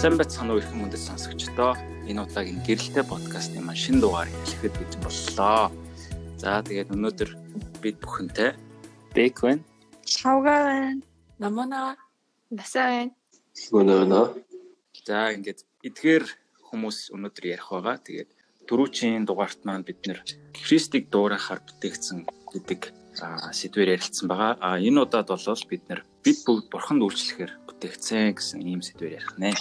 Сайн байцгаана уу их мөндөд сонсогчдоо. Энэ удаагийн гэрэлтэй подкастын маань шинэ дугаар эхлэхэд бий боллоо. За тэгээд өнөөдөр бид бүхэнтэй Бэк байна. Шавга байна. Намана насаа байна. Өнөөнөө. За ингээд эдгээр хүмүүс өнөөдөр ярих байгаа. Тэгээд дөрөвчийн дугаарт маань бид нэр Христийг дуурайхаар бүтээгдсэн гэдэг сэдвээр ярилцсан байгаа. А энэ удаад бол бид нэр бид бүгд бурханд үйлчлэхээр бүтээгдсэн гэсэн ийм сэдвээр ярих нэ.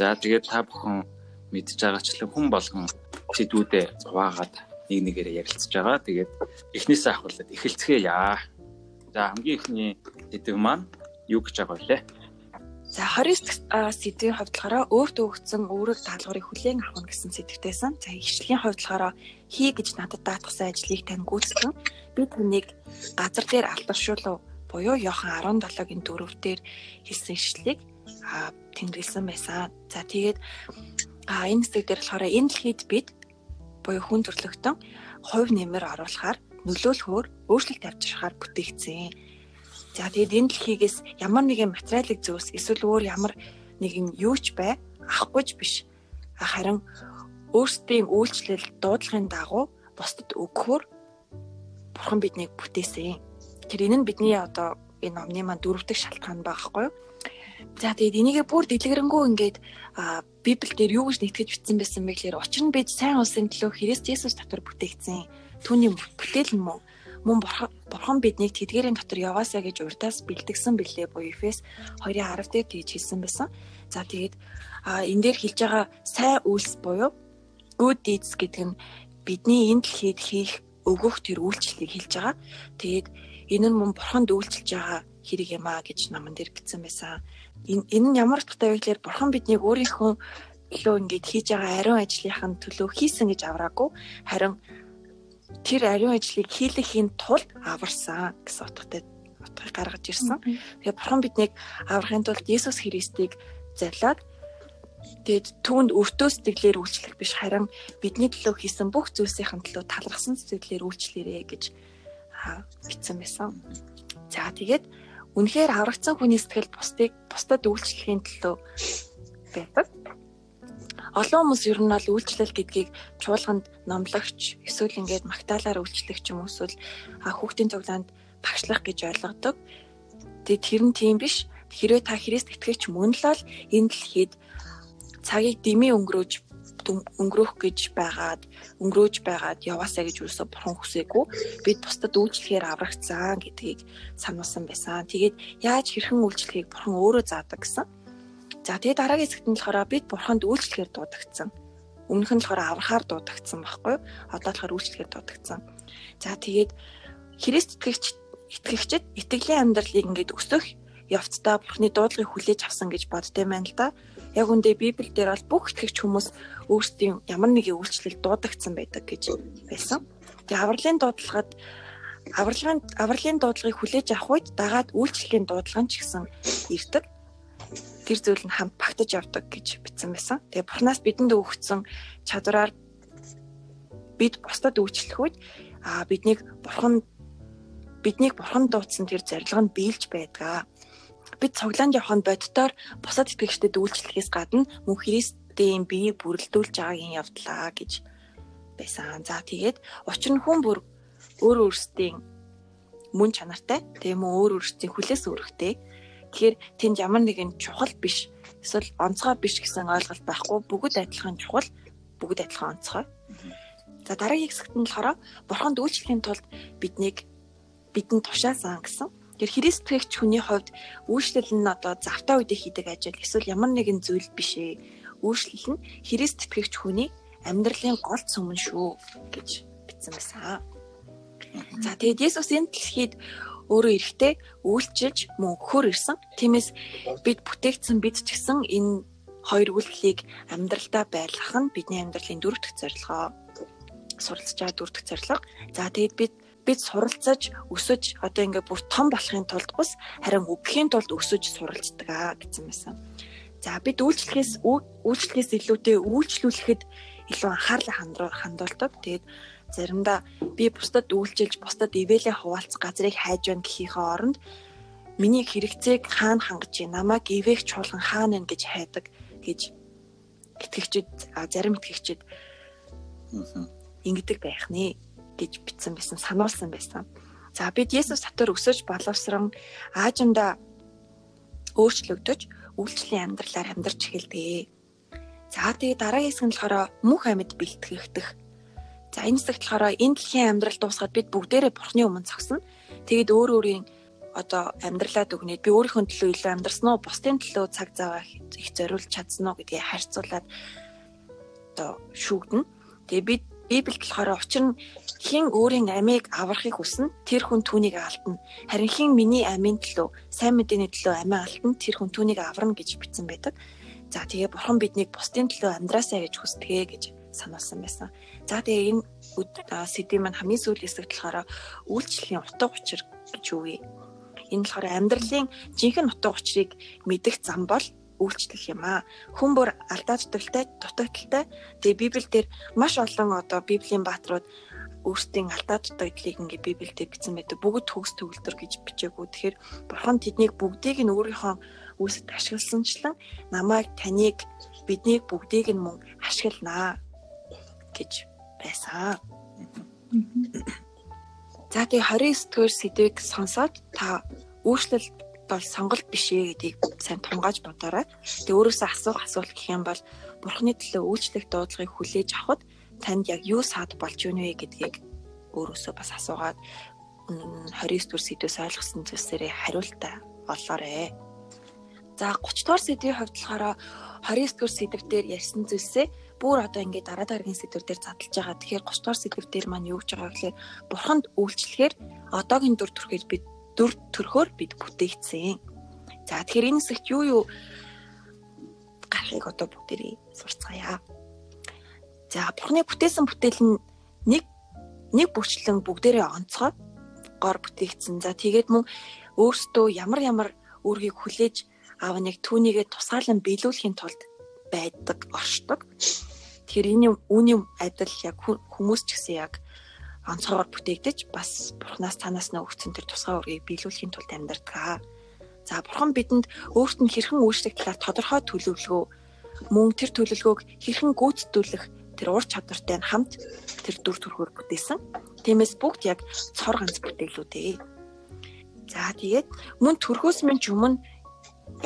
За тэгээд та бүхэн мэдж байгаачлан хүн болгон сэдвүүдээ хуваагаад нэг нэгээрээ ярилцж байгаа. Тэгээд эхнээсээ ахвалаад эхэлцгээе яа. За хамгийн эхний сэдв маань юу гэж байгаа вэ? За 29 сэдвийн хувьд болохоор өөртөө өгсөн өөрөг даалгаврыг хүлээн авах гэсэн сэдвтэйсэн. За ихшлийн хувьд болохоор хий гэж надад даатгсан ажлыг тань гүйцэтгэн би түүнийг газар дээр алдаршуулв буюу Йохан 17-гийн 4-дээр хэлсэн ишлэлийг тэмдэглэсэн байсан. За тэгээд энэ хэсэг дээр болохоор энэ дэлхийд бид буюу хүн төрлөختөн хувь нэмэр оруулахаар нөлөөлөхөөр өөрчлөлт авчрахаар бүтээгдсэн. За тэгээд энэ дэлхийгээс ямар нэгэн материалын зүйлс эсвэл өөр ямар нэгэн юу ч бай авахгүйж биш. Харин өөрсдийн үйлчлэл дуудлагын дагуу бусдад өгөхөөр бурхан биднийг бүтээсэн. Тэр энэ нь бидний одоо энэ номны маань дөрөвдөг шалтгаан байгаа байхгүй юу? За тэгээд энийгээ бүр дэлгэрэнгүй ингээд Библиэл дээр юу гэж нэгтгэж бичсэн байсан бэ гэхээр учир нь бид сайн улсын төлөө Христ Есүс дотор бүтээгдсэн. Түүний бүтээл нь мөн мөн бурхан биднийг тэдгэрийн дотор яваасаа гэж урдаас бэлтгэсэн бэлээ буюу Эфес 2:10 дээр тэгж хэлсэн байсан. За тэгээд энэ дээр хэлж байгаа сайн үйлс буюу good deeds гэдэг нь бидний энэ дэлхийд хийх өгөх тэр үйлчлэлийг хэлж байгаа. Тэгээд энэ нь мөн бурханд үйлчилж байгаа хэрэг юм а гэж наман дээр бичсэн байсан. Энэ нь ямар утгатай вэ гэхээр бурхан биднийг өөрийнхөө төлөө ингээд хийж байгаа ариун ажлынхаа төлөө хийсэн гэж авраагүй. Харин тэр ариун ажлыг хийлэхийн тулд аварсан гэсэн утгатай утгыг гаргаж ирсэн. Тэгээ бурхан биднийг аврахын тулд Есүс Христийг зарлаад тэгээд түүнд өртөө сэтгэлээр үйлчлэх биш. Харин бидний төлөө хийсэн бүх зүйлсийн төлөө талархсан сэтгэлээр үйлчлээрэ гэж бичсэн байсан. За тэгээд Үнэхээр аврагдсан хүний сэтгэл бусдыг бусдад үйлчлэхийн төлөө байдаг. Олон хүмүүс ер нь бол үйлчлэл гэдгийг чуулганд номлогч эсвэл ингээд магтаалаар үйлчлэх юм эсвэл хүүхдийн цуглаанд багшлах гэж ойлгодог. Тэгээд тэр нь тийм биш. Хэрвээ та Христ итгэгч мөн л энэ дэлхийд цагийг дэмий өнгөрөөж өнгөрөх гэж байгаад өнгөрөөж байгаад яваасаа гэж юусоо бурхан хүсээгүй бид бусдад үйлчлэхээр аврагцсан гэдгийг сануулсан байсан. Тэгээд яаж хэрхэн үйлчлэхийг бурхан өөрөө заадаг гэсэн. За тэгээд дараагийн хэсэгт нь болохоор бид бурханд үйлчлэхээр дуудагдсан. Өмнөх нь болохоор аврахаар дуудагдсан байхгүй юу? Одоо болохоор үйлчлэхээр дуудагдсан. За тэгээд Христ итгэгч итгэгчд итгэлийн амьдралыг ингээд өсөх явцдаа бурхны дуудлагыг хүлээж авсан гэж боддтой байна л да яг үндэ Библиэл дээр бол бүх итгэгч хүмүүс өөрсдийн ямар нэгэн үйлчлэл дуудагдсан байдаг гэж байсан. Тэгээ авралын дуудлагад авралын авралын дуудлагыг хүлээж авах үед дагаад үйлчлэлийн дуудлага нь ч гэсэн ирдэг. Тэр зүйл нь хамт багтаж явдаг гэж бичсэн байсан. Тэгээ Бурханаас бидэнд өгсөн чадвараар бид бусдад үйлчлэх үед а биднийг Бурхан биднийг Бурхан дуудсан тэр зарилга нь биелж байдаг бид цуглаанд явханд боддоор бусад итгэгчдэд үйлчлэхээс гадна мөн Христийн биеийг бүрэлдүүлж байгаагийн явдлаа гэж байсан. За тэгээд учир нь хүн бүр өөр өөрсдийн мөн чанартай тийм үү өөр өөрсдийн хүлээс үүрэгтэй. Тэгэхээр тэнд ямар нэгэн чухал биш эсвэл онцгой биш гэсэн ойлголт байхгүй бүгд адилхан чухал бүгд адилхан онцгой. За дараагийн хэсэгт нь болохоор бурханд үйлчлэхийн тулд биднийг бидэнд тушаасан гэсэн Тэр Христ итгэгч хүний хувьд үйлчлэл нь одоо завтаа үедээ хийдэг ажил эсвэл ямар нэгэн зүйл биш ээ. Үйлчлэл нь Христ итгэгч хүний амьдралын гол цөмөн шүү гэж бичсэн байсан. За тэгээд Есүс энэ дэлхийд өөрөө эрэхтэй үйлчилж мөн өгөхөр ирсэн. Тиймээс бид бүтээгдсэн бид ч гэсэн энэ хоёр үйлдэлийг амьдралдаа байлгах нь бидний амьдралын дөрөв дэх зорилгоо суралцж байгаа дөрөв дэх зорилго. За тэгээд бид бид суралцаж өсөж одоо ингээ бүр том болохын тулд бус харин өвдөхийн тулд өсөж суралцдаг аа гэсэн байсан. За бид үйлчлэхээс үйлчлэхээс илүүтэй үйлчлүүлэхэд илүү анхаарлаа хандуулдаг. Тэгээд заримдаа би бусдад үйлчилж бусдад ивэлээ хуваалцах газрыг хайж байна гэхийнхээ оронд миний хэрэгцээг хаана хангаж байна намайг ивэх чуулган хаана байна гэж хайдаг гэж итгэгчид зарим итгэгчид ингэдэг байх нэ гэж бичсэн байсан сануулсан байсан. За бид Есүс дотор өсөж боловсрон аажимда өөрчлөгдөж үйлчлэлийн амьдралаар амьдарч эхэлдэг. За тэгээ дараагийн хэсэг нь болохоор мөнх амьд бэлтгэгдэх. За энэ хэсэгт болохоор энэ дэлхийн амьдрал дуусгаад бид бүгдээрээ Бурхны өмнө зогсно. Тэгээд өөр өөрийн одоо амьдралаа дүгнээд би өөрийнхөө төлөө илүү амьдрсан уу, бусдын төлөө цаг зав их зориулж чадсан уу гэдгийг харьцуулаад одоо шүүгдэнэ. Тэгээ бид Библиэд болохоор учир нь хин өөрийн амийг аврахыг хүснэ тэр хүн түүнийг алдна. Харин хин миний амийн төлөө, сайн мэдээний төлөө амиа алдна тэр хүн түүнийг аварна гэж бичсэн байдаг. За тэгээ бурхан биднийг бусдын төлөө амьдраасаа гэж хүсдэгэ гэж сануулсан байсан. За тэгээ энэ сэдвийн маань хамгийн сүүлийн хэсэгт болохоор үйлчлэлийн утга учир гэж юу вэ? Энэ болохоор амьдралын жинхэнэ утга учирыг мэдэх зам бол үйлчлэх юм аа. Хүн бүр алдаа дутагтай, дутагдaltaй. Тэгээ Библиэлд маш олон одоо Библийн бааtruуд өөрсдийн алдаа дутагдлыг ингээ Библиэлд бичсэн байдаг. Бүгд төгс төгөлдөр гэж бичээгүй. Тэгэхээр Бурхан тэднийг бүгдийг нь өөрийнхөө үүсэд ашигласанчлан намайг таныг биднийг бүгдийг нь мөн ашигланаа гэж байсан. За тэгээ 29 дугаар сэдвийг сонсоод та өөрчлөлт бол сонголт биш ээ гэдгийг сайн тунгааж бодоорой. Тэгээ өөрөөсөө асуух асуулт гэх юм бол Бурхны төлөө үйлчлэх дуудлагыг хүлээж авахд танд яг юу саад болж юу вэ гэдгийг өөрөөсөө бас асуугаад 29 дугаар сэдвээс ойлгосон зүйлсээрээ хариултаа олоорой. За 30 дугаар сэдвийн хувьд болохоор 29 дугаар сэдв дээр ярьсан зүйлсээ бүр одоо ингээд дараа дараагийн сэдвэр дээр задлж байгаа. Тэгэхээр 30 дугаар сэдв дээр маань юу гэж байгаа гэхээр бурханд үйлчлэхээр одоогийн дүр төрхөөр бид дүр төрхөөр бид бүтээгдсэн. За тэгэхээр энэ хэсэгт юу юу гарахыг одоо бүгдээрээ сурцгаая. За бурхны бүтээсэн бүтээл нь нэг нэг бүрчлэн бүгдээрээ онцгой гор бүтээгдсэн. За тэгээд мөн өөртөө ямар ямар үүргийг хүлээж аав нэг түүнийгээ тусгаалan биелүүлэхийн тулд байдаг оршдог. Тэгэхээр энэ үүний адил яг хүмүүс ч гэсэн яг онцгойгоор бүтээгдэж бас бурхнаас танаас нь өгсөн тэр тусгай үргийг биелүүлэхийн тулд амьдардаг. За бурхан бидэнд өөрт нь хэрхэн үйлчлэх талаар тодорхой төлөвлөгөө мөн тэр төлөвлөгөөг хэрхэн гүйцэтгүүлэх тэр ур чадвартай нь хамт тэр дүр төрхөөр бүтээсэн. Тиймээс бүгд яг цор ганц бүтээлүүд ээ. За тэгээд мөн төрхөөс минь өмнө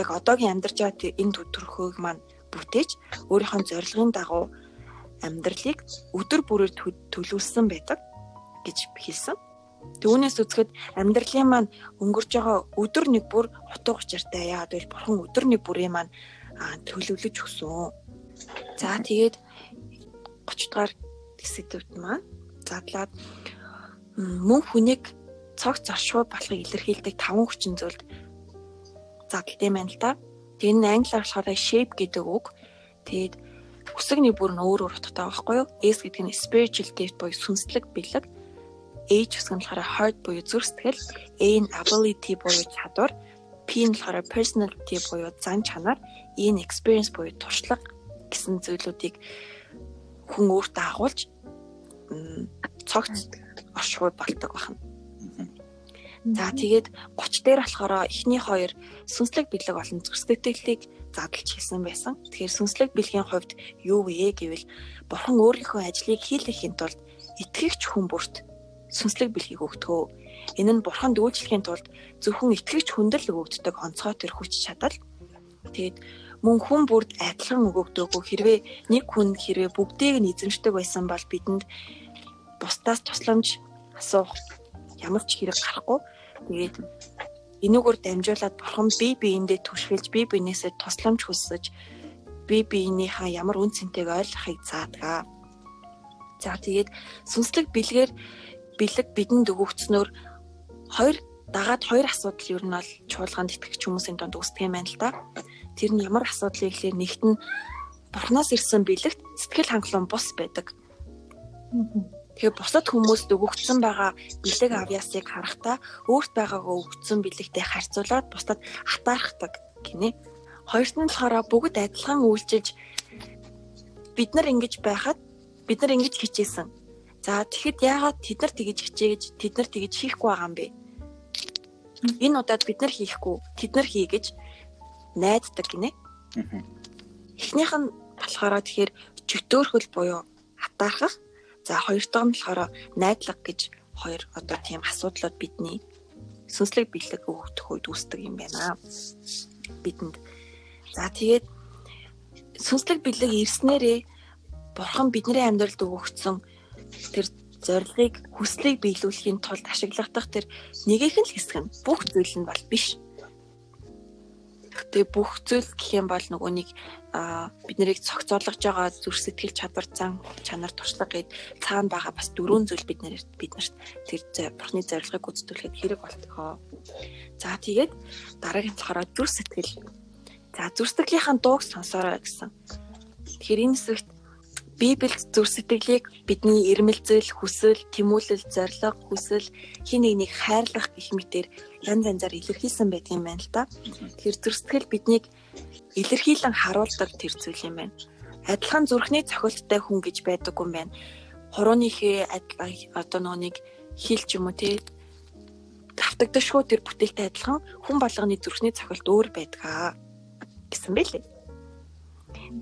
яг одоогийн амьдарч байгаа энэ төрхөөг маань бүтээж өөрийнхөө зорилгын дагуу амьдралыг өдөр бүрээр төлөвлөсөн байдаг гэж хэлсэн. Түүнээс үзэхэд амьдралын маань өнгөрч байгаа өдөр нэг бүр утга учиртай яагаад гэвэл бурхан өдөр нэг бүрийн маань төлөвлөж өгсөн. За тэгээд 30 дугаар хэсэгт маань задлаад мөн хүнийг цогц оршуу болохыг илэрхийлдэг таван хүчин зүйлд задлт юм байна л да. Тэгээ энэ англиар болохоор shape гэдэг үг. Тэгээд үсэгний бүр нь өөр өөр утгатай байхгүй юу? S гэдэг нь spiritual gift буюу сүнслэг бэлэг. H гэсэн нь болохоор heart буюу зүрх сэтгэл, A нь ability буюу чадвар, P нь болохоор personality буюу зан чанар, E нь experience буюу туршлага гэсэн зүйлүүдийг хүн өөртөө агуулж цогц оршууд болдог байна. За тэгээд 30 дээр болохоор эхний хоёр сүнслэг бэлэг болон зүсгэлтэлийг задлж хэлсэн байсан. Тэгэхээр сүнслэг бэлгийн хувьд юу вэ гэвэл бурхан өөрийнхөө ажлыг хийлгэхийн тулд итгэгч хүн бүрт сүнслэг бэлгийг өгдөгөө. Энэ нь бурханд үйлчлэхийн тулд зөвхөн итгэгч хүндэл өгөгддөг онцгой төр хүч чадал. Тэгээд мөн хүн бүрд адилхан өгөгдөөгүй хэрвээ нэг хүн хэрвээ бүгдийг нь эзэмшдэг байсан бол бидэнд бусдаас тусламж асуух ямар ч хэрэг гарахгүй Тэгээд энүүгээр дамжуулаад бурхан бие биендээ түшгэлж бие биенээсээ тусламж хүсэж бие биенийхээ ямар үн цэнтэйг ойлгохыг заадаг. За тэгээд сүнслэг бэлгээр бэлэг бидэнд өгөгдснөөр хоёр дагаад хоёр асуудал ер нь бол чуулганд итгэгч хүмүүсийн донд үүсдэг юм байна л да. Тэр нь ямар асуудал вэ гэхээр нэгт нь бурхнаас ирсэн бэлэгт сэтгэл хангалуун бус байдаг. Тэгэхээр бусад хүмүүст өгөгдсөн байгаа бэлэг авьяасыг харахтаа өөрт байгаагаа өгөгдсөн бэлэгтэй харьцуулаад бусдад хатаархдаг гинэ. Хоёрт нь болохоор бүгд адилхан үйлчилж бид нар ингэж байхад бид нар ингэж хичээсэн. За тэгэхэд яагаад тэд нар тэгэж хичээж тэд нар тэгэж хийхгүй байгаа юм бэ? Энэ удаад бид нар хийхгүй тэд нар хий гэж найддаг гинэ. эхнийх нь болохоор тэгэхээр чөтөөрхөл буюу атаархах. За хоёр дахь нь болохоор найдлага гэж хоёр одоо тийм асуудлууд бидний сүнслэг бэлэг өгөх үед үүсдэг юм байна. Бидэнд. За тэгээд сүнслэг бэлэг ирснээрээ бурхан бидний амьдралд өгөгдсөн тэр зорилгыг хүслийг биелүүлэхийн тулд ашиглах тэр нэгийнх нь л хэсэг нь бүх зүйл нь бол биш. Тэгээ бүх зүйл гэх юм бол нөгөө нэг бид нарыг цогцоолгож байгаа зүрх сэтгэл чадвар зан чанар туршлага гэд цаана байгаа бас дөрвөн зүйл бид нарт бид нарт тэр бурхны зорилгыг гүйцэтгүүлэхэд хэрэг болтгоо. За тэгээд дараагийн болохоор зүрх сэтгэл. За зүрх сэтгэлийнхэн дууг сонсоорой гэсэн. Тэгэхээр энэ хэсэгт Библиэд зүр сэтгэлийг бидний ирмэлзэл, хүсэл, тэмүүлэл, зориг, хүсэл хин нэг нэг хайрлах гэх мэтэр янз янзаар илэрхийлсэн байдаг юм байна л да. Тэгэхээр зүр сэтгэл биднийг илэрхийлэн харуулдаг тэр зүйл юм байна. Адилхан зүрхний цохилттой хүн гэж байдаг юм байна. Хурууныхээ одоо нөгөө нэг хил ч юм уу те давтагдашгүй тэр бүтээлтэй адилхан хүн болгоны зүрхний цохилт өөр байдаг гэсэн байлээ.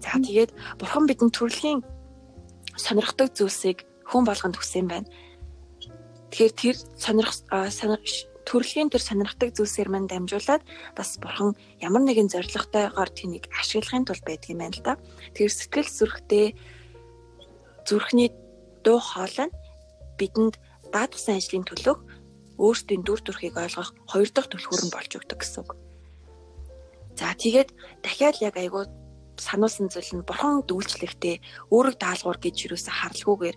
За тэгээд бурхан бидэнд төрөлхийн сонирхдаг зүйлсийг хүн болгонд хүсэн байна. Тэгэхээр тэр сонирх төрөлхийн тэр сонирхдаг зүйлсээр мань дамжуулаад бас бурхан ямар нэгэн зоригтойгоор тэнийг ашиглахын тулд байдаг юм байна л да. Тэгэхээр сэтгэл зүрхтэй зүрхний дуу хоолой нь бидэнд даатгсан ажлын төлөөх өөрсдийн дүр төрхийг ойлгох хоёр дахь түлхүүр нь болж өгдөг гэсэн үг. За тэгээд дахиад яг айгуу сануулсан зүйл нь бурхан дүүлчлэхдээ өөрөг даалгавар гэж юусаа харлгүйгээр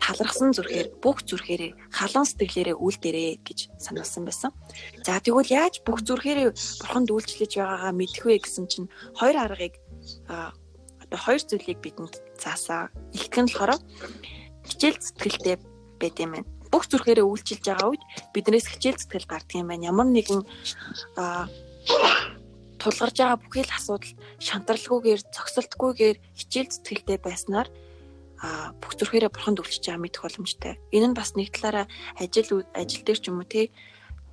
талархсан зүрхээр бүх зүрхээрээ халуун сэтгэлээрээ үйлдэрээ гэж сануулсан байсан. За тэгвэл яаж бүх зүрхээрээ бурхан дүүлчлэж байгаагаа мэдэх вэ гэсэн чинь хоёр аргыг одоо хоёр зүйлийг бидэнд заасаа. Ихтгэн болохоор хичээл сэтгэлтэй байд юм байна. Бүх зүрхээрээ үйлчилж байгаа үед биднээс хичээл сэтгэл гардаг юм байна. Ямар нэгэн тулгарж байгаа бүхэл асуудал шантралгүйгээр зогсолтгүйгээр хичээл зүтгэлтэй байснаар а бүх зүрхээрээ бурханд үлчиж байгаа мэдэх боломжтой. Энэ нь бас нэг талаараа ажил ажил дээр ч юм уу те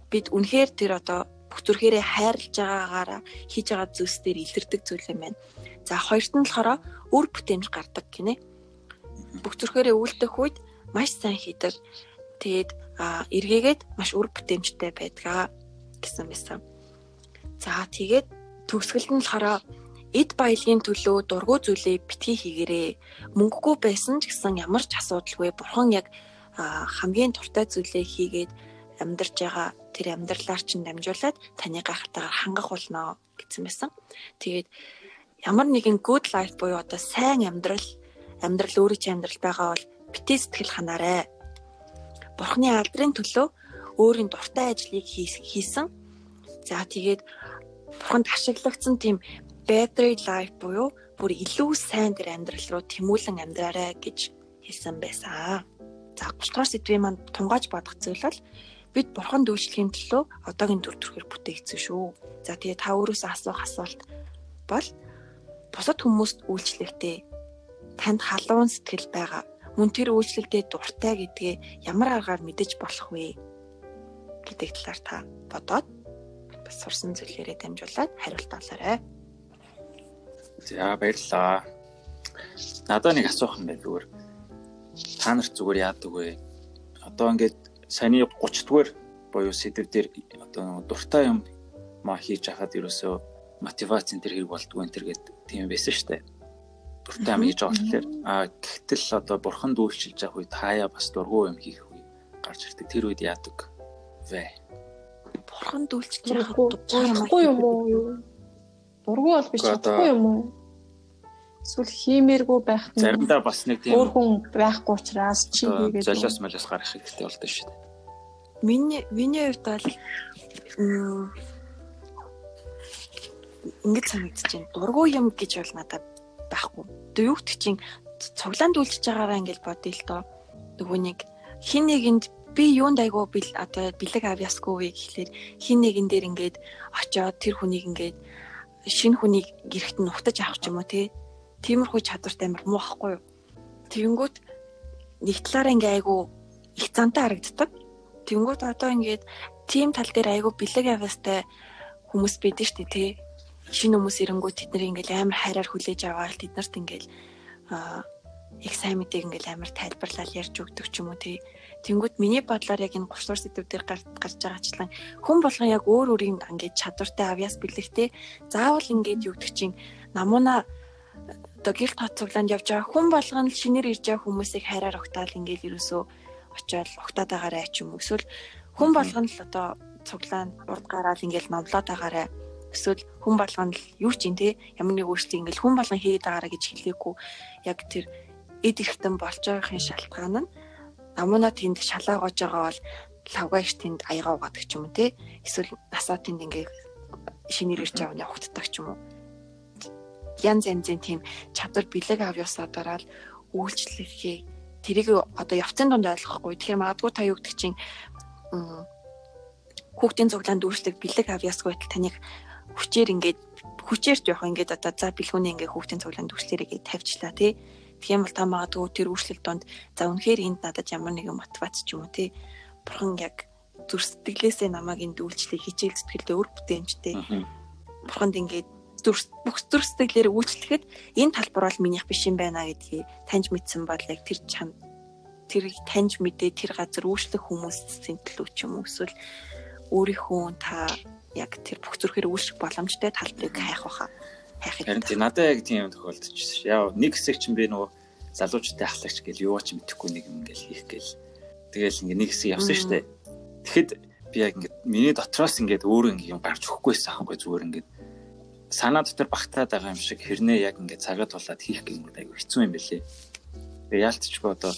бид үнэхээр тэр одоо бүх зүрхээрээ хайрлаж байгаагаараа хийж байгаа зүйлс дээр илэрдэг зүйл юм байна. За хоёрт нь болохоор үр бүтээмж гардаг гинэ. Бүх зүрхээрээ үйлдэх үед маш сайн хийдэг. Тэгээд эргээгээд маш үр бүтээмжтэй байдгаа гэсэн байсан. За тэгээд төгсгөлд нь болохоор эд баялагын төлөө дургу зүйлээ битгий хийгэрээ. Мөнгөгүй байсан ч гэсэн ямар ч асуудалгүй бурхан яг хамгийн туртай зүйлээ хийгээд амьдарч байгаа тэр амьдралаар чинь дамжуулаад таны гайхалтайгаар хангах болно гэсэн байсан. Тэгээд ямар нэгэн good life буюу одоо сайн амьдрал амьдрал өөрийн чинь амьдрал байгаа бол битээ сэтгэл ханаарай. Бурхны алдрын төлөө өөрийн дуртай ажлыг хийсэн. За тэгээд бурханд ашиглагдсан тийм better life буюу бүр илүү сайн тэр амьдрал руу тэмүүлэн амьдраарай гэж хэлсэн байсан. За 30 дугаар сэдвийн манд тунгааж бодох зүйл бол бид бурхан дүүжлэхийн төлөө одоогийн төр төрхөөр бүтээгдсэн шүү. За тэгээ та өөрөөсөө асуух асуулт бол бусад хүмүүст үйлчлэхдээ танд халуун сэтгэл байгаа. Мөн тэр үйлчлэгдээ дуртай гэдгээ ямар аргаар мэдэж болох вэ гэдэг талаар та бодоод бас сурсан зүйлээрээ дамжуулаад хариулт олоорой. За баярлалаа. Надад нэг асуух юм байна зүгээр. Та нарт зүгээр яадаг вэ? Одоо ингээд саяны 30 дугаар буюу сэдв дээр одоо дуртай юм маа хийж хахад ерөөсөө мотивацийн тэр хэрэг болдгоо энэ төр гэдэг тийм байсан шүү дээ. Дуртай юм хийж байгаа болохоор а гэтэл одоо бурхан дүүлчилж явах үед хаяа бас дургу юм хийх үе гарч ирдэг. Тэр үед яадаг вэ? Бурхан дүүлчих яхад чадахгүй юм уу? Дургу бол биш чадахгүй юм уу? Эсвэл хиймээргүй байх нь заримдаа бас нэг тийм өөр хүн байхгүй учраас чи хийгээд золиос молиос гарах хэрэгтэй болдог шүү дээ. Миний миний хувьд бол ингэж санагдаж байна. Дургу юм гэж бол надад байхгүй. Гэдэг чинь цуглаанд үлчиж байгаараа ингэж бодъё л доо. Нөгөө нэг хин нэгэнд би юунд айгу бил одоо бэлэг авьяасгүй вэ гэхлээр хин нэгэн дээр ингээд очоод тэр хүнийг ингээд шинэ хүнийг гэрхт нь нухтаж авах ч юм уу те тиймэрхүү чадвартай амар муу ахгүй юу? Тэгэнгүүт нэг талаараа ингээ айгу их зантай харагддаг. Тэгэнгүүт одоо ингээд тим тал дээр айгу бэлэг авьяастай хүмүүс бидэн штэ те шинэ хүмүүс ирэнгүү тэд нар ингээл амар хайраар хүлээж аваад тэд нарт ингээл аа яг сайн мэдээг ингээл амар тайлбарлал ярьж өгдөг ч юм уу тий. Тэнгүүд миний бодлоор яг энэ 3 дугаар сэдвүүдээр гарч байгаачлан хүн болгон яг өөр өөрийн ингээд чадвартай авьяас бэлэгтэй заавал ингээд юу гэдэг чинь намууна одоо гэрт хот цуглаанд явж байгаа хүн болгон шинээр ирж байгаа хүмүүсийг хайраар огтаал ингээд ерөөсөө очиод огтаад байгаарэ ч юм уу. Эсвэл хүн болгон л одоо цуглаанд урд гараад ингээд номлоод байгаарэ. Эсвэл хүн болгон л юу ч юм те ямар нэг өөрчлөлт ингээд хүн болгон хийгээд байгаарэ гэж хэлээгүй. Яг тэр эд эрхтэн болж байгаахийн шалтгаан нь намууна тэнд шалаа гоож байгаа бол лавгаач тэнд аягаа угаадаг ч юм уу те. Эсвэл насаа тэнд ингээ шинээр ирж авах явагддаг ч юм уу. Янз янзын тийм чадвар бэлэг авьяасаа дараал үйлчлэхээ тэрийг одоо явцын донд ойлгохгүй. Тэгэхээр магадгүй та юу гэдэг чинь хүүхдийн цуглаанд үйлчлэг бэлэг авьяасгүй байтал таныг хүчээр ингээд хүчээрч явах ингээд одоо за бэлгүүний ингээд хүүхдийн цуглаанд үйлчлэрийг тавьчлаа тий Тийм бол та магадгүй тэр үйлчлэл донд за үнэхээр энд надад ямар нэгэн мотивац ч юм уу тий бурхан яг зүр сэтгэлээсээ намайг энд үйлчлэх хичээл зүтгэлтэй өр бүтээмжтэй. Бурханд ингээд зүр бүх зүр сэтгэлээр үйлчлэхэд энэ талбар бол минийх биш юм байна гэдгийг таньж мэдсэн бол яг тэр чам тэрийг таньж мэдээ тэр газар үйлчлэх хүмүүсийн төлөө ч юм уу эсвэл өөрийнхөө та яг тэр бүх зүрхээр үйлчлэх боломжтой талбарыг хайх баха хайх юм. Тийм надад яг тийм тохиолдож яа нэг хэсэг чинь би нөгөө залуучтай ахлагч гэл юу ч мэдэхгүй нэг юм ингээл хийх гээл. Тэгэл ингээ нэг хэсэг явсан штэ. Тэгэхэд би яг ингээ миний дотроос ингээд өөрөө ингээ юм гарч өгөхгүйсэн аахгүй зүгээр ингээ санаа дотор багтаад байгаа юм шиг хэрнээ яг ингээ цагаад болоод хийх гэмээр айгу хэцүү юм бэлээ. Тэгээ яалтчгүй одоо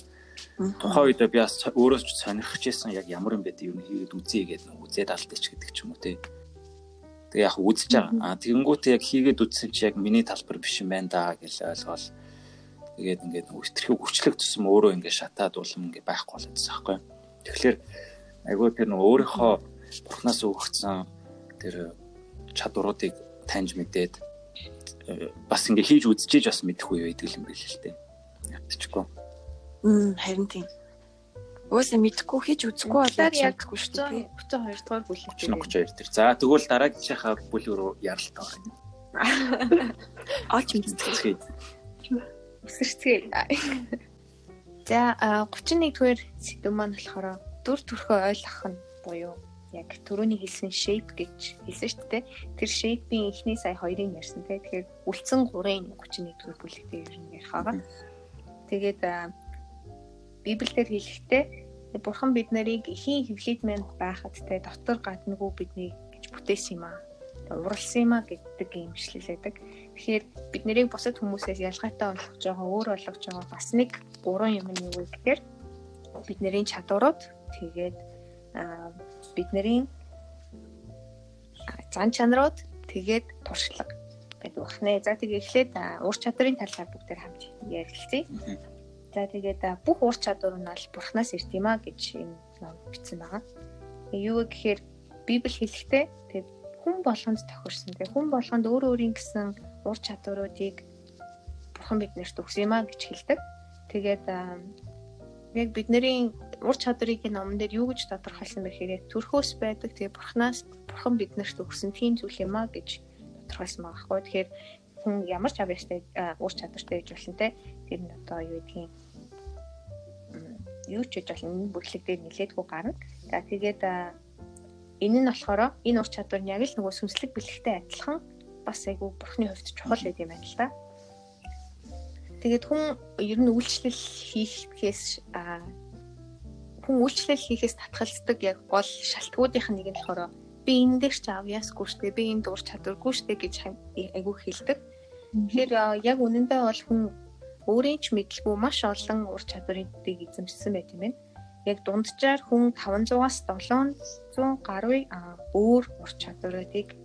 тухайн үед би бас өөрөө ч сонирхож байсан яг ямар юм бэ юу хийгээд үзье гэдэг үзээд алдчих гэдэг ч юм уу те. Тэгээ яг үзэж байгаа. А тэгэнгүүтээ яг хийгээд үзсэн чи яг миний талбар биш юм байна да гэж ойлгоол. Тэгээд ингээд өстрөхийг хүчлэг тусам өөрөө ингээд шатаад улам ингээд байхгүй болчихсон байхгүй. Тэгэхээр айгүй тэр нөө өөрийнхөө бурхнаас өгөгдсөн тэр чадваруудыг таньж мэдээд э, бас ингээд хийж үзчихэж бас мэдэх үе байдаг юм байл л дээ. Ятчихгүй. Мм харин тийм. Уусаа мэдхгүй хийж үзэхгүй болоод дээ. 32 дугаар бүлэг. 32 дээр. За тэгвэл дараагийнхаа бүлэг рүү яралтай байна. Аач мэдцгээе. Үсэрцгээе. За 31 дугаар сэдв маань болохоор дүр төрхөө ойлгох нь буюу яг түрүүний хэлсэн shape гэж хэлсэн шүү дээ. Тэр shape-ийн эхний сая хоёрыг ярьсан те. Тэгэхээр үлдсэн 3-ын 31 дугаар бүлэгтээ ер нь ярих байгаа. Тэгээд Библиэлд хэлэхдээ Бурхан бид нарыг эхийн хөвлөд мэнд байхад те дотор гаднаггүй биднийг гэж бүтээсэн юм аа. Уралсан юм аа гэдэг юм шилэлээдэг. Тэгэхээр бид нарыг бусад хүмүүсээс ялгаатай болгож байгаа, өөр болгож байгаа бас нэг гурван юм нь юу гэхээр бид нарын чадварууд тэгээд бидний зан чанарууд тэгээд туршлага гэдэг багнэ. За тэгээ эхлээд ур чадрын талаар бүгдээр хамт ярилцъя. За тэгээд бүх ур чадвар нь бол бурхнаас ирд юм а гэж энэ ном бичсэн байгаа. Юу гэхээр Библи хэлэхдээ тэгээд хүн болгонд тохирсон. Тэгээд хүн болгонд өөр өөрийн гэсэн ур чадваруудыг бурхан биднэрт өгсөн юм а гэж хэлдэг. Тэгээд яг бидний ур чадварыг энэ номон дээр юу гэж тодорхойлсон бэ гэхээр төрхөөс байдаг. Тэгээд бурхнаас бурхан биднэрт өгсөн тийм зүйл юм а гэж тодорхойлсон байгаа хгүй. Тэгэхээр хүн ямар ч авьяастай ур чадвартай гэж болно те. Тэр нь одоо юу гэдгийг юу ч гэж болно энэ бүтлэг дээр нилээдгүй гарна. За тэгээд энэ нь болохоор энэ ур чадвар нь яг л нөгөө сүнслэг бэлэгтэй адилхан бас айгүй бурхны хувьд чухал байд юм байна л да. Тэгээд хүн ер нь үйлчлэл хийхээс хүн үйлчлэл хийхээс татгалздаг яг гол шалтгуудынх нь нэг нь болохоор би энэ дээр ч авьяасгүй штэ би энд ур чадваргүй штэ гэж айгүй хэлдэг. Тэгэхээр яг үнэндээ бол хүн өөрийн ч мэдлгүй маш олон ур чадварыг эзэмшсэн байт юм байна. Яг дунджаар хүн 500-аас 700 гаруй өөр ур чадваруудыг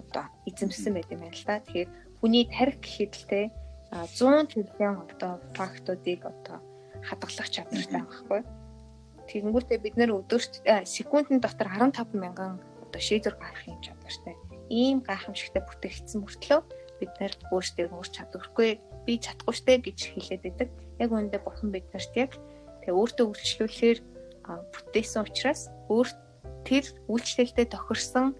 одоо эзэмшсэн байт юм байна л та. Тэгэхээр хүний тарих гэхэд л те 100 төрлийн одоо фактуудыг одоо хадгалах чадвартай байхгүй. Тэгэнгүүтээ бид нэр өдөрт секундэд дотор 15 мянган одоо шийдвэр гаргахын чадвартай. Ийм гайхамшигтай бүтээгдсэн мөртлөө бид нэр өөрсдөө өөрч чадваргүй би чадахгүй штэ гэж хэлээд байдаг. Яг үүндээ бурхан биднэрт яг тэгээ өөртөө үйлчлүүлэхээр бүтээсэн учраас өөр тэр үйлчлэлтэд тохирсон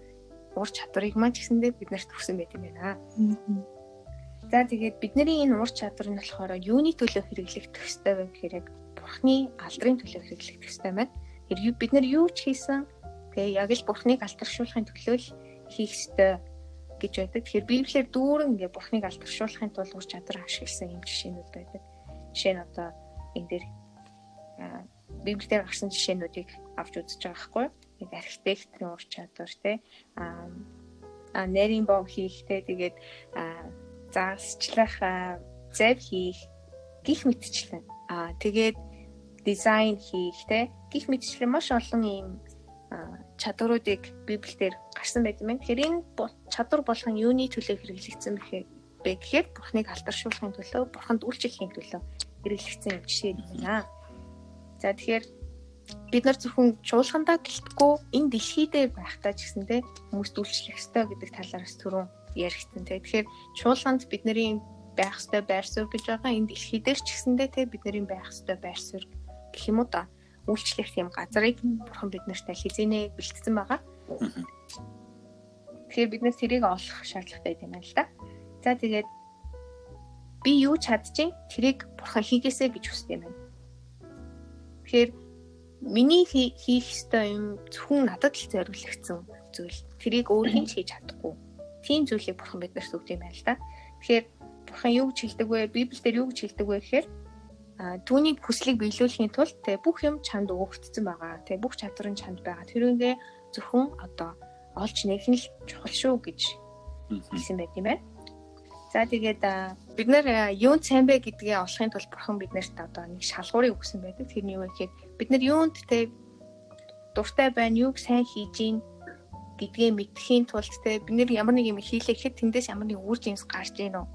ур чадварыг маань гэсэндээ бид нарт өгсөн байт юм байна. За тэгээд бидний энэ ур чадвар нь болохоор юуны төлөө хэрэглэгдэх ёстой вэ гэхээр яг бурхны алдрын төлөө хэрэглэгдэх ёстой байна. Тэр бид нар юу ч хийсэн тэгээ яг л бурхныг алдаршуулахын төлөө л хийх ёстой гэж байдаг. Тэгэхээр Библиэр дүүрэн ингээ бурхныг алдаршуулахын тулд ур чадвар ашигласан юм жишээнүүд байдаг. Жишээ нь одоо энэ дээр Библиэр гарсан жишээнүүдийг авч үзэж байгаа хгүй юу? Нэг архитекторын ур чадвар те а нэрийн бог хийхтэй тэгээд заасчлах зав хийх гих мэтчлэн а тэгээд дизайн хийх те гих мэтчлэн маш олон ийм чадваруудыг Библиэлд гарсан байт юм. Тэгэхээр энэ чадвар болгон юуны төлөө хэрэглэгдсэн бэ гэхээр Бурхныг алдаршуулахын төлөө, Бурханд үйлчлэхийн төлөө хэрэглэгдсэн юм жишээ юм байна. За тэгэхээр бид нар зөвхөн чуулгандаа гэлтгүй энэ дэлхий дээр байхдаа ч гэсэндээ хүмүүст үйлчлэх ёстой гэдэг талаараас түрүүн яригдсан. Тэгэхээр чуулганд бидний байх ёстой байр суурь гэж байгаа энэ дэлхий дээр ч гэсэндээ те бидний байх ёстой байр суурь гэх юм уу та үйлчлэх тийм газрыг бурхан биднэрт хизэнэ бэлтгэсэн байгаа. Тэгэхээр бид нэр тэрийг олох шаардлагатай юм байна л да. За тэгээд би юу чадчих тэрийг бурхан хийгээсэ гэж хүсдэг юм байна. Тэгэхээр миний хийх ёстой юм зөвхөн надад л зориулагдсан зүйл. Тэрийг өөр хэн ч хийж чадахгүй. Тийм зүйлийг бурхан биднэрт өгд юм байна л да. Тэгэхээр бурхан юу гэж хэлдэг вэ? Библиэлд юу гэж хэлдэг вэ гэхээр түүний хүслийг биелүүлэхийн тулд тэ бүх юм чамд өгөгдсөн байгаа. Тэ бүх чадвар нь чамд байгаа. Тэрүүгээ зөвхөн одоо олж нээх нь л чухал шүү гэж хэлсэн байт юм байна. За тэгээд бид нар юунд сайн бэ гэдгээ олохын тулд бурхан биднэрт одоо нэг шалгуурыг өгсөн байдаг. Тэрний юу вэ гэхээр бид нар юунд тэ дуртай байна, юуг сайн хийж гин гэдгээ мэдхийн тулд тэ бид нар ямар нэг юм хийлэхэд тэндээс ямар нэг үр жимс гарч ийн үү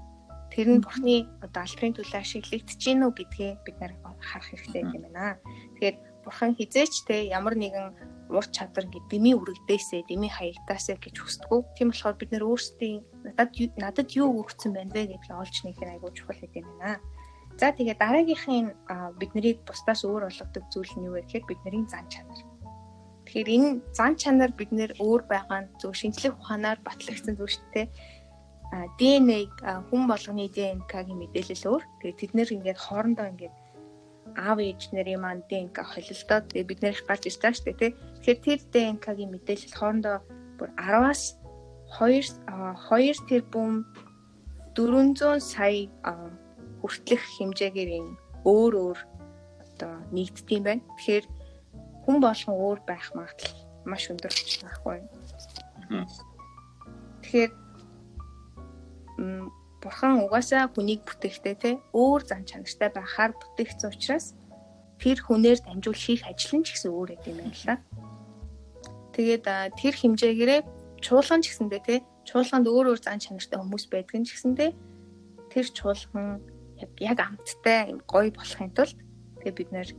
тэр нь бурхны одоо албарын төлөө ашиглагдаж гин үү гэдгээ бид нар харах хэрэгтэй юм байна. Тэгэхээр бурхан хизээч те ямар нэгэн ур чадвар ингээд дэмий үрэгдээсээ дэмий хаягдаасаа гэж хүсдэггүй. Тийм болохоор бид нэр өөрсдийн надад надад юу өгсөн байна вэ гэдгийг олж нэхэр айгуу чухал гэдэг юм байна. За тэгээ дараагийнхын бид нарыг бусдаас өөр болгодог зүйл нь юу вэ гэхээр бидний зан чанар. Тэгэхээр энэ зан чанар бид нэр өөр байгаа нь зөв шинжлэх ухаанаар батлагдсан зүйл шүү дээ. ДНХ хүн болгоны ДНК-гийн мэдээлэл өөр. Тэгээд тэд нэр ингээд хоорондоо ингээд аав ээж нарын маань ДНК холилдоод бид нэрх гарч ирж байгаа шүү дээ тий. Тэгэхээр тэр ДНК-гийн мэдээлэл хоорондоо бүр 10-аас 2 2 тэрбум 400 сая хүртэлх хэмжээгээр өөр өөр одоо нэгддэм байна. Тэгэхээр хүн болгон өөр байх магадлал маш өндөр байхгүй. Тэгэхээр бурхан угаасаа хүнийг бүтээхдээ те өөр зан чанартай байхаар бүтээгдсэн учраас тэр хүнээр дамжуул хийх ажил нь ч гэсэн өөр юм байна л да. Тэгээд тэр хэмжээгээрээ чуулган ч гэсэндээ те чуулганд өөр өөр зан чанартай хүмүүс байдаг нь ч гэсэндээ тэр чуулган яг амттай гоё болохын тулд тэгээ бид нэр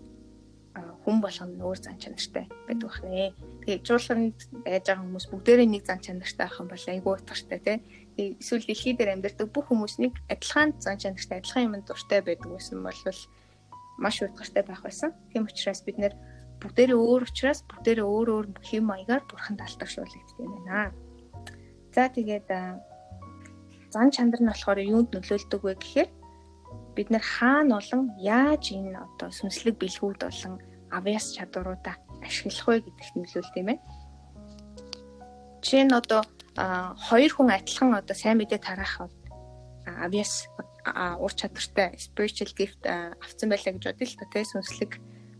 хүн болгоно өөр зан чанартай байдаг байна. Тэгээ жуулганд байж байгаа хүмүүс бүгдээрээ нэг зан чанартай байх юм бол айгүй утгартай тий эсвэл дэлхий дээр амьдардаг бүх хүмүүсийг адилхан зан чанартай адилхан юмд дуртай байдаг гэсэн бол маш урдгартай байх байсан. Тийм учраас бид нэр бүгдээрээ өөр учраас бүгдээрээ өөр өөр хэм маягаар бурханд алтаршуулдаг юм байна. За тэгээд зан чанар нь болохоор юунд нөлөөлдөг вэ гэхээр бид нэр хаана болон яаж энэ одоо сүнслэг бэлгүүд болон авьяас чадваруудаа ашиглах вэ гэдэгт нөлөөлт юм байна. Жишээ нь одоо хоёр хүн адилхан одоо сайн мэдээ тараах авьяас ур чадвартай spiritual gift авсан байлаа гэж бодъё л та тий сүнслэг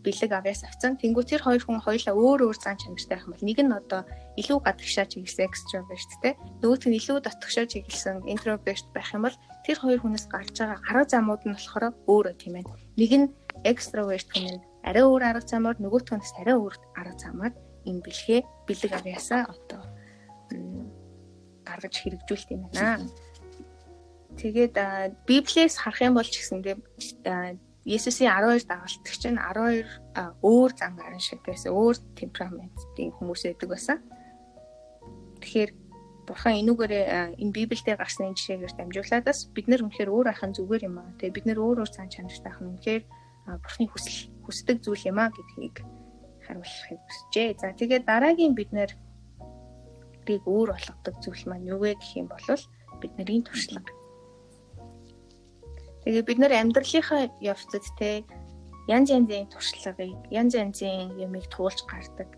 бэлэг авьяас авсан. Тэнгүү тэр хоёр хүн хоёулаа өөр өөр зан чанартай байх юм бол нэг нь одоо илүү гадагшаа чиглэсэн extrovert те нөгөөх нь илүү дотгошоо чиглэсэн introvert байх юм бол тэр хоёр хүнээс гарч байгаа арга замууд нь болохоор өөрөө тийм ээ. Нэг нь extrovert хүн нь арай өөр арга замаар нөгөөх нь арай өөр арга замаар энэ бэлгээ бэлэг авьяасаа одоо гаргаж хэрэгжүүлт юм байна. Тэгээд Библиэс харах юм бол ч гэсэндээ Есүсийн 12 дагалдагч нь 12 өөр зан гарan шиг байсан. Өөр темпераментийн хүмүүс байдаг байсан. Тэгэхээр бурхан энүүгээр энэ Библиэлд гарсан энэ жишээгээр дамжуулаад бас бид нар үнэхээр өөр ахын зүгээр юм аа. Тэгээ бид нар өөр өөр цаан чанартай ахын үнэхээр бурханы хүсэл хүсдэг зүйл юм аа гэдгийг харуулахыг хүсжээ. За тэгээд дараагийн бид нэр амьдралыг өөр болгодог зүйл маань юу вэ гэх юм бол бидний туршлага. Тэгээ бид нар амьдралынхаа явцад те янз янзын туршлагыг янз янзын юмыг туулж гардаг.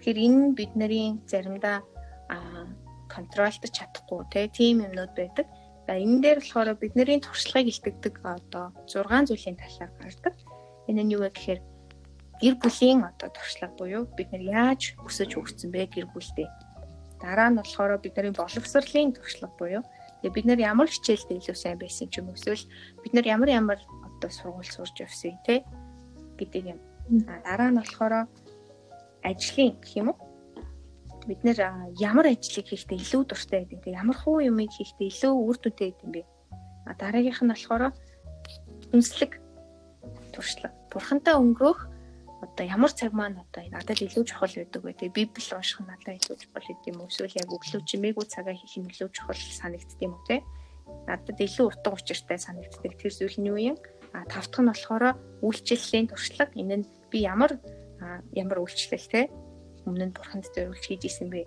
Тэгэхээр энэ нь бидний заримдаа контролдож чадахгүй те тийм юмнууд байдаг. За энэ дээр болохоор бидний туршлагыг илтгэдэг одоо 6 зүйлийн талаар гардаг. Энэ нь юу вэ гэхээр гэр бүлийн одоо туршлага буюу бид нар яаж өсөж хөгжсөн бэ гэр бүлдээ. Дараа нь болохоор бидний боловсролын туршлага буюу тэгээ бид нар ямар хичээлдээ илүү сайн байсан ч юм уу эсвэл бид нар ямар ямар одоо сургууль сурж явсан те гэдэг юм. Дараа нь болохоор ажлын гэх юм уу бид нэр ямар ажлыг хийхдээ илүү дуртай байдаг. Ямар хуу юмыг хийхдээ илүү үр дүнтэй бэ? А дараагийнх нь болохоор үнслэг туршлага. Бурхантай өнгөрөх одоо ямар цаг маань одоо надад илүү чухал байдаг вэ? Тэгээ Библи унших нь надад илүү чухал гэдэг юм уу? Эсвэл яг өглөө чимээгүй цагаа хийх нь илүү чухал санагддаг юм уу те? Надад илүү утга учиртай санагддаг тэр зүйл нь юу юм? А тавтах нь болохоор үйлчлэлийн туршлага. Энэ нь би ямар ямар үйлчлэл те? өмнө нь бурханд зориулж хийж исэн бэ.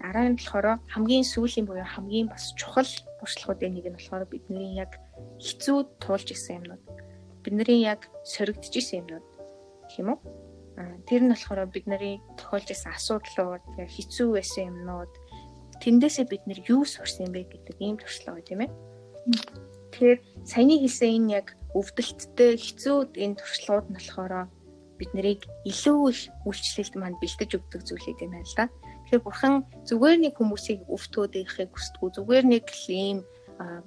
Дараа нь болохоор хамгийн сүүлийн буюу хамгийн бас чухал туршлагуудын нэг нь болохоор бидний яг хэцүү туулж исэн юмнууд. Бидний яг соригдож исэн юмнууд юм уу? Тэр нь болохоор бидний тохиолж исэн асуудлууд, хэцүү байсан юмнууд тэндээсээ бид нэр юу сурсан бэ гэдэг ийм туршлага тийм ээ. Тэгэхээр саяны хэлсэн энэ яг өвдөлттэй хэцүү энэ туршлагууд нь болохоор бид нарыг илүү их үйлчлэлд манд бэлдэж өгдөг зүйлүүд юм байна л да. Тэгэхээр бурхан зүгээр нэг хүмүүсийг өвтгөөд байхыг хүсдэггүй. Зүгээр нэг л ийм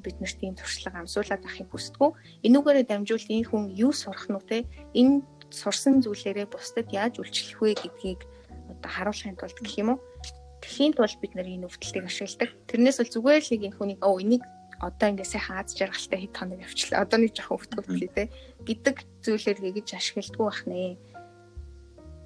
бид нарт ийм туршлага амсуулаад авахыг хүсдэггүй. Энүүгээрээ дамжуулт энэ хүн юу сурах нь вэ? Энэ сурсан зүйлээрээ бусдад яаж үйлчлэх вэ гэдгийг одоо харуулахын тулд гэх юм уу? Тэхийн тулд бид нар энэ өвдөлтийг ашигладаг. Тэрнээс бол зүгээр л энэ хүнийг оо энийг одоо ингээ сайхан аз жаргалтай хэд хоног явчлаа. Одоо нэг жоохон өвтгөвтлээ те гэдэг зүйлээр хийж ашигладаг байх нэ.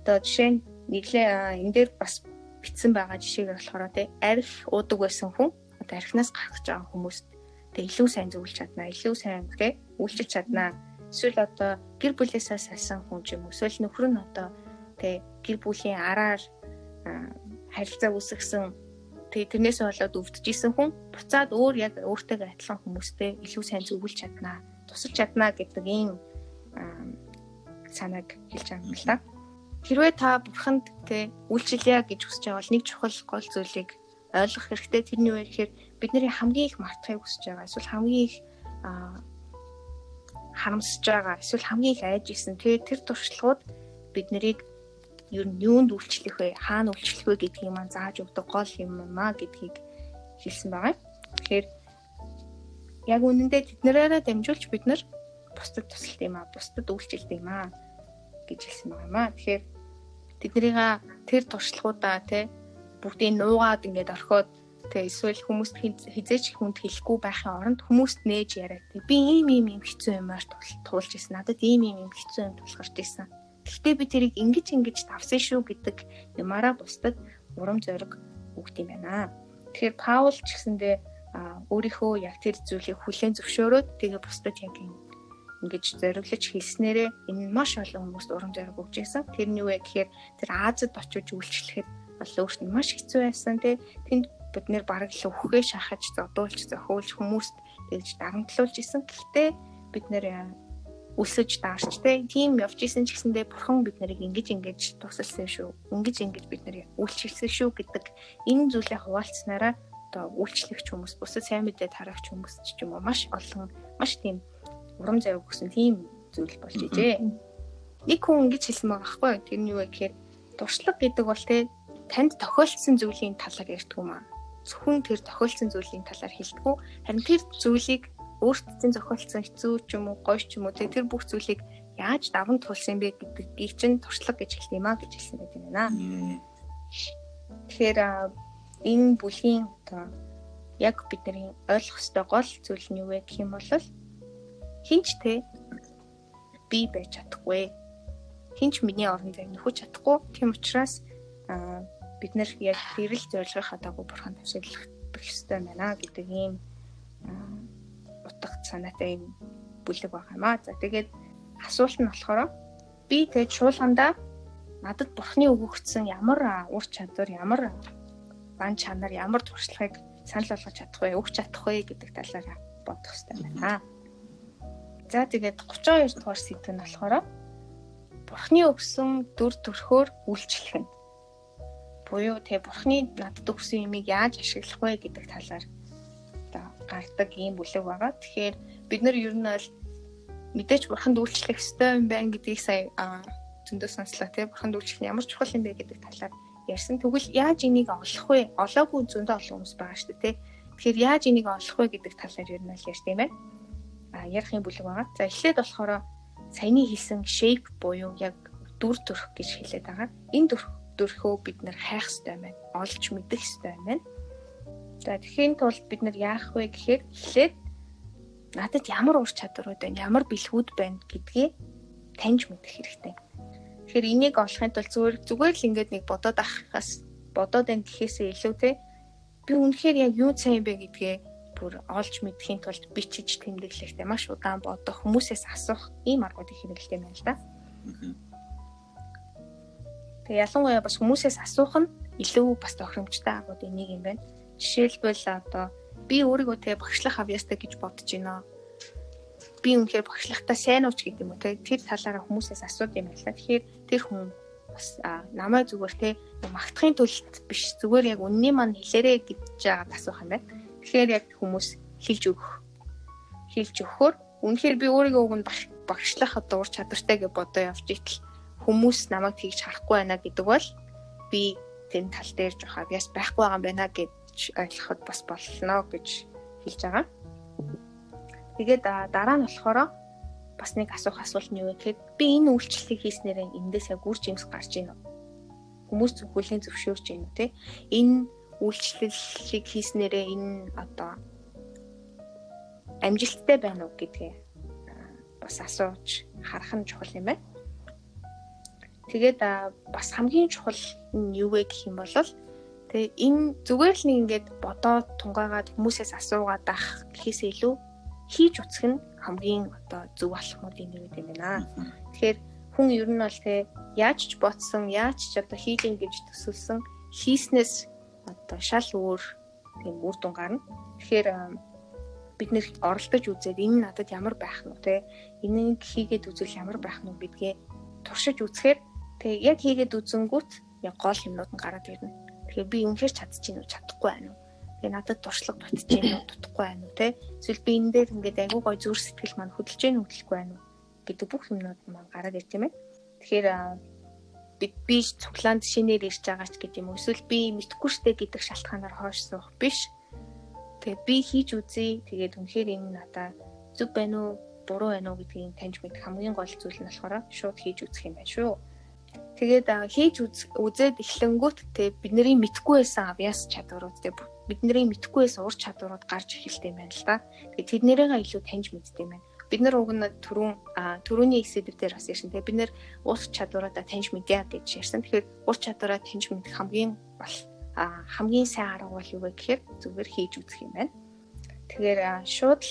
Одоо жишээ нь нэглээ энэ дээр бас битсэн байгаа жишээгээр болохоор те арх уудаг байсан хүн одоо архинаас гарах гэж байгаа хүмүүст тэг илүү сайн зөвлөж чаднаа, илүү сайн те үйлчилж чаднаа. Эсвэл одоо гэр бүлээсээ салсан хүн ч юм уу эсвэл нөхөр нь одоо те гэр бүлийн араар харилцаа үүсгэсэн Тэгээ тэрнээс болоод өвдөжсэн хүн буцаад өөр яг өөртөө адилхан хүмүүстэй илүү сайн зөвлөж чаднаа, тусалж чаднаа гэдэг ийм санааг хэлж байгаа юм л да. Хэрвээ та бурханд тэ үйлчлэе гэж хүсэж байгаа бол нэг чухал гол зүйлийг ойлгох хэрэгтэй. Тэр нь юу вэ гэхээр бидний хамгийн их мартахыг хүсэж байгаа. Эсвэл хамгийн их харамсаж байгаа. Эсвэл хамгийн их айж исэн. Тэгээ тэр туршлагууд бид нарыг ер нь юунд үйлчлэх вэ? Хаана үйлчлэх вэ гэдгийг маань зааж өгдөг гол юм маа гэдгийг хэлсэн байгаа. Тэгэхээр яг үнэндээ тэднэрээрээ дамжуулж бид нар бусдад тусалт юм аа, бусдад үйлчлэлт юм аа гэж хэлсэн байгаа юм аа. Тэгэхээр тэднэрийг тэр туршлагуудаа те бүгдийг нуугаад ингээд орхиод тэгээ эсвэл хүмүүст хизээч хүнд хэлэхгүй байхын оронд хүмүүст нээж яриад би ийм ийм ийм хэцүү юмар туулж ирсэн надад ийм ийм ийм хэцүү юм тулгарч ирсэн Гэхдээ би тэрийг ингэж ингэж давсан шүү гэдэг юмараа бусдад урам зориг өгд юм байна. Тэгэхээр Паул ч гэсэндээ өөрийнхөө яг тэр зүйлийг хүлээн зөвшөөрөөд тэгээ бусдад яг ингэж зориглож хэлснээрээ энэ маш олон хүмүүст урам зориг өгч байсан. Тэр нь юу вэ гэхээр тэр Азад очиж үйлчлэхэд бол өөрт нь маш хэцүү байсан тий. Тэнд бид нэр бараг л өхөө шахаж зодуулж зохиулж хүмүүст тэгж дарамтлуулж исэн. Гэхдээ бид нэр өсөж даарч те тийм явж исэн ч гэсэндээ бурхан бид нарыг ингэж ингэж тусалсан шүү. Ингэж ингэж бид нарыг үйлчлсэн шүү гэдэг энэ зүйлээ хуваалцсанараа одоо үйлчлэгч хүмүүс бусад сайн мэдээ тараагч хүмүүс ч юм уу маш олон маш тийм урам зориг өгсөн тийм зүйл болж ижээ. Нэг хүн ингэж хэлсэн байгаа байхгүй юу? Тэр нь юу вэ гэхээр туршлага гэдэг бол те танд тохиолдсон зүйлийн талаар ярьдаг юм аа. Зөвхөн тэр тохиолдсон зүйлийн талаар хэлдэг. Харин тэр зүйлийг өөртөө зохиолцсон хэцүү ч юм уу гоё ч юм уу тэр бүх зүйлийг яаж даван туулсан бэ гэдгийг чинь туршлага гэж хэлдэг юм а гэж хэлсэн байдаг юм байна. Тэгэхээр энэ бүлгийн одоо яг бидний ойлгох ёстой гол зүйл нь юу вэ гэх юм бол хинч те би байж чадахгүй. Хинч миний орон зайг нөхөж чадахгүй. Тийм учраас бид нэр яг гэрэл зорилгынхаа дагуу бурхан тавшиглах хэрэгтэй байна гэдэг ийм утга санаатай юм бүлэг байгаа юм аа. За тэгээд асуулт нь болохоор би тэгээд шуулгандаа надад бурхны өгөгдсөн ямар ур чадвар ямар зан чанар ямар туршлагыг санал болгож чадах вэ, өгч чадах вэ гэдэг талаар бодох хэрэгтэй байна. За тэгээд 32 дугаар сэдв нь болохоор Бурхны өгсөн дүр төрхөөр үйлчлэх нь. Буюу тэ Бурхны надад өгсөн юмыг яаж ашиглах вэ гэдэг талаар одоо гардаг ийм бүлэг байгаа. Тэгэхээр бид нар ер нь бол мэдээж Бурханд үйлчлэх ёстой юм байна гэдгийг сая зөндөө сонслоо тий. Бурханд үйлчлэх нь ямар чухал юм бэ гэдэг талаар ярьсан. Тэгвэл яаж энийг олох вэ? Олоогүй зөндөө олон хүмүүс байгаа шүү дээ тий. Тэгэхээр яаж энийг олох вэ гэдэг талаар ер нь л ярьж тийм байна ярих юм бүлэг байгаа. За эхлээд болохоор саяны хэлсэн shape буюу яг дүр төрх гэж хэлээд байгаа. Энэ дүр төрхөө бид нар хайх хэрэгтэй байна. Олж мэдэх хэрэгтэй байна. За тэгэхээр тулд бид нар яах вэ гэхээр эхлээд надад ямар ур чадварууд байна, ямар бэлгүүд байна гэдгийг таньж мэдэх хэрэгтэй. Тэгэхээр энийг олохын тулд зүгээр зүгээр л ингээд нэг бодоод авахаас бодоод байна гэхээсээ илүү те би үнэхээр яг юу сайн бэ гэдгээ бүр олж мэдхийн тулд бичиж тэмдэглэхдээ маш удаан бодох, хүмүүсээс асуух ийм аргуудыг хэрэглэдэг юм байна л да. Тэгээ ялангуяа бас хүмүүсээс асуух нь илүү бас тохиромжтой аргуудын нэг юм байна. Жишээлбэл одоо би өөрийгөө тэгээ багшлах авьяастай гэж бодож байна. Би үнэхээр багшлахтаа сайн ууч гэдэг юм уу те тэр талаараа хүмүүсээс асууд юм да. Тэгэхээр тэр хүн бас намайг зүгээр те магтахын тулд биш зүгээр яг үнний маань хэлээрэ гэж жаагаад асуух юм байна. Тэгэхээр яг хүмүүс хилж өгөх. Хилж өгөхөөр үнэхээр би өөрийгөө өгн багшлах одоо ур чадвартай гэж бодоо явж итэл хүмүүс намайг тэгж харахгүй байна гэдэг бол би тэн тал дээр жоох авьяас байхгүй байгаа юм байна гэж ойлгоход бас болно гэж хэлж байгаа. Тэгээд дараа нь болохоор бас нэг асуух асуулт нь юу гэхэд би энэ үйлчлэлийг хийснээрээ эндээс яг үр жимс гарч ийн үү? Хүмүүс зөвхөлийн зөвшөөрч ийн те? Энэ үйлчлэлийг хийснээрээ энэ одоо амжилттай байна уу гэдгээ бас асууж харах нь чухал юм байна. Тэгээд бас хамгийн чухал нь юу вэ гэх юм бол тэгээ энэ зүгээр л нэг ингээд бодоод тунгаагаад хүмүүсээс асуугаад ах гэхээс илүү хийж үцэх нь хамгийн одоо зөв болохмуудын нэг юм байна. Тэгэхээр хүн ер нь бол тэгээ яаж ч ботсон, яаж ч одоо хийж ин гэж төсөлсөн хийснээс одоо шал өөр тийм үр дүн гарна. Тэгэхээр бид нэр оролдож үзээд энэ надад ямар байх нь те энийг хийгээд үзвэл ямар байх нь гэдгээ туршиж үзэхээр тэгээ яг хийгээд үзэнгүүт яг гол юмнууд нь гараад ирнэ. Тэгэхээр би үнэхээр чадчихэв үү чадахгүй байна уу? Тэгээ надад туршлага дутчихэв үү дутахгүй байна уу те? Эсвэл би энэ дээр ингээд айгүй гой зүр сэтгэл маань хөдөлж гэнэ хөдөлөхгүй байна уу гэдэг бүх юмнууд маань гараад ирж юм байна. Тэгэхээр бид би цуглаанд шинээр ирж байгаа ч гэдэг юм уу эсвэл би мэдхгүй штэ гэдэг шалтгаанаар хойш суух биш. Тэгээ би хийж үзье. Тэгээд үнэхээр энэ надаа зөв байна уу, буруу байна уу гэдгийг таньж мэдэх хамгийн гол зүйл нь болохоор шууд хийж үзэх юм байна шүү. Тэгээд хийж үзээд эхлэнгүүт те бидний мэдхгүй байсан авьяас чадварууд те бидний мэдхгүй байсан ур чадварууд гарч эхэлдэг юм байна л да. Тэгээд тэднэрээ илүү таньж мэддэг юм байна бид нар уг нь түрүүн түрүүний сэдв дээр бас ярьсан. Тэгээ бид нар ур чадваруудаа таньж мэдээ гэж ярьсан. Тэгэхээр ур чадвараа таньж мэдэх хамгийн бол хамгийн сайн арга бол юу вэ гэхээр зүгээр хийж үзэх юм байна. Тэгэхээр шууд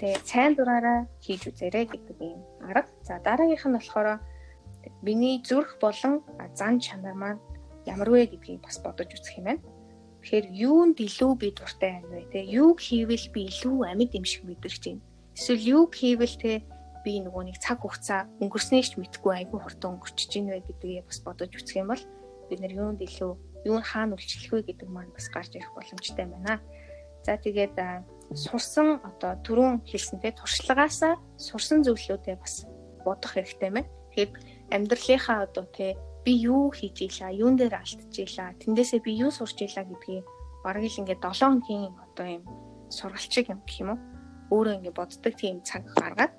тэгээ сайн дураараа хийж үзээрэй гэдэг юм арга. За дараагийнх нь болохоор миний зүрх болон зан чанар маань ямар вэ гэдгийг бас бодож үзэх юм байна. Тэгэхээр юунд илүү би дуртай байна вэ? Тэ юуг хийвэл би илүү амьд юм шиг мэдэрч байна Эсвэл юу хийвэл те би нөгөө нэг цаг хугацаа өнгөрснээ ч мэдгүй айгүй хурдан өнгөрчихөж ийн вэ гэдгийг бас бодож үзэх юм бол бид нэр юунд илүү юу хаана үлчлэх вэ гэдэг маань бас гарч ирэх боломжтой байна. За тэгээд сурсан одоо түрүүн хэлсэн те туршлагаасаа сурсан зүйлүүдээ бас бодох хэрэгтэй мэн. Тэгэхээр амьдралынхаа одоо те би юу хийж ийлаа, юун дээр алдчихлаа, тэндээсээ би юу сурч ийлаа гэдгийг бараг л ингээд 7 хоногийн одоо юм сургалт шиг юм гэх юм уу өөрөө ингэ боддог тийм цаг гаргаад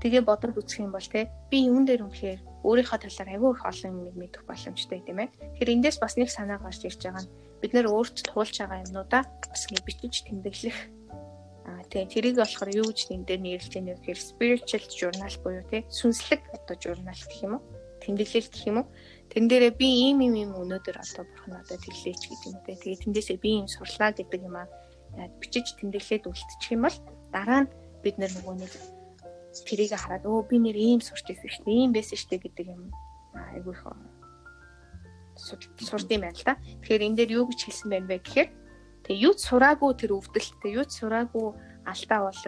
тэгээ бодож үзэх юм бол те би юун дээр үнэхээр өөрийнхөө талаар аягүй их олон юм мэдэх боломжтой тийм ээ. Тэгэхээр эндээс бас нэг санаа гарч ирж байгаа нь бид нэр өөрт туулж байгаа юмнуудаа бас ингэ бичиж тэмдэглэх тийм тэрийг болохоор юу гэж энэ дээр нэрлэж байна вэ гэхээр spiritual journal буюу тийм сүнслэг одоо журнал гэх юм уу? Тэмдэглэл гэх юм уу? Тэн дээрээ би ийм ийм ийм өнөөдөр одоо бурхан надад хэллээч гэдэг юм те. Тэгээ тэндээсээ би ийм сурлаа гэдэг юм аа бичиж тэмдэглээд үлдчих юм бол дараа нь бид нөгөө нэг тэрийг хараад өө би нэр ийм сурч ирсэн шүү дээ ийм байсан шүү дээ гэдэг юм айгүй их сурд юм байна л да. Тэгэхээр энэ дээр юу гэж хэлсэн байна вэ гэхээр тэгээ юу ч сураагүй тэр өвдөлттэй юу ч сураагүй алдаа бол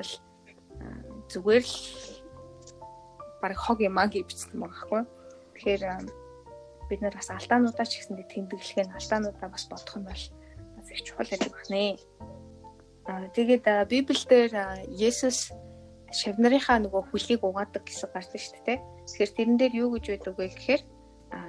зүгээр л баг хог юм аа гэж бичсэн байгаа байхгүй. Тэгэхээр бид нар бас алдаануудаа ч гэсэндээ тэмдэглэх нь алдаануудаа бас бодох нь бол бас их чухал байдаг байна. Аа тэгээд Библиэлд Есүс шавнарынхаа нөгөө хүлийг угаадаг гэсэн гардаг шүү дээ. Тэгэхээр тэрэн дээр юу гэж байдаг вэ гэхээр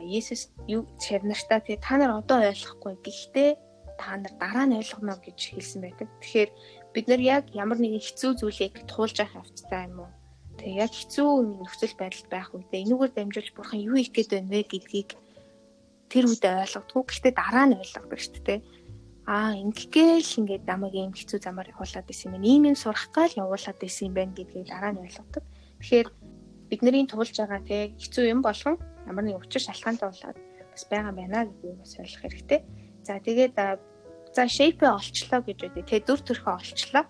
Есүс юу шавнартаа тэгээ та нар одоо ойлгохгүй гэхдээ та нар дараа нь ойлгоно гэж хэлсэн байдаг. Тэгэхээр бид нар яг ямар нэгэн хэцүү зүйлийг туулж авах явцтай юм уу? Тэгээ яг хэцүү нөхцөл байдалд байх үедээ энүүгээр дамжуулж бурхан юу хийх гээд байна вэ гэдгийг тэр үедээ ойлгодгүй. Гэхдээ дараа нь ойлгодог шүү дээ. Аа ингэгээл ингээд намайг ийм хэцүү замаар явуулаад исэн юм. Ийм юм сурах гал явуулаад исэн юм байна гэдгийг дараа нь ойлгодог. Тэгэхээр бидний туулж байгаа те хэцүү юм болгон ямар нэг учир шалтгаантай болоод бас байгаа байна гэдгийг бас ойлгох хэрэгтэй. За тэгээд за shape олчлоо гэж үү те дүр төрхөө олчлоо.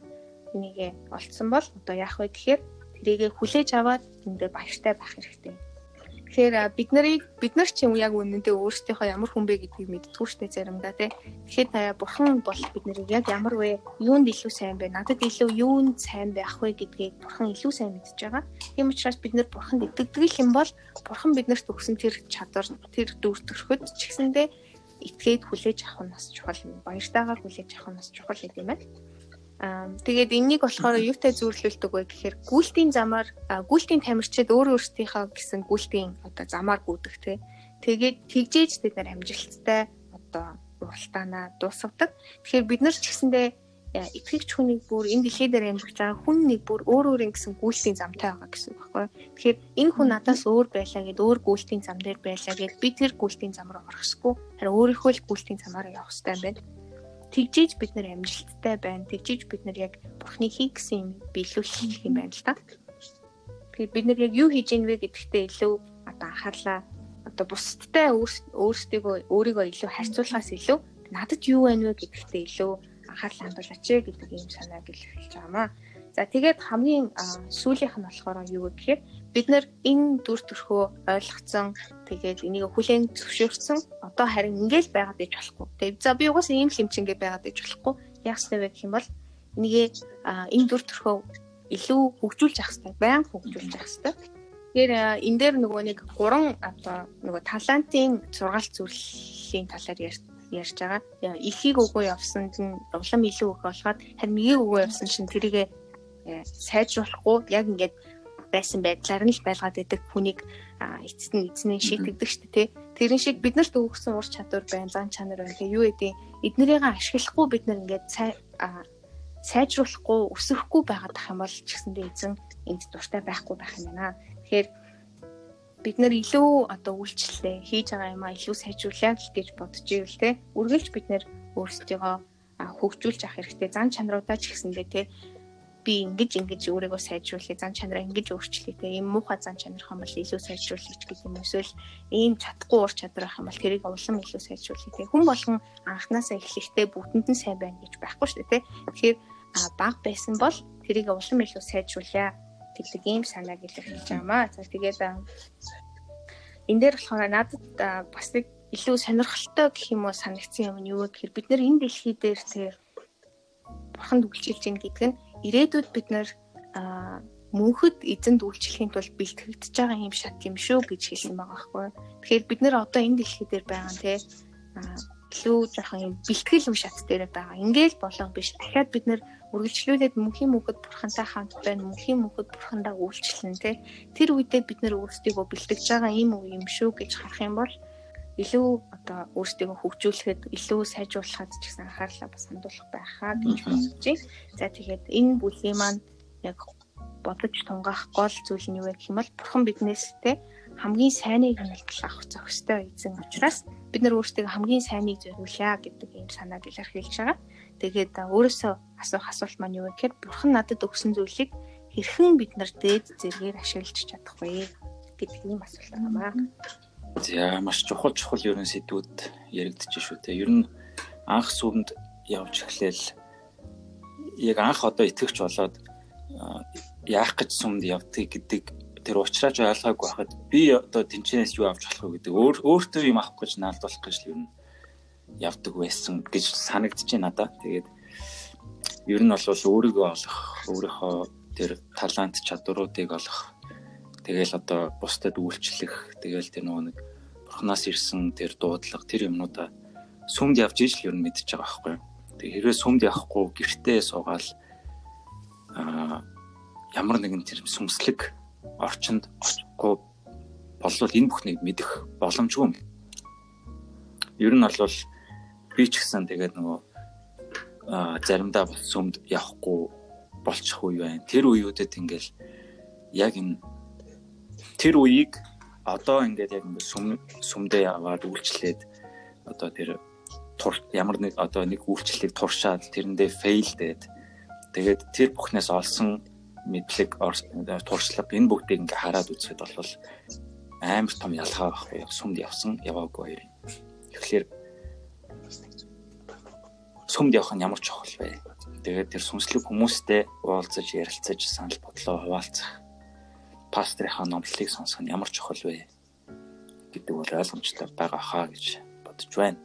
Энийг олцсон бол одоо яах вэ гэхээр тэрийгэ хүлээж аваад эндээ баяртай байх хэрэгтэй. Тэгэхээр бид нарыг бид нар ч юм яг үнэндээ өөрсдийнхөө ямар хүн бэ гэдгийг мэдтгүү штэ заримдаа тий. Тэгэхээр та бурхан бол бид нарыг яг ямар вэ? Юунд илүү сайн бэ? Надад илүү юунд сайн байх вэ гэдгийг бурхан илүү сайн мэдж байгаа. Тийм учраас бид нар бурханд итгэдэг юм бол бурхан биднэрт өгсөн тэр чадвар, тэр дүр төрхөд ч гэсэндээ итгээд хүлээж авах нь бас чухал юм. Баяртайгаар хүлээж авах нь бас чухал гэдэг юм байна. Аа тэгээд энэнийг болохоор юутай зүйрлүүлдэг вэ гэхээр гүйлтийн замаар гүйлтийн тамирчид өөр өөрсдийнхөө гэсэн гүйлтийн одоо замаар гүйдэг те. Тэгээд тэгжээж бид нар амжилттай одоо уралдаанаа дуусгадаг. Тэгэхээр бид нар ч гэсэндээ итгэгч хүнийг бүр энэ дэлхий дээр амьдарч байгаа хүн нэг бүр өөр өөр ингэсэн гүйлтийн замтай байгаа гэсэн үг байхгүй. Тэгэхээр энэ хүн надаас өөр байлаа гэд өөр гүйлтийн зам дээр байлаа гэд би тэр гүйлтийн зам руу орохсгүй харин өөрийнхөө л гүйлтийн замаар явах хэрэгтэй юм байна тэгжиж бид нар амжилттай байна. Тэгжиж бид нар яг бурхны хий гэсэн юм биелүүлэх юм байна л та. Тэгэхээр бид нар яг юу хийж ийн вэ гэдэгтээ илүү одоо анхаарлаа одоо бусдтай өөрсдийгөө өөрийгөө илүү харьцуулахаас илүү надад юу байна вэ гэдэгтээ илүү анхаарлаа хандуулаач гэдэг ийм санааг илэрхийлж байгаамаа. За тэгээд хамгийн сүүлийнх нь болохоор юу вэ гэхээр бид нар энэ дүр төрхөө ойлгоцсон тэгээд энийг хүлээн зөвшөөрсөн одоо харин ингээл байгаад иж болохгүй. Тэгээд за би угаасаа ийм хэмчингээ байгаад иж болохгүй. Яах вэ гэх юм бол энийг энэ дүр төрхөө илүү хөгжүүлж явах хэрэгтэй. Баян хөгжүүлж явах хэрэгтэй. Тэгэхээр энэ дээр нөгөө нэг гурван одоо нөгөө талантын сургаалт зүйлийн талаар ярьж байгаа. Ихийг өгөө явсанд нь улам илүү өгөх болоход харин мгийг өгөө явсан чинь тэрийг сайжруулахгүй яг ингээд байсан байдлаар нь л байлгаад идэг хүнийг эцэст нь эзнээ шийтгдэг шүү дээ тий. Тэрэн шиг биднэрт өгсөн ур чадвар байна, зан чанар байна. Тэгээ юу гэдэг эднэрийг ашиглахгүй бид нар ингээд сайжруулахгүй, өсөхгүй байгаад ах юм бол ч гэсэндээ эзэн энд дуртай байхгүй байх юм байна. Тэгэхээр бид нар илүү одоо үйлчлэлээ хийж байгаа юм а илүү сайжруулах гэж бодож ивэл те үргэлж бид нар өөрсдийгөө хөгжүүлж авах хэрэгтэй зан чанаруудаа ч гэсэндээ те би ингэж ингэж өөрийгөө сайжруулъя зан чанараа ингэж өөрчлөе те. Ийм муухай зан чанар хам бол илүү сайжруулъя ч гэх юм эсвэл ийм чадахгүй ур чадвар ах юм бол тэрийг улам илүү сайжруулъя те. Хүн болгон анханасаа эхлэхдээ бүгдэнд нь сайн байна гэж байхгүй шүү дээ те. Тэгэхээр баг байсан бол тэрийг улам илүү сайжруулъя гэдэг ийм санааг илэрхийлж байгаамаа за тэгээд энэ дээр болохоор надад бас нэг илүү сонирхолтой гэх юм уу санагдсан юм нь юу гэхээр бид нар энэ дэлхий дээр тэр бурханд үйлчилж гин гэдэг нь ирээдүйд бид нэр мөнхөд эзэнд үйлчлэхийн тулд бэлтгэгдэж байгаа юм шат юм шүү гэж хэлсэн байгаа байхгүй. Тэгэхээр бид нэр одоо энэ дэлхий дээр байгаа те илүү жоохон юм бэлтгэл үе шат дээр байгаа. Ингээл болоо биш. Дахиад бид нэр үргэлжлүүлээд мөнхийн мөнхөд бурхантай хамт байна. Мөнхийн мөнхөд бурхандаа үйлчлэн те. Тэр үедээ бид нэр өөрсдийгөө бэлтгэж байгаа юм уу юм шүү гэж харах юм бол илүү одоо өөрсдийгөө хөгжүүлэхэд илүү сайжруулахад ч гэсэн анхаарлаа бас хандуулах байхаа гэж бодож байна. За тэгээд энэ бүлгийн маань яг бодож тунгаах гол зүйл нь юу вэ гэх юм бол бурхан биднээс те хамгийн сайныг нь авах зохистой эзэн учраас бид нар өөрсдөө хамгийн сайныг зориулъя гэдэг ийм санааг илэрхийлж байгаа. Тэгээд өөрөөсөө асуух асуулт маань юу вэ гэхээр бурхан надад өгсөн зүйлийг хэрхэн бид нар дээд зэргээр ашиглаж чадах вэ гэдэг ийм асуулт байна. За маш чухал чухал ерөн сэдвүүд яригдчих шүү те. Ер нь анх сүмд явж эхлээл яг анх одоо итгэвч болоод яах гэж сүмд явдгийг гэдэг тэр уучраач ойлгоогүй байхад би одоо тэнчнээс юу авч болох вэ гэдэг өөр өөртөө юм авах гэж наалдуулах гэж л юм явдаг байсан гэж санагдаж байна надад. Тэгээд ер нь бол өөрийгөө олох, өөрийнхөө тэр талант чадваруудыг олох Тэгэл одоо бусдад үйлчлэх, тэгэл тэр нөгөө нэг бурхнаас ирсэн тэр дуудлага тэр юмнуудаа сүмд явж ижил ер нь мэдчихэж байгаа байхгүй. Тэгээ хэрвээ сүмд явахгүй гэртээ суугаал аа ямар нэгэн тэр сүмслэг орчинд очихгүй болвол энэ бүхнийг мэдэх боломжгүй юм. Ер нь бол би ч гэсэн тэгээд нөгөө заримдаа сүмд явахгүй болчих үе байна. Тэр үеүүдэд ингээл яг энэ тэр үеийг одоо ингээд яг ингээд сүм сүмдээ яваад үйлчлээд одоо тэр тур ямар нэг одоо нэг үйлчлэлийг туршаад тэрэндээ фейлдээд тэгээд тэр бүхнээс олсон мэдлэг туршлага энэ бүгдийг ингээ хараад үзэхэд бол амар том ялгаа байхгүй яг сүмд явсан яваагүй хоёрын. Тэгэхээр сүмд явах нь ямар чухал вэ? Тэгээд тэр сүнслэг хүмүүстэй уулзаж ярилцаж санал бодлоо хуваалцах пастрийнхаа номлолыг сонсох нь ямар чухал вэ гэдэг бол ойлгомжтой байгаа хаа гэж бодож байна.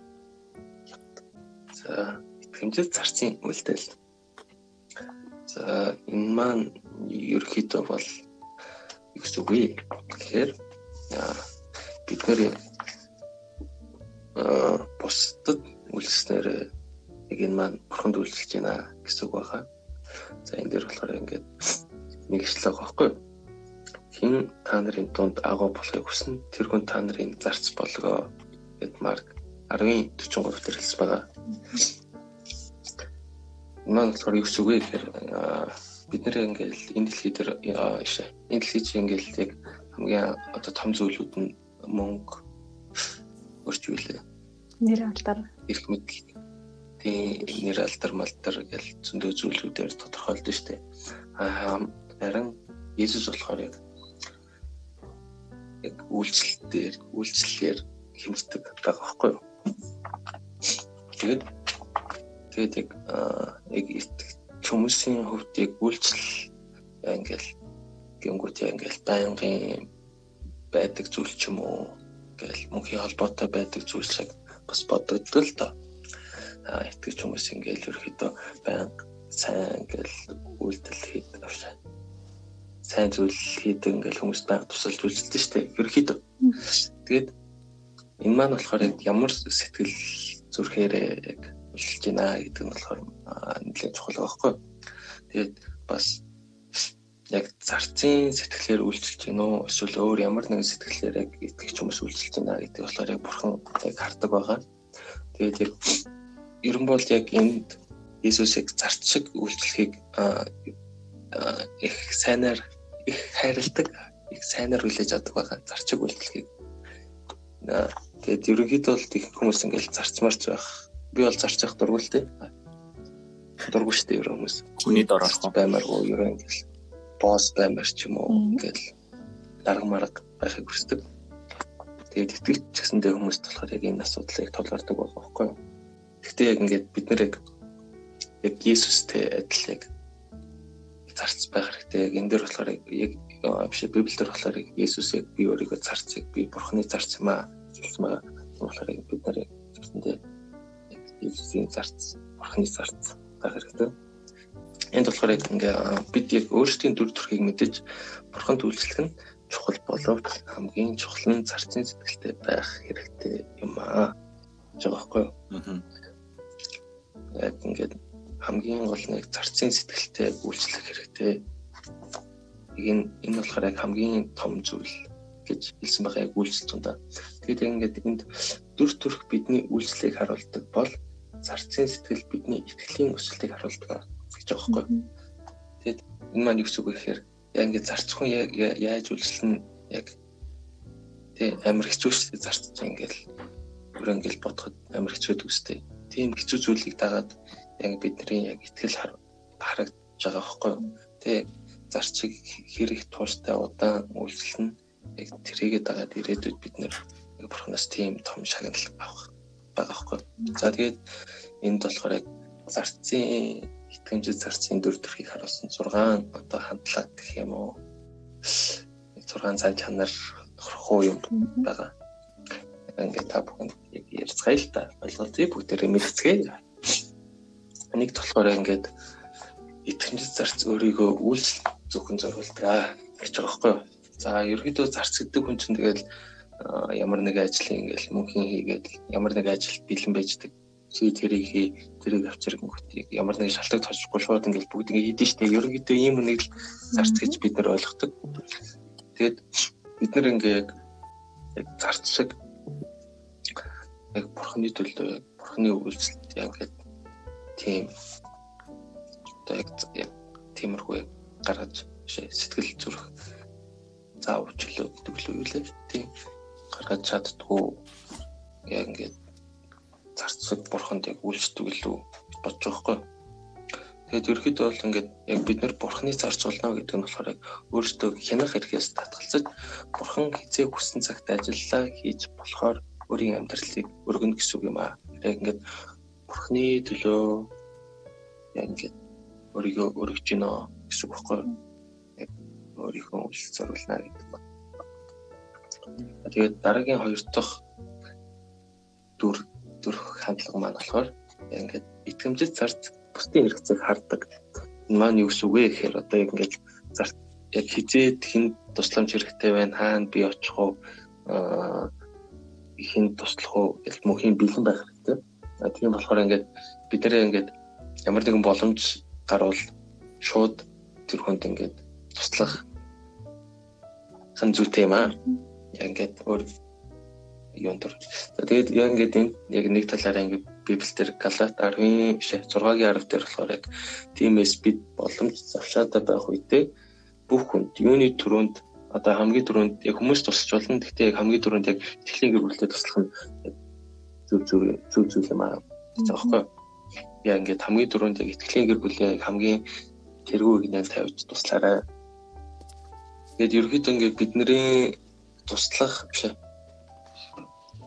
За, итгэмжил зарцын үйлдэл. За, энэ маань ерөөхдөө бол юу гэсэн үг вэ? Тэгэхээр бид нэр а бусдад үйлснээр яг энэ маань бурханд үйлчлэж байна гэсэн үг байна. За энэ дээр болохоор ингээд нэг ишлэг байхгүй юу? Хэн та нарын дунд агуу болохыг хүснэ тэр хүн та нарын зарц болгоо гэд Марк 10:43 дээр хэлсэн байгаа. Маань болохоор юу зүг вэ гэхээр бид нэр ингээл энэ дэлхий дээр энэ дэлхий чинь ингээл яг хамгийн одоо том зүйлүүд нь мөнгө өрч үлээ. Нэр алдар. Ирэх мэдл. Тийм нэр алдар малдар гэл зөндөө зүйлүүдээр тодорхойлдог шүү дээ. Аа харин Есүс болохоор яг яг үйлчлэлээр үйлчлэлээр хэмждэг байгаа байхгүй юу. Тэгээд тэгээд яг яг хүмүүсийн хувьд яг үйлчлэл ингээл гингүүт ингээл байнгын байдаг зүйл ч юм уу ингээл мөнхийн холбоотой байдаг зүйл шиг бас бодогддог л доо. А итгэж хүмүүс ингээл ерөөхдөө байнга сайн ингээл үйлдэл хийдэг авшаа сайн зүйл хийдэг ингээл хүмүүст байнга тусалж үйлчилдэг шүү дээ. Ерөнхийдөө. Тэгээд энэ маань болохоор яг ямар сэтгэл зүрхээр яг үйлчилж байна гэдэг нь болохоор нэлээд чухал байхгүй. Тэгээд бас яг зарцын сэтгэлээр үйлчилж гин үү эсвэл өөр ямар нэгэн сэтгэлээр яг итгэж хүмүүс үйлчилж байна гэдэг болохоор яг бурхан яг хардаг байгаа. Тэгээд яг ерөн бол яг энд Иесусыг зарц шиг үйлчлэхийг их сайнаар их хайрладаг, их сайнаар хүлээж авдаг байгаа зарчиг үйлдэлхийг. Тэгээд ерөнхийдөө бол их хүмүүс ингээл зарчмарч байх. Би бол зарчих дургуул тээ. Дургуул шүү дээ ерөн хүмүүс. Хүний дор орох баймааргүй ерөн ингээл босс баймар ч юм уу ингээл дарга марга байхыг хүсдэг. Тэгээд итгэж гэсэндээ хүмүүст болохоор яг энэ асуудлыг тулгардаг байгаа байхгүй юу? Гэхдээ яг ингээд бид нэр яг яг Иесустэй адил яг зарц байх хэрэгтэй. Энэ дээр болохоор яг биш Библиэлд болохоор Есүс яг би өөрийгөө зарцыг би Бурхны зарц юм аа гэсэн байгаа. Тэгэхээр бид нар гэсэндээ Есүсийн зарц, Бурхны зарц байх хэрэгтэй. Энд болохоор яг ингээ бид яг өөрсдийн дүр төрхийг мэдэж Бурханд үйлчлэх нь чухал боловч хамгийн чухал нь зарцын сэтгэлтэй байх хэрэгтэй юм аа. юу? Аа. Яг ингээд хамгийн гол нэг зарцын сэтгэлтэй үйлчлэх хэрэгтэй. Энэ энэ болохоор яг хамгийн том зүйл гэж хэлсэн байгаа яг үйлчлэл тундаа. Тэгээд яг ингээд энд дүр төрх бидний үйлчлэлийг харуулдаг бол зарцын сэтгэл бидний итгэлийн өсөлтийг харуулдаг гэж байгаа байхгүй. Тэгээд энэ маань юу гэсэн үг вэ гэхээр яг ингээд зарцхан яаж үйлчлэн яг тэг амар хэцүү шүү дээ зарцж ингээл бүр ингээл бодоход амар хэцүү үстэй. Тийм хэцүү зүйлийг дагаад яг бидний яг ихтгэл харагдаж байгаа байхгүй юу. Тэгээ зарчиг хэрэг тууштай удаан үйлчлэн яг тэрийгээ дагаад ирээдүйд бид нэр бурхнаас тийм том шагнал авах байгаа байхгүй. За тэгээд энд болохоор яг зарцын итгэмжит зарцын дүр төрхийг харуулсан 6 одоо хандлага гэх юм уу. 6 цан чанар нохрохоо юм байгаа. Ингээд та бүхэн яг ярьцгаая л та. Ойлголцъя бүгдээрээ мэдцгээе. Нэг болохоор ингээд итгэмжит зарц өөрийгөө үйлс зөвхөн зориулдаг гэж байгаа байхгүй юу? За ерөөдөө зарц гэдэг хүн чинь тэгэл ямар нэг ажлын ингээл мөнхийн хийгээд ямар нэг ажилд бэлэн байждаг чи тэрийг хий тэрийг авчирг мөхтийг ямар нэг шалтгаан тоохгүй шууд ингээл бүгд ингээ хийдэж штэ ерөнхийдөө ийм нэг л зарц гэж бид нар ойлгодог. Тэгээд бид нар ингээ яг зарц шиг яг бурхны төлөө бурхны үйлчлэлд яг ингээд тийм одоо яг тиймэрхүү гаргаж сэтгэл зүрх заавч л гэдэг л үү лээ тийм гаргаж чаддгүй яг ингээд зарцаг бурханд яг үйлчлдэг илүү бодож байгаа хгүй. Тэгээд ерөөхдөө бол ингээд яг бид нар бурханы зарц болно гэдэг нь болохоор яг өөртөө хянах хэрэгээс татгалзаж бурхан хизээ хүссэн цагт ажиллаа хийж болохоор өөрийн амьдралыг өргөнө гэсэн үг юм аа. Яг ингээд бурханы төлөө яг ингээд өөрийгөө өргөж гинэ гэсэн үг байхгүй. Яг өөрийнхөө үйлс зориулна гэдэг байна. Тэгээд дараагийн хоёр дахь дүр төрөх хандлага маань болохоор ингээд итгэмжит зарц бусдын хэрэгцээг хардаг. Энэ маань юу гэсэн үг вэ гэхээр одоо ингээд зарц яг хизээд хин тусламж хэрэгтэй байна хаана би очих уу хин туслах уу гэж мөнхийн бэлэн байх тийм болохоор ингээд бид нэрээ ингээд ямар нэгэн боломж гарвал шууд тэр хүнд ингээд туслах хан зүйтэй юм аа. Ингээд өөр юун төр. Тэгээд яг ингээд энэ яг нэг талаараа ингээд Библиэлд Галат 10-ын 6-гийн 10 дээр болохоор яг тиймээс бид боломж завшаатай байх үедээ бүх хүнд юуны төрөнд одоо хамгийн түрүүнд яг хүмүүс тусч болно. Гэхдээ яг хамгийн түрүүнд яг итгэлийн гэр бүлтэй туслах нь зөв зөв зөв зөв юм аа. Тэгэхгүй. Яг ингээд хамгийн түрүүнд яг итгэлийн гэр бүлээ хамгийн тэргүүг нэл тавьж туслаарай. Тэгээд ерөөхдөө ингээд бидний туслах биш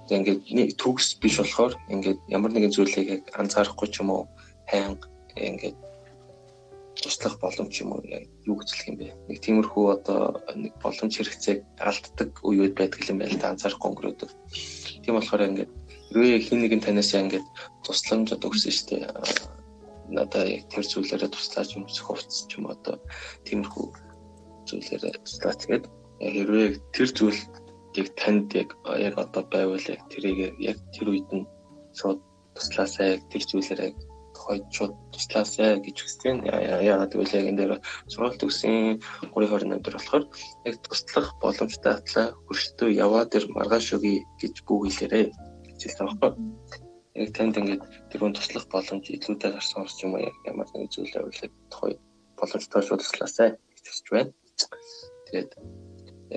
ингээд нэг төгс биш болохоор ингээд ямар нэгэн зүйлийг яг анзаарахгүй ч юм уу хайнга ингээд туслах боломж юм уу юу гэжлэх юм бэ нэг тиймэрхүү одоо нэг боломж хэрэгцээг алддаг үеуд байдаг юм байна л да анзаарахгүй өнгөрөөдөг тийм болохоор ингээд хэрвээ хин нэгэн танаас ингээд тусламж одоо өгсөн дээ. Надаа яг тэр зүйлээрээ туслаач юм зөвхөвц ч юм одоо тиймэрхүү зүйлээрээ туслаач гэдэг хэрвээ тэр зүйл яг танд яг яг одоо байвал яг тэрийг яг тэр үед нь шууд туслаасай тэр зүйлээр яг хойд шууд туслаасай гэж хүссэн. Яагаад гэвэл яг энэ дээр сургалт төгсөн 328 дээр болохоор яг туслах боломжтой атлаа хөрштөө яваа тэр маргааш өгье гэж бүгд хэлсэн байхгүй. Яг танд ингээд тэр хүн туслах боломж илүүтэй гарсан орч юм ямар нэг зүйл байвал тухай боломжтой шууд туслаасай гэж байна. Тэгээд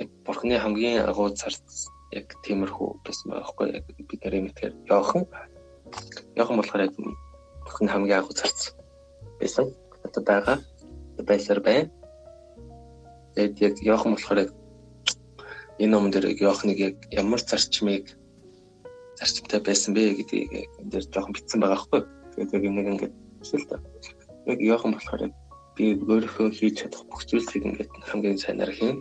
яг бурхны хамгийн агуу зарц яг тиймэрхүү байсан байхгүй яг бид нэр мэдхээр Йохан Йохан болохоор яг бурхны хамгийн агуу зарц байсан одоо байгаа байсаар байна. Тэгээд яг Йохан болохоор яг энэ номон дээр Йоханыг яг ямар зарчмыг зарчимтай байсан бэ гэдгийг энэ дээр жоохон бичсэн байгаа байхгүй. Тэгээд яг нэг ингээд шил та. Яг Йохан болохоор би өөрийнхөө хийж чадах бүх зүйлсийг ингээд хамгийн сайнаар хийн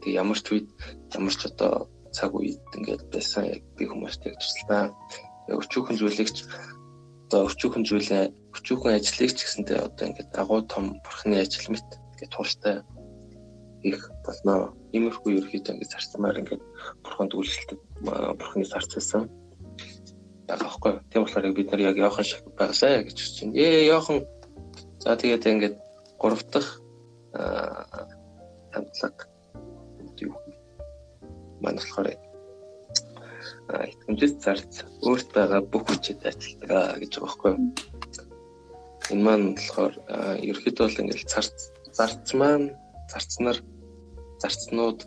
Тэг ямар ч үед ямар ч одоо цаг үед ингээд байсан яг би хүмүүстэй туслаа. Өчүүхэн зүйлийг ч одоо өчүүхэн зүйлээ өчүүхэн ажлыг ч гэсэнтэй одоо ингээд агуу том бурхны ажил мэт ингээд тууштай их болно. Иймэрхүү ерөөхдөө ингээд зарцмаар ингээд бурханд үйлчлдэг бурхны зарцсан байгаа байхгүй. Тийм болохоор бид нар яг яохан шиг байгаасаа гэж байна. Ээ яохан за тэгээд ингээд гурав дахь хамтлаг юу маань болохоор итгэмжит зарц өөрт байгаа бүх хүчтэй ажилладаг гэж байгаа байхгүй. Энэ маань болохоор ерөөхдөө бол ингээл зарц зарц маань зарцнаар зарцнууд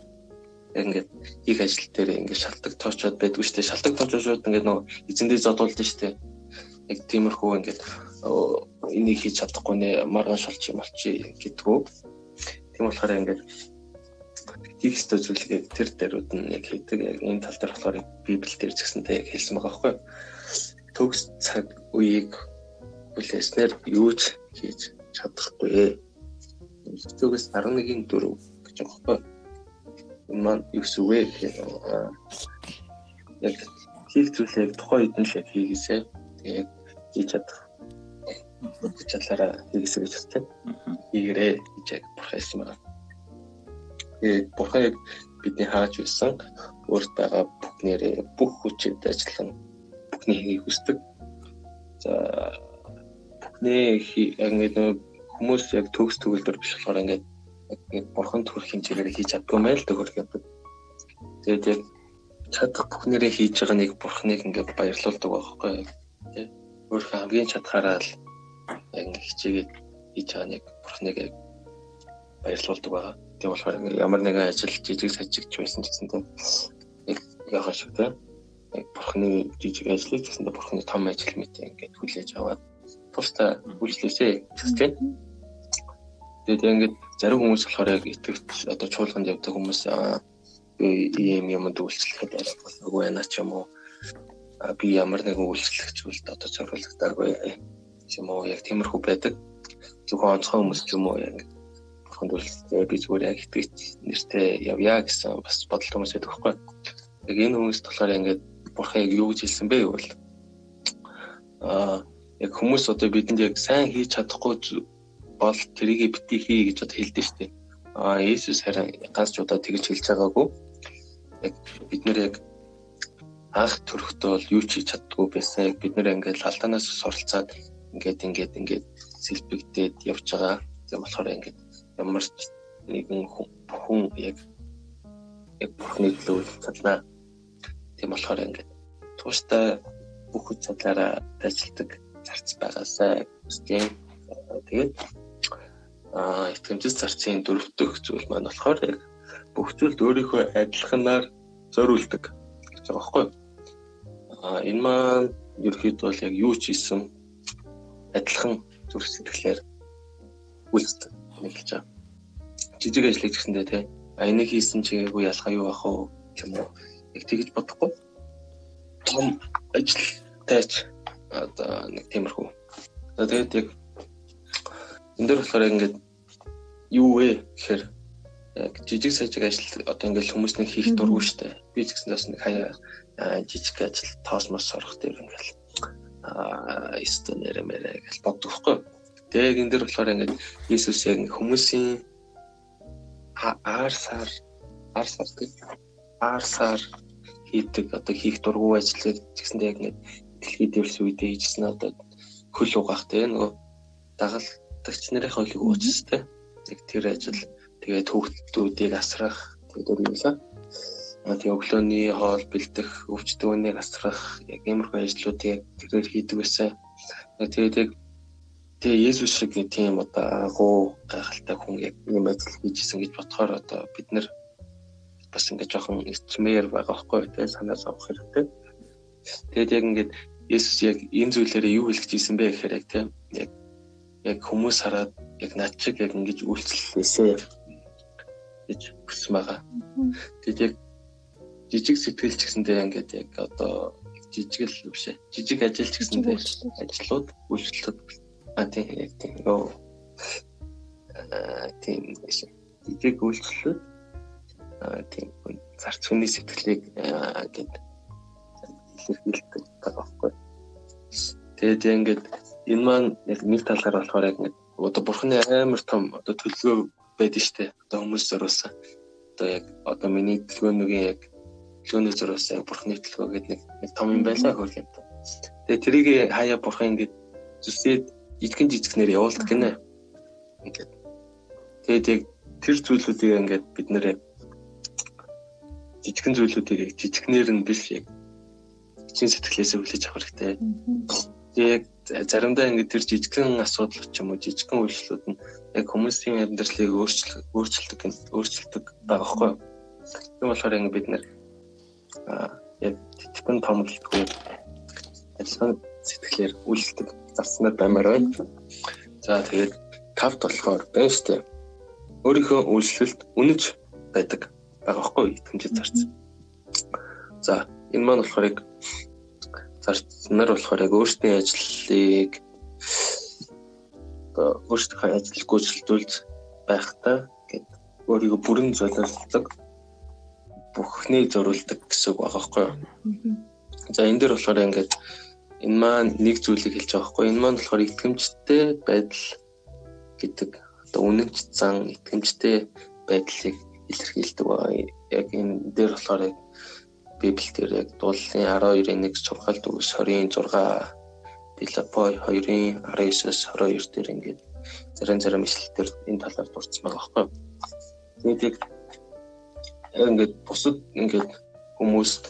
ингээд их ажил дээр ингээд шалтгаан тоочод байдгүй шүү дээ. Шалтгаан тоочод ингээд нөгөө эзэндээ зодуулдаг шүү дээ. Яг тиймэрхүү ингээд энийг хийж чадахгүй нэ маргаан шолч юм болчих гэдгүү. Тийм болохоор ингээд хийх ёстой зүйлийг тэр дээрүүд нь яг хийдэг. Яг энэ тал дээр болохоор Библиэл дээр ч гэсэнтэй яг хэлсэн байгаа байхгүй юу? Төгс цаг үеийг хүлээснээр юу ч хийж чадахгүй. Төгс 11-ийн 4 гэж байгаа байхгүй юу? Маань юу гэсэн үг вэ гэхээр яг хийх зүйлээ тухайн л яг хийгээсэй. Тэгээд хийж чадах чадлаараа хийгээсэй гэж хэлсэн. Хийгэрээ гэж яг бурхан хэлсэн байна. Тэгээд бурхан яг бидний хааж байсан өөрт байгаа бүхнээрээ бүх хүчээр ажиллан бүхний хийхийг хүсдэг. За бүхний яг нэг хүмүүс яг төгс төгөлдөр биш болохоор ингээд яг бурхан төрөх хэмжээгээр хийж чаддгүй мэл төгөр гэдэг. Тэгээд яг чадах бүхнэрээ хийж байгаа нэг бурханыг ингээд баярлуулдаг байхгүй тий. Өөрөө хамгийн чадхаараа л яг хичээгээд хийж байгаа нэг бурханыг яг баярлуулдаг байгаа. Тийм болохоор ямар нэгэн ажил жижиг сажигч байсан гэсэн яг яхаа шиг тий. Яг бурханы жижиг ажлыг гэсэндээ бурханы том ажил мэт ингээд хүлээж аваад тустай үйлчлээсэй гэсэн тий. Тэгээд ингээд зарим хүмүүс болохоор яг итгэвч одоо чуулганд явдаг хүмүүс ийм юмд үйлчлэхэд аргагүй байна ч юм уу би ямар нэгэн үйлчлэгч үлд одоо зориулагдаагүй юм уу яг тиймэрхүү байдаг. Зөвхөн онцгой хүмүүс ч юм уу яг бурханд үйлчлээ би зүгээр яг итгэж нэртэй явъя гэсэн бас бодолтой хүмүүс байдаг байхгүй. Яг энэ хүмүүс болохоор ингээд бурхан яг юу гэж хэлсэн бэ гэвэл аа яг хүмүүс одоо бидэнд яг сайн хийж чадахгүй бол тэрийг битгий хий гэж одоо хэлдэг шүү дээ. Аа Иесус харин ганц ч удаа тэгж хэлж байгаагүй. Яг бид нэр яг анх төрөхдөө бол юу ч хийж чаддгүй байсан. Бид нэр ингээд алдаанаас суралцаад ингээд ингээд ингээд сэлбэгдээд явж байгаа. Тийм болохоор ингээд ямар ч нэгэн хүн яг яг бүхний төлөө чаднаа. Тийм болохоор ингээд тууштай бүх хүч чадлаараа ажилладаг зарц байгаасай. Тийм. Тэгээд а итгэмжит зарцын дөрөв дэх зүйл маань болохоор яг бүх зүйлд өөрийнхөө адилханаар зориулдаг гэж байгаа байхгүй. А энэ маань ерөөхдөө бол яг юу ч хийсэн адилхан зүрх сэтгэлээр үйлсдэг нэг гэж байгаа. Жижиг ажлыг гэсэндээ те а энийг хийсэн чигээгүй ялгаа юу ах вэ юм уу? Яг тэгж бодохгүй. Том ажилтайч одоо нэг тиймэрхүү. Тэгээд яг энэ дээр болохоор ингээд юу вэ гэхээр яг жижиг сажиг ажил одоо ингээд хүмүүс нэг хийх дургүй штэ. Би ч гэсэн бас нэг хаяа жижиг ажил тоос мос сорох дээр ингээд аа исто нэрэмэрэ гэж боддогхгүй. Тэгээд энэ дээр болохоор ингээд Иесус яг хүмүүсийн аарсаар аарсаар гэх аарсаар хийдэг одоо хийх дургүй ажлыг гэсэндээ яг нэг дэлхийд дэвс үедээ хийжсэн одоо хөл угаах те нөгөө дагалт дагч нарын хоолыг ууцтай. Яг тэр ажил тэгээд хүүхдүүдийг асрах тэгээд юу А тэгээ өглөөний хоол бэлдэх, өвчтөнийг асрах яг иймэрхүү ажлуудыг тэрээр хийдэг байсан. Тэгээд яг тэгээ Есүс шиг нэг тийм одоо агуу гайхалтай хүн яг ийм ажил хийжсэн гэж бодохоор одоо бид нэр бас ингээд жоохон эцмээр байгаа байхгүй тэгээ санаа зовох хэрэгтэй. Тэгээд яг ингээд Есүс яг энэ зүйлээрээ юу хэлж ийсэн бэ гэхээр яг тийм яг яг хүмүүс хараад яг над шиг яг ингэж үйлчлэлээсээ гэж хүссэн байгаа. Тэгээд яг жижиг сэтгэл ч гэсэндээ ингээд яг одоо жижиг л биш ээ. Жижиг ажил ч гэсэндээ ажлууд үйлчлэлүүд а тийм яг тийм нөө тийм биш. Жижиг үйлчлэлүүд а тийм зарц хүний сэтгэлийг ингээд илэрхийлдэг байгаа байхгүй. Тэгээд ингээд энэ маань яг нэг талгаар болохоор яг нэг одоо бурхны амар том одоо төлөвлөгөө байдаг штэ. Одоо хүмүүс зориулсан. Одоо яг одоо миний төлөвлөгөөний яг төлөвлөгөөний зориулсан яг бурхны төлөвлөгөө гэдэг нэг нэг том юм байлаа хөл юм. Тэгээ тэрийг хаяа бурхан ингээд зүсээд жижигэн жижигнэр явуулдаг гинэ. Ингээд. Тэгээд яг тэр зүйлүүдийг ингээд бид нэр жижигэн зүйлүүдийг яг жижигнэр нь биш яг чин сэтгэлээсээ хүлээж авах хэрэгтэй. Тэгээд заримдаа ингээд тэр жижигхэн асуудал ч юм уу жижигхэн үйлчлүүд нь яг хүмүүсийн амьдралыг өөрчлөх өөрчилдөг өөрчилдөг байгаа хгүй. Тийм болохоор ингээд бид нэр яг жижигхэн томлолтгүй ажиллагааны сэтгэлээр үйлчлдэг зарцнаар баймаар байна. За тэгээд кавт болохоор бэвстэй өөрийнхөө үйлчлэлд үнэж байдаг байгаа хгүй итгэмжид зарц. За энэ маань болохоор яг зарцнаар болохоор яг өөрсдийн ажлыг өөрсдийнхөө ажил гүйцэлдүүлж байхдаа гээд өөрийгөө бүрэн золиослдог бүхний зориулдаг гэсэн үг байгаа юу. За энэ дээр болохоор ингээд энэ маань нэг зүйлийг хэлж байгаа байхгүй. Энэ маань болохоор итгэмжтэй байдал гэдэг одоо үнэнч зан итгэмжтэй байдлыг илэрхийлдэг. Яг энэ дээр болохоор Библиэлд яг дуулын 12-ын 1 сургаалт үгс 26 Филиппой 2-ын 19-с 22 дээр ингээд зарим зарим ишлэлээр энэ талаар дурдсан байгаа байхгүй. Тэгээд яг ингээд бусад ингээд хүмүүст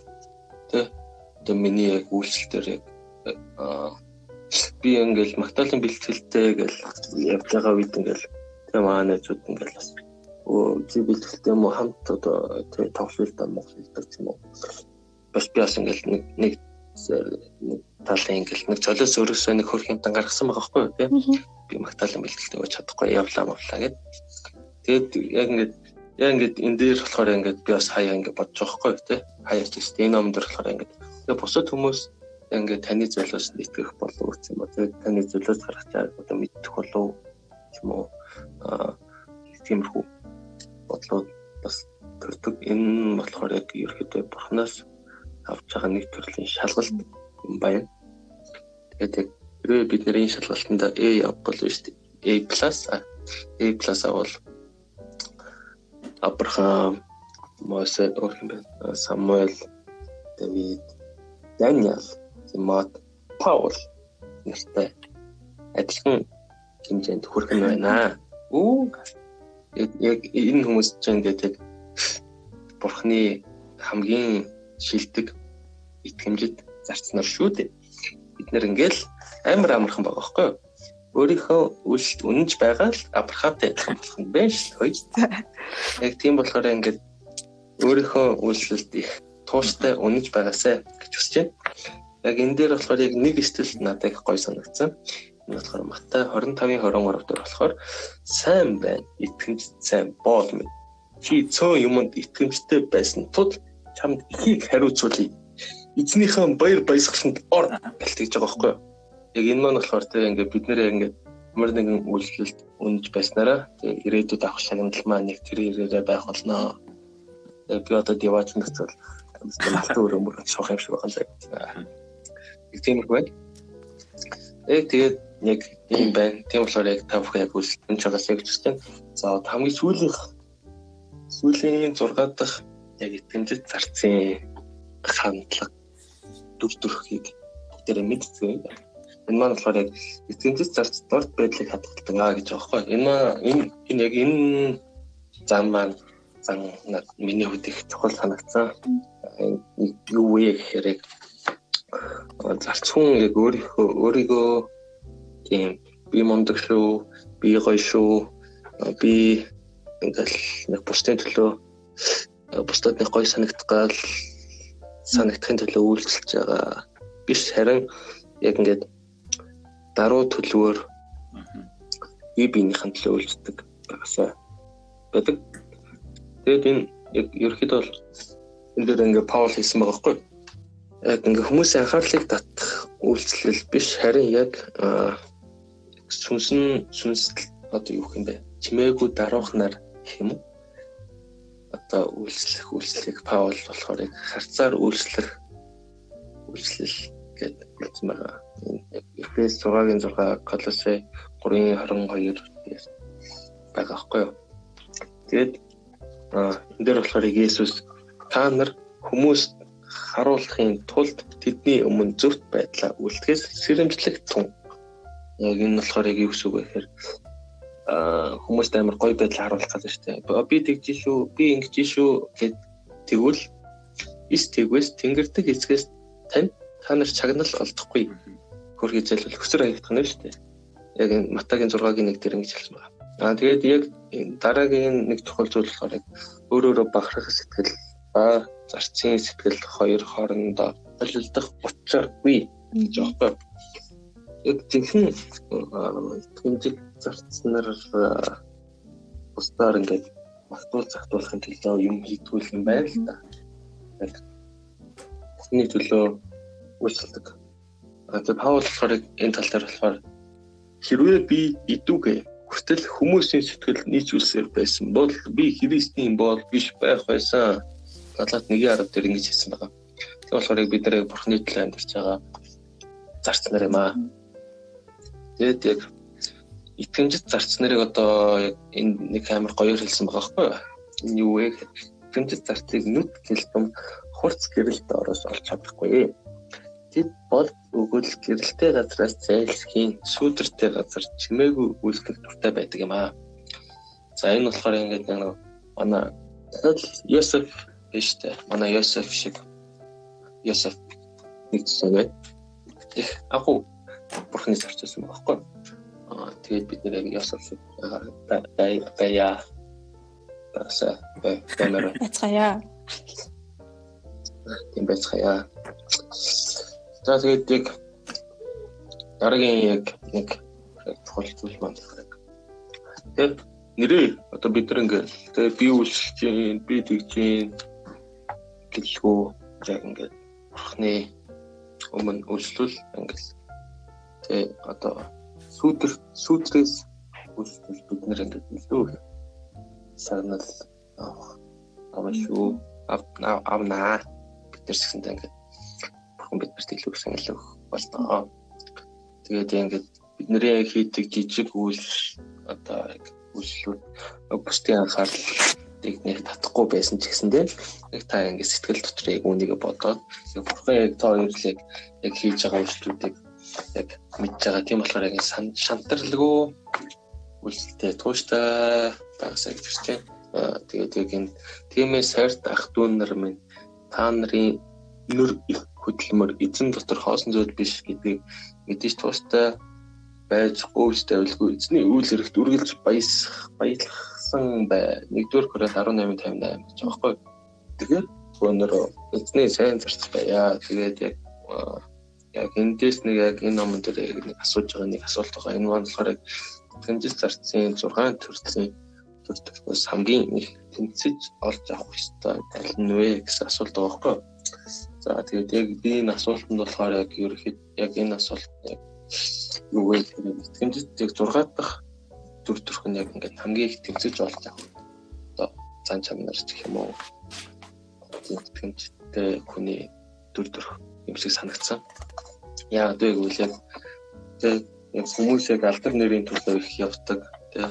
тэ одоо миний яг үйлчлэлээр яг би ингээл Магдалины бэлтгэлтэй гэл явж байгаа үед ингээл тэ маа найзууд ингээл бас чи бэлтгэлтэй юм уу? Хамт одоо тэ тоглолтоо монгол хэлдэг юм уу? Бас би бас ингээл нэг нэг талын ингээл нэг цолоос өөрөөсөө нэг хөрх юмтан гаргасан байгаа байхгүй юу тийм? Би магтаалан бэлтгэлтэй байж чадахгүй явлаа мовлаа гэд. Тэгээд яг ингээд яг ингээд энэ дээр болохоор ингээд би бас хаяа ингээд бодож байгаа байхгүй юу тийм? Хаяа ч гэсэн энэ ном дээр болохоор ингээд тэгээд бусад хүмүүс ингээд таны зөвлөөс нэтгэх болов уу юм ба тэгээд таны зөвлөөс гарах чаар одоо мэдчих болов юм уу? Аа тиймэрхүү бодлоо бас төрдөг энэ болохоор яг ерөөдөө бурхнаас авч байгаа нэг төрлийн шалгалт юм байна. Тэгээд яг хэрвээ бид нэр энэ шалгалтанд A явбал шүү дээ. A+ A+ авал Абрахам, Мосе, Самуэль, Давид, Даниэл, Тимот, Паул нэртэй адилхан хэмжээнд хүрэх нь байна. Үу яг энэ хүмүүс ч ингээд яг бурхны хамгийн шилдэг итгэмжид зарцнаар шүү дээ. Бид нэр ингээл амар амархан байгаа байхгүй юу? Өөрийнхөө үйлсд үнэнч байгаа л Авраамтай адилхан болох юм байна шүү дээ. Яг тийм болохоор ингээд өөрийнхөө үйлсэлд их тууштай үнэнч байгаасай гэж хүсэж байна. Яг энэ дээр болохоор яг нэг стил надад их гоё санагдсан. Энэ болохоор Матай 25-ын 23 дээр болохоор сайн байна, итгэмж сайн боол мэд. Чи цөөн юмд итгэмжтэй байсан тул чамд ихийг хариуцуулъя эзнийхэн баяр баясгаланд ор гэлтэж байгаа байхгүй юу. Яг энэ маань болохоор тэгээ ингээд бид нэрээ ингээд ямар нэгэн үйлчлэлд үнэж байснараа тэгээ ирээдүйд авах шагнал маань нэг тэр ирээрээ байх болно. Тэгээ би одоо дивач нөхцөл алтан өрөө мөр шоох юм шиг байгаа юм. Нэг тийм их байна. Яг тэгээд яг ийм байна. Тийм болохоор яг та бүхэн яг үйлчлэн чагаас яг зүстэй. За хамгийн сүүлийнх сүүлийн 6 дахь яг итгэмжид зарцын хандлага дүр төрхийг бүгдээрээ мэддэг. Энэ маань болохоор яг эцэгцэс зарц дорд байдлыг хадгалдаг аа гэж байгаа байхгүй. Энэ маань энэ яг энэ зам маань над миний хувьд их чухал санагдсан. Юу вэ гэхээр яг зарц хүн яг өөрийнхөө өөрийгөө тийм би мундаг шүү, би гоё шүү, би ингээл нэг бусдын төлөө бусдад нэг гоё санагдгаал санагдахын төлөө үйлчилж байгаа биш харин яг ингээд даруй төлөвөөр бие биенийхэн төлөө үйлчдэг байгаасаа байдаг. Тэгээд энэ яг ерөөхдөө бол энэ дээр ингээд Паул хийсэн байгаа байхгүй. Яг ингээд хүмүүсийн анхаарлыг татах үйлчлэл биш харин яг сүнсэн сүнсэл одоо юу юм бэ? Чимээгүй даруухнаар гэх юм уу? одоо үйлчлэх үйлчлэгийг Паул болохоор яг харцаар үйлчлэх үйлчлэл гэдэг хэлсэн байгаа. Эфес 6-гийн 6 Колосе 3:22 дээр байгаа байхгүй юу. Тэгээд энэ дээр болохоор Иесус та нар хүмүүст харуулахын тулд тэдний өмнө зөвхт байдлаа үлдэхээс сэрэмжлэх тун. Яг энэ болохоор яг юу гэсэн үг вэ гэхээр хүмүүст амар гоё байдал харуулах гэдэг шүү дээ. Би тэгж шүү, би ингэж шүү гэд тэгвэл ис тэгвэс тэнгэрдэг эцгээс тань та нар чагнал олдохгүй хөргий зайлвал хөсөр хаягдах нь шүү дээ. Яг энэ Матагийн 6-гийн 1 дээр ингэж хэлсэн байна. Аа тэгээд яг дараагийн нэг чухал зүйл болохоор яг өөр өөрө бахарх сэтгэл ба зарцын сэтгэл хоёр хоорондоо холилдох учиргүй гэж юм яг жинхэнэ итгэмжийг зарцснаар бусдаар ингээд магтуул загтуулахын төлөө юм хийдгүүл юм байна л да. Яг хүний төлөө үйлчлдэг. А тэгээ Паул болохоор энэ тал дээр болохоор хэрвээ би идүүгээ хүртэл хүмүүсийн сэтгэл нийцүүлсээр байсан бол би христийн бол биш байх байсан. Галаат 1:10 дээр ингэж хэлсэн байгаа. Тийм болохоор бид нэр бурхны төлөө амьдарч байгаа зарц нар юм аа. Тэгээд яг итгэмжит зарц нарыг одоо энэ нэг амар гоёор хэлсэн байгаа байхгүй юу? Вэ? Итгэмжит зарцыг нүд гэлтэн хурц гэрэлд ороос олж чадахгүй. Тэд бол өгөл гэрэлтэй газраас зайлсхийн шүүдэртэй газар чимээгүй үйлдэх дуртай байдаг юм аа. За энэ болохоор ингээд нэг манай Йосеф биш үү? Манай Йосеф шиг Йосеф нэг зүйл их агуу бурхны зарчсан байхгүй. Аа тэгээд бид нэр яг Йосеф шиг бай бая баса баймаар байцгаая. Тийм байцгаая. За тэгээд яг дараагийн яг нэг чухал зүйл маань тэгээд нэрээ одоо бид ингээд тэгээд би үйлчлэж гин би тэгж гин гэлгүй яг ингээд бурхны өмнө үйлчлэл ингээд тэгээд одоо сүүдэр сүүдрээс үйлчлэл бид нар ингээд илүү санал авах шүү авнаа бид нар гэсэнтэй ингээд хүн биднэрт илүү санал өгөх болноо. Тэгээд ингээд бидний хийдэг жижиг үйл одоо яг үйлчлүүд бусдын анхаарлыг нэг татахгүй байсан ч гэсэн тийм яг та ингээд сэтгэл дотор яг үүнийг бодоод бурхан яг та хоёрлыг яг хийж байгаа үйлчлүүдийг яг мэдж байгаа. Тийм болохоор яг шантарлгүй үйлчлэлтэй тууштай байгасаа гэж хэлж байна. Тэгээд яг энэ тиймээ сайрт ах дүүн нар минь та нарын нүр их хөдөлмөр эзэн дотор хоосон зүйл биш гэдгийг мэдээж туустай байж гүйж тавилгүй эзний үйл хэрэгт үргэлж баясах баялгсан бай. 1-р Коринт 18:58 гэж байгаа байхгүй. Тэгээд өнөр эзний сайн зарц байя. Тэгээд яг яг эндээс нэг яг энэ номон дээр нэг асууж байгаа нэг асуулт байгаа. Энэ маань болохоор яг тэмцэл зарцын 6 төрлийн төр төрөөс хамгийн их тэмцэж олж авах ёстой аль нь вэ гэсэн асуулт байгаа байхгүй. За тэгээд яг би энэ асуултанд болохоор яг ерөөхдөө яг энэ асуулт яг юу вэ гэхээр итгэмжид яг 6 дахь төр төрх нь яг ингээд хамгийн их тэмцэж олж авах. Одоо цан чанар гэх юм уу. Итгэмжтэй хүний төр төрх юм шиг санагдсан. Яа одоо гэвэл яг тэг яг хүмүүс яг алдар нэрийн төлөө их явдаг. Тэг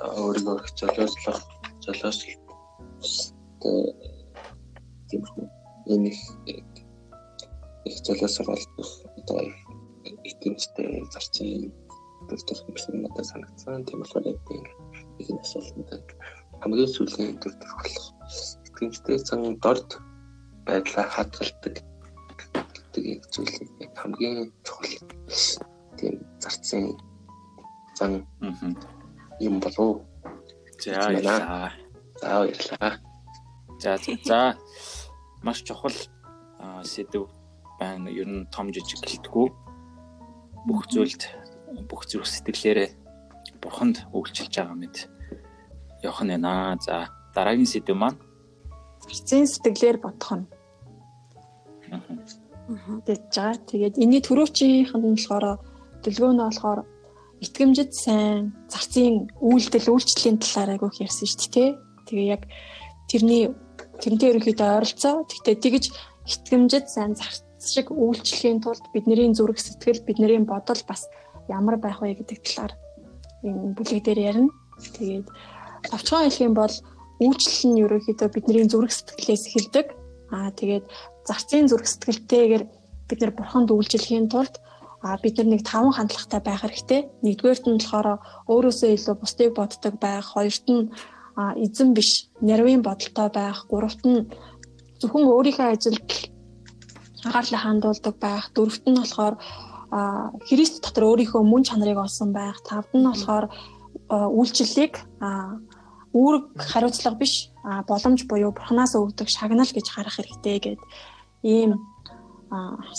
өөрийгөө их золиослох, золиослох. Тэг энэ их их золиосоор олдох одоо итгэмжтэй зарчим доктор гэсэн надад санагдсан. Тийм болохоор яг би энэ асуултанд хамгийн сүүлийн доктор болох итгэмжтэй зан дорд байдлаа хадгалдаг гэдэг зүйлийг яг хамгийн чухал тийм зарцын зан юм болов. За баярлалаа. За баярлалаа. За за маш чухал сэдв байна. Ер нь том жижиг гэлтгүү бүх зүйлд бүх зүрх сэтгэлээрээ бурханд үйлчилж байгаа мэд явах нь байна. За дараагийн сэдв маань зарцын сэтгэлээр бодох нь. Тэгж байгаа. Тэгээд энэний төрөөчийнх нь болохоор дэлгөөнө болохоор итгэмжид сайн зарцын үйлдэл үйлчлэлийн талаар айгүйх ярьсан шүү дээ. Тэгээ яг тэрний тэрнтэй ерөнхийдөө ойролцоо. Тэгтээ тэгж итгэмжид сайн зарц шиг үйлчлэхийн тулд бидний зүрх сэтгэл, бидний бодол бас ямар байх вэ гэдэг талаар энэ бүлэг дээр ярина. Тэгээд товчхон хэлэх юм бол үйлчлэл нь ерөөхдөө бидний зүрх сэтгэлээс эхэлдэг. Аа тэгээд зарцын зүрх сэтгэлтэйгээр бид нар бурханд үйлчлэхийн тулд а бид нар нэг таван хандлагатай байх хэрэгтэй. Нэгдүгээрт нь болохоор өөрөөсөө илүү бусдыг боддог байх, хоёрт нь эзэн биш, нервийн бодолтой байх, гуравт нь зөвхөн өөрийнхөө ажилд анхаарлаа хандуулдаг байх. Дөрөвт нь болохоор Христ дотор өөрийнхөө мөн чанарыг олсон байх. Тавд нь болохоор үйлчлэлийг үүрэг хариуцлага биш боломж буюу бурхнаас өгдөг шагнал гэж харах хэрэгтэй гэд ийм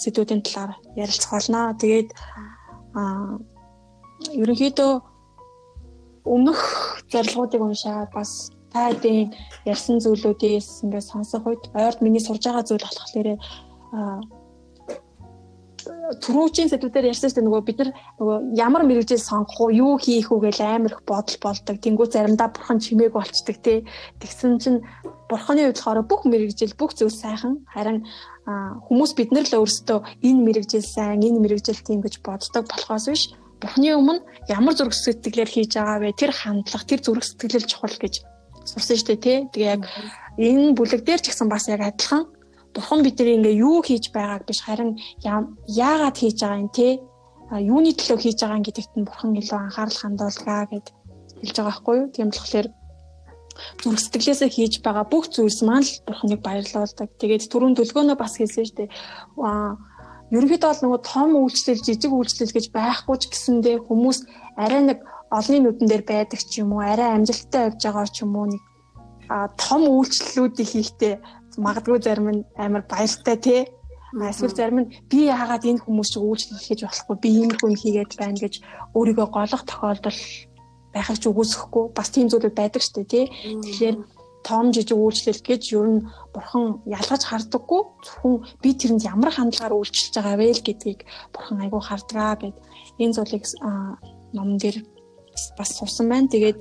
сэдвүүдийн талаар ярилцах болно. Тэгээд ерөнхийдөө өмнөх зарилгуудыг уншаад бас тайдын ярьсан зүйлүүдээс ингээд сонсох үед ойрд миний сурж байгаа зүйл болохоор түрүүжийн сэдвүүдээр ярьсан шүү дээ нөгөө бид нар нөгөө ямар мэрэгжил сонгох уу юу хийх үү гэж амар их бодол болдог. Тэнгүү заримдаа бурхан чимээг болчдөг тий. Тэгсэн чинь бурханы хувьд болохоор бүх мэрэгжил бүх зүйл сайхан харин хүмүүс бид нар л өөрсдөө энэ мэрэгжил сайн энэ мэрэгжил тийм гэж боддог болохоос биш Бурхны өмнө ямар зүрх сэтгэлээр хийж байгаа вэ? Тэр хандлага, тэр зүрх сэтгэлэл чухал гэж сурсан шүү дээ тий. Тэгээ яг энэ бүлэг дээр ч гэсэн бас яг адилхан Бурхан бидний ингээ юу хийж байгааг биш харин яагаад хийж байгаа юм те юуны төлөө хийж байгаа юм гэдэгт нь Бурхан илүү анхаарал хандуулгаа гэд хэлж байгаа байхгүй юу? Тийм болохоор зүрх сэтгэлээсээ хийж байгаа бүх зүйлс маань л Бурханыг баярлуулдаг. Тэгээд түрүүн төлгөөнөө бас хэлсэн шүү дээ. Ерөнхийдөө бол нөгөө том үйлчлэл, жижиг үйлчлэл гэж байхгүй ч гэсэндээ хүмүүс арай нэг олонний нүдэн дээр байдаг ч юм уу, арай амжилттай явж байгаа ч юм уу нэг том үйлчлэлүүдийг хийхдээ магадгүй зарим нь амар баяртай тий. Эсвэл зарим нь би яагаад энэ хүмүүс шиг үйлчлэл хийж болохгүй би иймэрхүү юм хийгээд байна гэж өөрийгөө голох тохиолдол байхыг ч үгүйсэхгүй бас тийм зүйлүүд байдаг шүү дээ тий. Тэгэхээр том жижиг үйлчлэл гэж ер нь бурхан ялгаж хардаггүй зөвхөн би тэрэнд ямар хандлагаар үйлчилж байгаа вэ гэдгийг бурхан айгүй хардгаа гэд энэ зүйлийг номон дээр бас сурсан байна. Тэгээд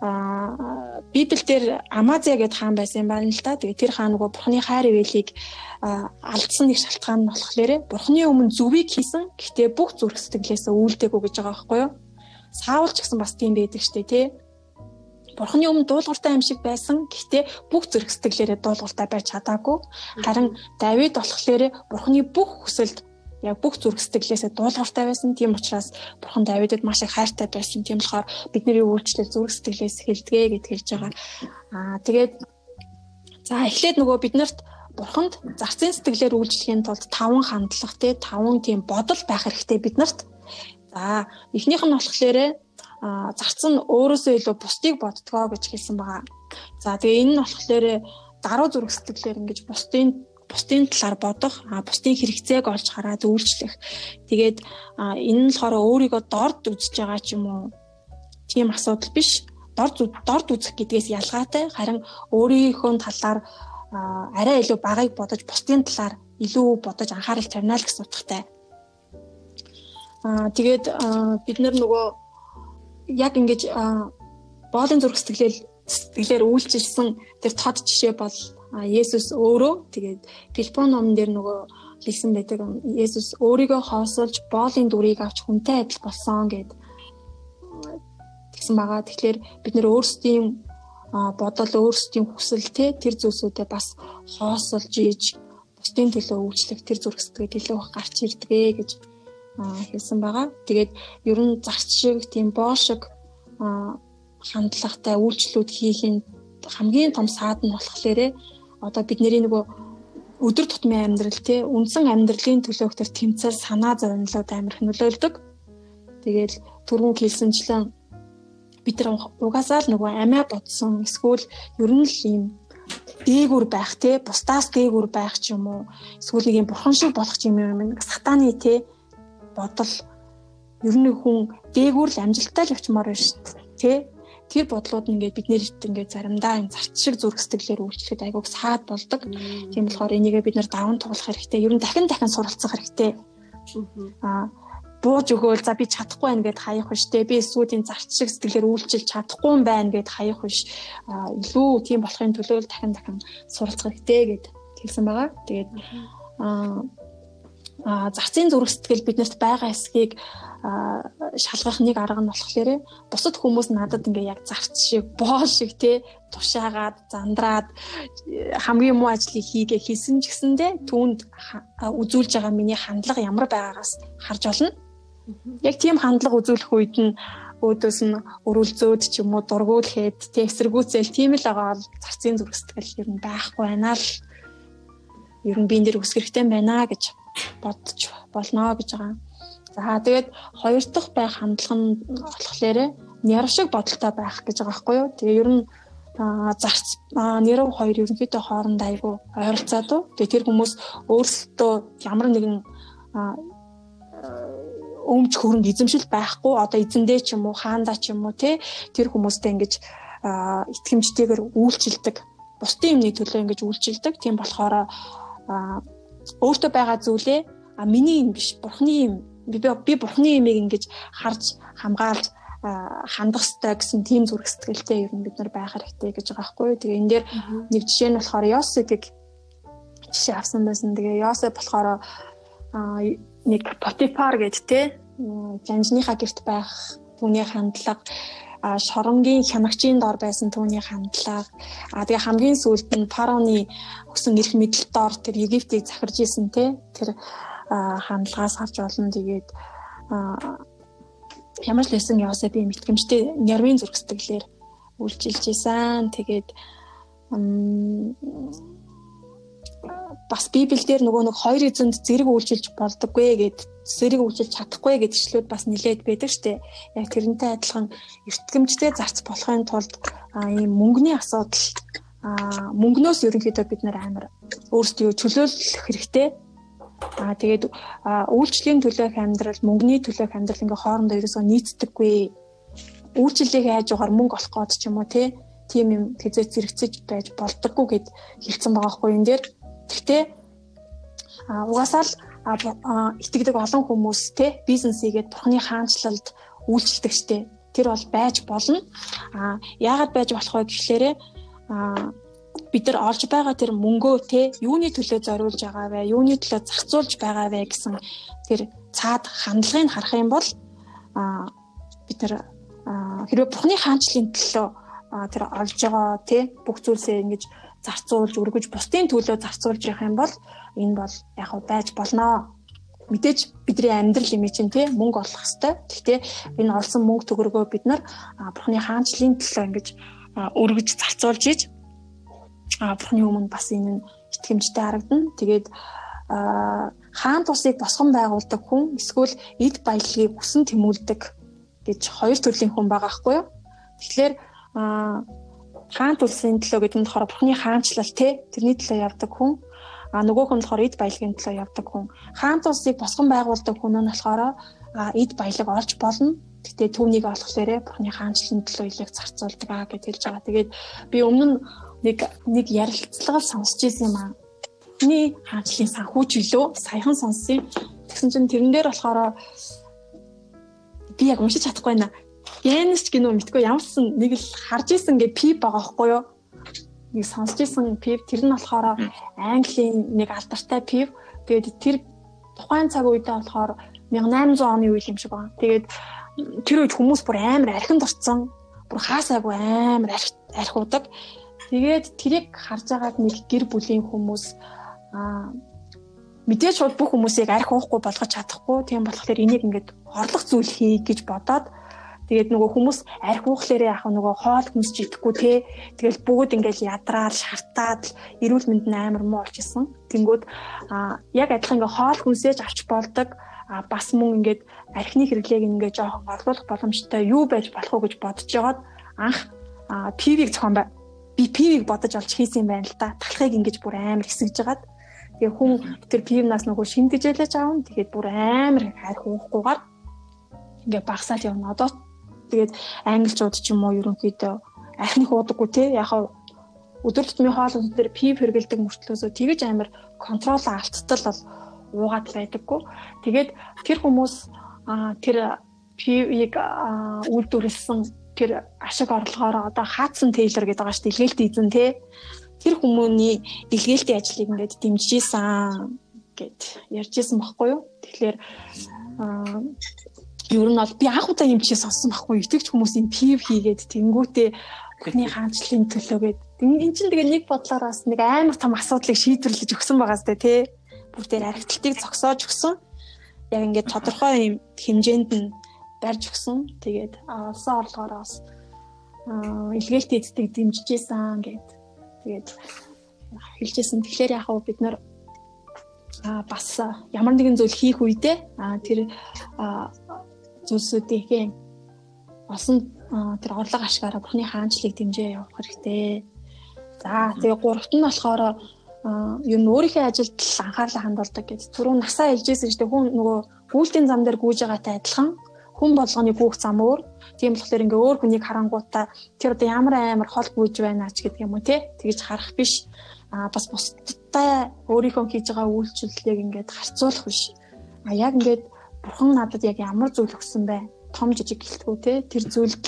а Библиэлд Амазия гэд хаан байсан юм байна л да. Тэгээ тэр хаан нөгөө Бурхны хайр ивэлийг алдсан нэг шалтгаан нь болохоор Бурхны өмнө зүвийг хийсэн. Гэхдээ бүх зүрх сэтгэлээсээ үйлдэггүй гэж байгаа байхгүй юу? Саул ч гэсэн бас тийм байдаг штэ тий. Бурхны өмнө дуулууртай юм шиг байсан. Гэхдээ бүх зүрх сэтгэлээрээ дуулууртай байж чадаагүй. Харин Давид болохоор Бурхны бүх хүсэлд яг бүх зүрх сэтгэлээсээ дуулууртай байсан. Тийм учраас Бурхан Давидэд маш их хайртай байсан. Тийм болохоор бидний үйлчлэл зүрх сэтгэлээс хэлдэгэ гэд хэлж байгаа. Аа тэгээд за эхлээд нөгөө биднэрт Бурханд зарцын сэтгэлээр үйлчлэхийн тулд таван хандлага те таван тийм бодол байх хэрэгтэй биднэрт. За эхнийх нь болохоор а зарц нь өөрөөсөө илүү бусдыг боддгоо гэж хэлсэн байгаа. За тэгээ энэ нь болохоор даруй зүрх сэтгэлээр ингэж бусдын бусдын талаар бодох, бусдын хэрэгцээг олж хараад үйлчлэх. Тэгээд энэ нь болохоор өөрийгөө дорд үзэж байгаа ч юм уу тийм асуудал биш. Дорд дорд үзэх гэдгээс ялгаатай. Харин өөрийнхөө талаар арай илүү багыг бодож бусдын талаар илүү бодож анхаарал тавина л гэсэн утгатай. Аа тэгээд бид нар нөгөө яг ингэж боолын зураг сэтгэлэл сэтгэлээр үйлчилсэн тэр тод жишээ бол Есүс өөрөө тэгээд Филиппон номон дээр нөгөө хэлсэн байдаг Есүс өөрийгөө хоосолж боолын дүрийг авч хүнтэй адил болсон гэд тэгсэн байгаа. Тэгэхээр бид нэр өөрсдийн бодол өөрсдийн хүсэл те тэр зүйлсүүдээ бас хоосолж ийж бусдын төлөө үйлчлэх тэр зүрх сэтгэл илүү их гарч ирдгээ гэж хэлсэн байгаа. Тэгээд ер нь зарч шиг тийм боол шиг хандлагатай үйлчлүүд хийхин хамгийн том саад нь болохоор одоо бидний нөгөө өдөр тутмын амьдрал тий үндсэн амьдралын төлөөх төр тэмцэл санаа зовнилууд амар их нөлөөлдөг. Тэгээл түрүүн хэлсэнчлэн бид нар угаасаа л нөгөө амиа бодсон эсвэл ер нь л ийм дээгүр байх те бусдаас дээгүр байх ч юм уу эсвэл нэг юм бурхан шиг болох юм юм сатаны те бодол ер нь хүн дээгүр л амжилттай л явчмаар байна шүү дээ те тэр бодлууд нь ингээд биднэрт ингээд заримдаа юм зарч шиг зүрх сэтгэлээр үйлчлэхэд айгууг саад болдог. Тийм болохоор энийгээ бид нэр даван туулах хэрэгтэй. Ер нь дахин дахин суралцах хэрэгтэй. Аа бууж өгөөл за би чадахгүй байна гэд хаях биш те би энэ зарч шиг сэтгэлээр үйлчилж чадахгүй юм байна гэд хаях биш илүү тийм болохын төлөө дахин дахин суралцах хэрэгтэй гэд хэлсэн байгаа. Тэгээд аа зарцын зүрх сэтгэл биднэрт байгаа эсхийг шалгах нэг арга нь болохоор бусад хүмүүс надад ингээ яг зарц шиг боол шиг те тушаагаад зандраад хамгийн муу ажлыг хийгээ хийсэн ч гэсэндэ түүнд үзүүлж байгаа миний хандлага ямар байгаагаас харж олно. Яг тийм хандлага үзүүлэх үед нь өөдөөс нь өрүүлзөөд ч юм уу дургуулхэд те эсэргүүцэл тийм л байгаа бол зарцын зүрх сэтгэл ер нь байхгүй байна л. Ер нь биен дээр үсгэх хэрэгтэй байна гэж бодож болно гэж байгаа. За тэгээд хоёр дахь байх хандлага нь болохоор нярв шиг бодолтой байх гэж байгаа байхгүй юу. Тэгээ ер нь зарц нэрв хоёр ерөнхийдөө хоорондоо айгүй ойролцоод уу. Тэгээ тэр хүмүүс өөрсдөө ямар нэгэн өмч хөрөнгө эзэмшил байхгүй одоо эзэндээ ч юм уу хаандаа ч юм уу те тэр хүмүүстэй ингэж итгэмжтэйгээр үйлчилдэг бусдын юмны төлөө ингэж үйлчилдэг тийм болохоор өөртөө байгаа зүйлээ а миний юм биш бурхны юм би би бурхны юмыг ингэж харж хамгаалж хандах ёстой гэсэн тийм зүрх сэтгэлтэй ер нь бид нар байх хэрэгтэй гэж байгаа байхгүй. Тэгээ энэ дээр нэг жишээ нь болохоор Йосепыг жишээ авсан байсан. Тэгээ Йосеп болохоор нэг Потифар гэд те жанжныхаа герт байх түүний хандлага шоронгийн хянагчийн дор байсан түүний хандлага а тэгээ хамгийн сүүлд нь фараоны өгсөн эрх мэдэл дор тэр Египтийг захирж исэн те тэр хандлагаас харж олон тэгээд ямар ч лсэн Йосепийн мэтгэмжтэй нервийн зүрх сэтгэлээр үйлчилж исэн. Тэгээд бас Библиэлд нөгөө нэг хоёр эзэнд зэрэг үйлчилж болдоггүй гэд зэрэг үйлчилж чадахгүй гэдгчлүүд бас нилээд байдаг штэ. Яг тэрнтэй адилхан эртгэмжтэй зарц болохын тулд ийм мөнгөний асуудал мөнгнөөс ерөнхийдөө бид нээр амар өөрсдөө чөлөөлөх хэрэгтэй Аа тэгээд үйлчлэлийн төлөөх амьдрал, мөнгөний төлөөх амьдрал ингээ хоорондоо ерөөсөө нийцдэггүй. Үйлчлэлийг хайж угаар мөнгө олох гээд ч юм уу тийм юм хэзээ зэрэгцэж байж болдоггүй гэд хэлсэн байгаа хгүй энэ дээр. Гэхдээ угаасаа л итгэдэг олон хүмүүс те бизнесийгээд бурхны хаанчлалд үйлчлдэг штэ. Тэр бол байж болно. А яагаад байж болох вэ гэхлээрэ бид нар олж байгаа тэр мөнгөө те юуны төлөө зориулж байгаа вэ? Юуны төлөө зарцуулж байгаа вэ гэсэн тэр цаад хандлагыг харах юм бол а бид нар хэрвээ Бурхны хаанчлалын төлөө тэр олж байгаа те бүх зүйлсээ ингэж зарцуулж өргөж бусдын төлөө зарцуулж явах юм бол энэ бол яг байж болно мэдээж бидний амьдрал юм чинь тий мөнгө олох хэвээр. Гэхдээ энэ олсон мөнгө төгрөгөө бид нар бурхны хаанчлалын төлөө ингэж өргөж зарцуулж ийж бурхны өмнө бас энэ нь итгэмжтэй харагдана. Тэгээд хаан тусыг босгон байгуулдаг хүн эсвэл эд баялагийг хүсэн тэмүүлдэг гэж хоёр төрлийн хүн байгаа хгүй юу. Тэгэхээр хаан тулсын төлөө гэдэг нь болохоор бурхны хаанчлал те тэрний төлөө явдаг хүн а нөгөөх нь болохоор эд баялагын төлөө явдаг хүн хаан тулсыг босгон байгуулдаг хүн нь болохоор эд баялаг олж болно гэтээ түүнийг олохлоорэ бурхны хаанчлалын төлөө илэг зарцуулдаг аа гэж хэлж байгаа. Тэгээд би өмнө нэг нэг ярилцлага сонсч ирсэн юм аа. Миний хаанчлалын санхүүч билүү? Саяхан сонссон. Тэгсэн чинь тэрэн дээр болохоор би яг уншиж чадахгүй байна. Генс гинөө мэдгүй ямарсан нэг л харж исэн гэ пип байгаа байхгүй юу? Нэг сонсч исэн пип тэр нь болохоор Английн нэг алдартай пип. Тэгээд тэр тухайн цаг үедээ болохоор 1800 оны үйл юм шиг байна. Тэгээд тэр үед хүмүүс бүр амар архинд орцсон. Бүр хаасаагүй амар арх архиудаг. Тэгээд тэрийг харж байгаад нэг гэр бүлийн хүмүүс аа мэдээж шууд бүх хүмүүсийг арх уухгүй болгож чадахгүй. Тийм болохоор энийг ингээд орлох зүйл хий гэж бодоод тэгээд нөгөө хүмүүс арх уухлаарээ яг нөгөө хоол хүмсч идэхгүй те. Тэгэл бүгд ингээд ядраал, шартаад эрүүл мэнд нь амар муу болж исэн. Тэнгүүд а яг адилхан ингээд хоол хүнсээж авч болдог. А бас мөн ингээд архины хэрэглээг ингээд жоохон орлуулах боломжтой юу байж болох уу гэж бодож жагаад анх ПV-г зохион би пивийг бодож олж хийсэн юм байна л да. Талхыг ингэж бүр амар хэсэгж жагаад тэгээ хүн тэр пивнаас нөгөө шимдэж ялаж аав. Тэгээд бүр амар хайр хуухгүйгээр ингээ багсаад явна. Одоо тэгээд англичууд ч юм уу ерөнхийдөө архины хуудаггүй те яг өдөр тутмын хоол унд дээр пив хэргэлдэг мөртлөөсөө тэгэж амар контрол алдтал бол уугаад байдаггүй. Тэгээд тэр хүмүүс тэр пивийг үйлдвэрлэсэн тэр ашиг орлогоор одоо хаацсан тейлер гэдэг байгаа шүү дээ илгээлт эзэн те тэр хүмүүний илгээлтийн ажлыг ингээд дэмжижсэн гэд ярьжсэн байхгүй юу тэгэхээр ер нь бол би анх удаа юм чиг сонссон байхгүй итгэж хүмүүсийн пив хийгээд тэнгүүтээ бүхний хаанчлалын төлөөгээд энэ чинь тэгээ нэг бодлоор бас нэг амар том асуудлыг шийдвэрлэж өгсөн байгаа сте тий бүр тэр архитектыг зогсоож өгсөн яг ингээд тодорхой юм хэмжээнд нь барьж өгсөн. Тэгээд олсон орлогоороо бас илгээлт эздэг дэмжижсэн гэд. Тэгээд хэлжсэн. Тэгэхээр яг хөө бид нар бас ямар нэгэн зүйл хийх үедээ тэр зүйлсүүдийнхээ олон тэр орлого ашгаараа бүхний хаанчлыг дэмжээ явах хэрэгтэй. За тэгээ гуравт нь болохоор ер нь өөрийнхөө ажилд анхаарлаа хандуулдаг гэж. Түрүүн насаа шүү дээ. Хүн нөгөө гүйлтийн зам дээр гүйж байгаатай адилхан хүн болгоны хүүх зам өөр. Тийм болохоор ингээ өөр хүнийг харангуудаа тэр одоо ямар амар хол гүйж байна ч гэдэг юм уу те. Тэгэж харах биш. А бас бусдтай өөрийнхөө хийж байгаа үйлчлэлийг ингээд харьцуулах биш. А яг ингээд бурхан надад яг ямар зүйл өгсөн бэ? Том жижиг гэлтгүү те тэр зүйлд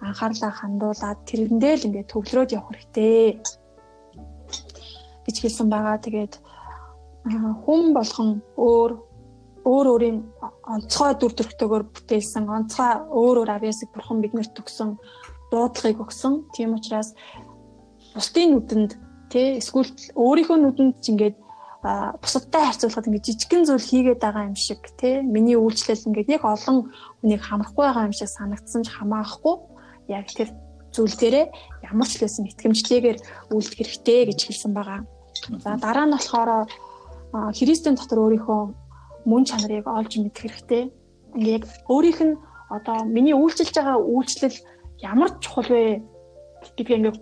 анхаарлаа хандуулаад тэрэндээ л ингээд төвлөрөөд явах хэрэгтэй гэж хэлсэн байгаа. Тэгээд хүн болгон өөр өөр өөрийн онцгой дүр төрхтэйгээр бүтээсэн онцгой өөр өөр авьяасыг бурхан биднэрт өгсөн дуудлагыг өгсөн. Тийм учраас бусдын нүдэнд тий эсвэл өөрийнхөө нүдэнд ч ингээд бусадтай харьцуулахад ингээд жижигхэн зүйл хийгээд байгаа юм шиг тий миний үйлчлэл ингээд яг олон хүнийг хамрахгүй байгаа юм шиг санагдсан ч хамаахгүй яг тэр зүйл дээрээ ямар ч лсэн итгэмжтэйгээр үйлдэх хэрэгтэй гэж хэлсэн байгаа. За дараа нь болохоор Христийн дотор өөрийнхөө мөн чанарыг олж мэдэх хэрэгтэй. Ингээ яг өөрийнх нь одоо миний үйлчилж байгаа үйлчлэл ямар чухал вэ гэдгийг ингээ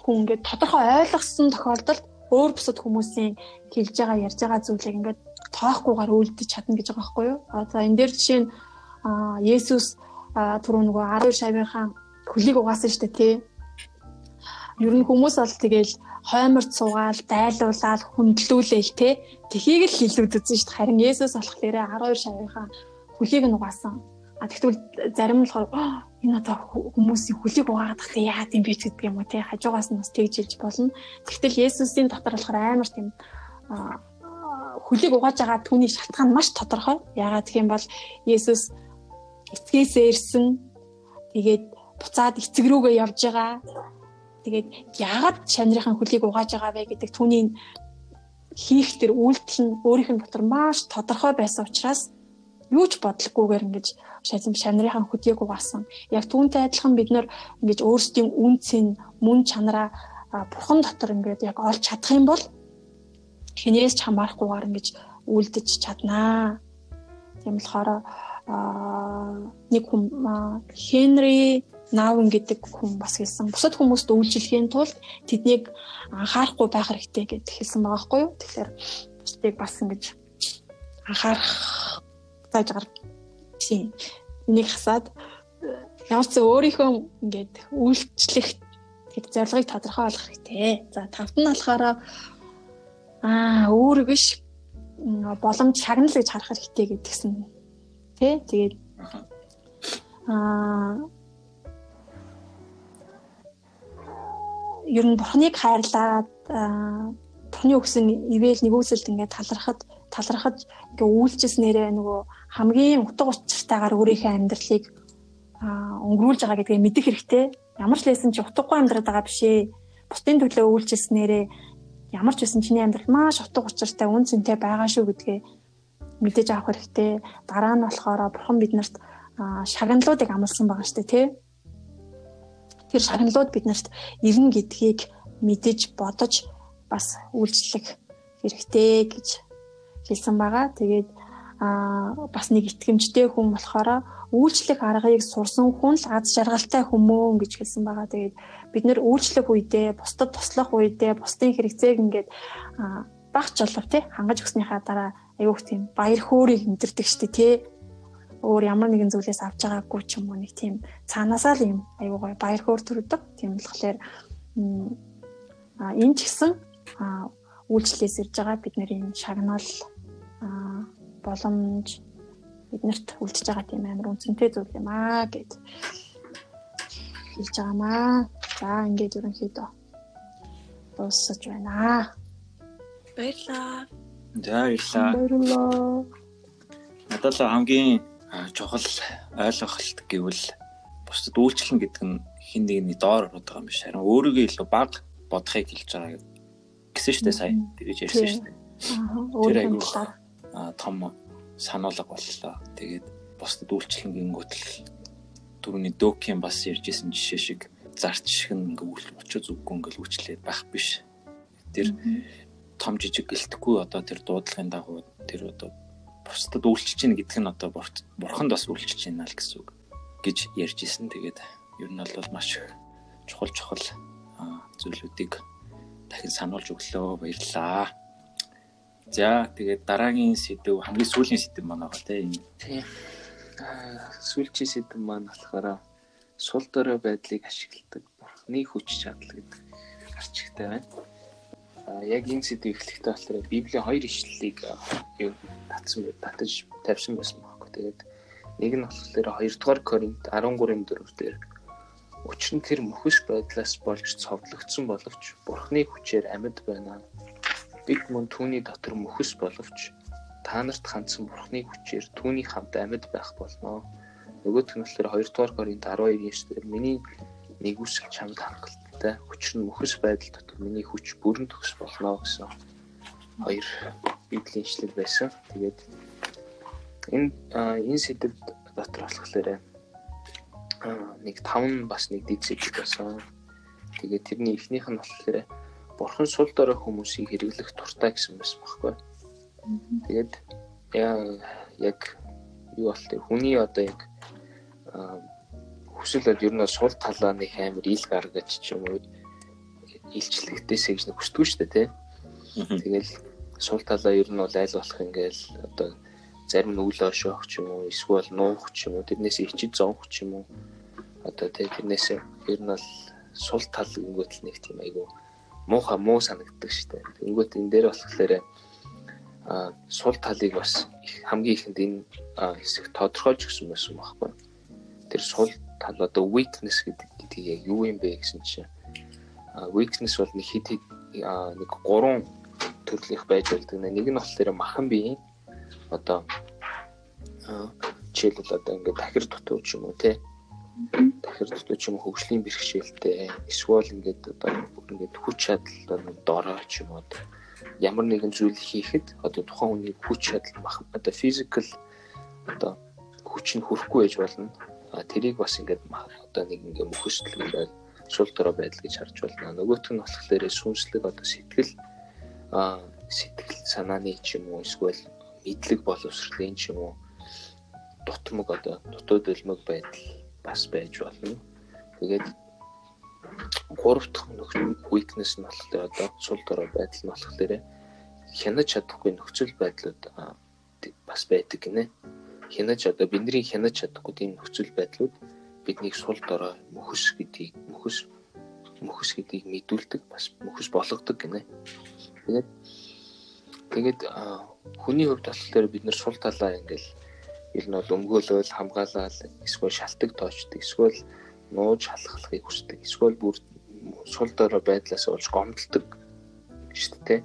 хүн ингээ тодорхой ойлгосон тохиолдолд өөр бусад хүмүүсийн хэлж байгаа ярьж байгаа зүйлийг ингээд тоохгүйгээр үйлдэж чадна гэж байгаа байхгүй юу? За энэ дээр жишээ нь Есүс түрүү нөгөө 12 шавийнхаа хөлийг угаасан шүү дээ тий. Ер нь хүмүүс бол тэгэл хойморд суугаал, дайлуулаад, хүндлүүлээл тий. Тхийг л хилүүд үзэн шүү дээ. Харин Есүс болохоор 12 шавийнхаа хөлийг нь угаасан. А тэгвэл зарим нь болохоор энэ одоо хүмүүсийн хөлийг угаагаад тахлаа яа гэм би гэдэг юм уу те хажуугаас нь бас тэгж хэлж болно. Тэгтэл Есүсийн дотор болохоор амар тийм хөлийг угааж байгаа түүний шалтгаан маш тодорхой. Яагаад гэх юм бол Есүс эцгээсээ ирсэн. Тэгээд буцаад эцэг рүүгээ явж байгаа. Тэгээд яагаад чанарын хөлийг угааж байгаа вэ гэдэг түүний хийх тэр үйлдэл нь өөрийнх нь дотор маш тодорхой байсан учраас юу ч бодлогогүйгээр ингэж шазим шанарынхаа хөдөөг угаасан. Яг түүнтэй адилхан бид нэр ингэж өөрсдийн үнцэн, мөн чанараа бурхан дотор ингээд яг олж чадах юм бол хинээс ч хамаарахгүйгээр ингэж үлдэж чаднаа. Тийм болохоор нэг хүн Хенри Наавн гэдэг хүн бас хэлсэн. Бусад хүмүүст үйлчлэхийн тулд тэднийг анхаарахгүй байх хэрэгтэй гэж хэлсэн байгаа байхгүй юу? Тэгэхээр бусдыг бас ингэж анхаарах зааж гар тийм нэг хасаад ямар ч өөрийнхөө ингээд үйлчлэх тэг зорилгыг тодорхой болгох хэрэгтэй. За тавт нь болохоор аа өөр биш боломж шагнал гэж харах хэрэгтэй гэдгсэн. Тэ тэгээд аа ер нь бурхныг хайрлаад бурхны өгсөн ивэл нэгүсэлд ингээд талархад талархаж ингээ үйлчилснээрээ нөгөө хамгийн утга учиртайгаар өөрийнхөө амьдралыг өнгөрүүлж байгаа гэдгийг мэдэх хэрэгтэй. Ямар ч лсэн чи утгагүй амьдраад байгаа биш ээ. Бусдын төлөө үйлчилснээрээ ямар ч байсан чиний амьдрал маш утга учиртай үн цэнтэй байгаа шүү гэдгээ мэдээж авах хэрэгтэй. Дараа нь болохоор бурхан биднэрт шагналуудыг амласан байгаа шүү дээ, тий. Тэр шагналууд биднэрт ирнэ гэдгийг мэдэж бодож бас үйлчлэх хэрэгтэй гэж хэлсэн байгаа. Тэгээд а бас нэг итгэмжтэй хүн болохоор үйлчлэх аргыг сурсан хүн л аз жаргалтай хүмүүн гэж хэлсэн байгаа. Тэгээд бид нэр үйлчлэх үедээ, бусдад туслах үедээ, бусдын хэрэгцээг ингээд багч болов тий хангаж өгснийхаа дараа аюух тийм баяр хөөргийг мэдэрдэг штэ тий өөр ямар нэгэн зүйлээс авч байгаагүй ч юм уу нэг тийм цаанаасаа л юм аюугай баяр хөөр төрдөг. Тийм болохоор энэ ч гэсэн үйлчлээс ирж байгаа бидний шагнал боломж биднэрт үлдчихэж байгаа тийм амар үнцэнтэй зүйл юм аа гэд хэлж байгаамаа. За ингээд ерөнхийдөө дуусаж байна. Баярлаа. За баярлаа. Баярлаа. Надад л хамгийн чухал ойлголт гэвэл бусдад үйлчлэн гэдэг нь хин нэгний доор ороод байгаа юм биш харин өөрийгөө илүү баг бодохыг хэлж байгаа гэсэн шүү дээ сая тэгэж ярьсан шүү дээ. Тэр айгүй том сануулга боллоо. Тэгээд бусдад үйлчлэн гингүүтэл түрүүний докийн бас ярьжсэн жишээ шиг зарч шиг ингээл очиж үгүй ингээл үйлчлээд байх биш. Тэр том жижиг гэлтэхгүй одоо тэр дуудлагын дагуу тэр одоо бусдад үйлчилж гин гэдг нь одоо бурханд бас үйлчилж байна л гэсэн үг гэж ярьж исэн. Тэгээд ер нь бол маш чухал чухал зүйлүүдийг дахин сануулж өглөө баярлаа. За тэгээд дараагийн сэдв хамгийн сүүлийн сэдв маань байгаа тийм. Тийм. Сүүлчийн сэдв маань болохоор сул дорой байдлыг ашигладаг бурхны хүч чадал гэдэг гарч ихтэй байна. яг энэ сэдв эхлэхдээ болохоор Библийн хоёр ишлэлийг юу татсан татаж тавьсан байсан байхгүй. Тэгээд нэг нь болохоор 2 дугаар Коринт 13-ын 4 дээр Учир нь тэр мөхөс байдлаас болж цовдлогдсон боловч Бурхны хүчээр амьд байна. Бид мөн түүний дотор мөхөс боловч та нарт хандсан Бурхны хүчээр түүний хамт амьд байх болно. Нөгөөх нь болохоор 2 дугаар Коринт 12-ийн 9 дээр миний нэгүсэл чамд хангалттай хүчир нь мөхөс байдал дотор миний хүч бүрэн төгс болно гэсэн хоёр библийн ишлэл байсан. Тэгээд энэ энэ сэдв дотор болохоор нэг 5 бас нэг дид сэдв байсан. Тэгээд тэрний эхнийх нь болохоор бурхан сул дорой хүмүүсийг хэрэглэх туртаа гэсэн байсан байхгүй. Тэгээд яг юу бол тэр хүний одоо яг хүсэл бол ер нь сул талаа нэг амар ил гаргаж ч юм уу илчлэгдээсэй гэж хүсдэг шүү дээ тий. Тэгэл сул талаа ер нь бол айл болох ингээл одоо зарим нь үл ошоох ч юм уу эсвэл нуух ч юм уу тэрнээс ичид зовх ч юм уу одоо тэг тэрнээс ер нь бол сул тал гингүүт л нэг тийм айгу муухай муу санагддаг штэ тэнгүүт энэ дээр болохоор а сул талыг бас хамгийн ихэнд энэ хэсэг тодорхойлж өгсөн байсан байхгүй. Тэр сул тал одоо weakness гэдэг яг юу юм бэ гэсэн чинь weakness бол нэг хэд нэг гурван төрлийнх байж болдог. Нэг нь болохоор махан биеийн одоо жишээлбэл одоо ингээд дахир дутуу ч юм уу те дахир дутуу ч юм уу хөгжлийн бэрхшээлтэй. Эсвэл ингээд одоо ингээд хүч чадал дорой ч юм уу ямар нэгэн зүйл хийхэд одоо тухайн хүний хүч чадал мах одоо физикал одоо хүч нь хүрэхгүй байж болно. А тэрийг бас ингээд одоо нэг ингээд мөхөсдөл ингээд шул дорой байдал гэж харж байна. Нөгөөх нь болохоор сүнслэг одоо сэтгэл а сэтгэл санааны ч юм уу эсвэл мэдлэг боловсролын ч юм уу дутмаг одоо дутууд өлмөг байдал бас байж болно. Тэгээд гурав дахь weakness нь болохоор одоо сул дорой байдал нь болохоор хянаж чадахгүй нөхцөл байдлууд бас байдаг гинэ. Хянаж одоо бидний хянаж чадахгүй тийм нөхцөл байдлууд биднийг сул дорой мөхөс гэдгийг мөхөс мөхөс гэдгийг мэдүүлдэг бас мөхөс болгодог гинэ. Тэгээд тэгээд хүний хувьд болохоор бид нар сул талаа ингээл ер нь бол өмгөөлөл хамгаалал эсвэл шалтгаан тоочдөг эсвэл нууж халахлахыг хүсдэг эсвэл бүр сул дорой байдлаас болж гомдолдог шүү дээ.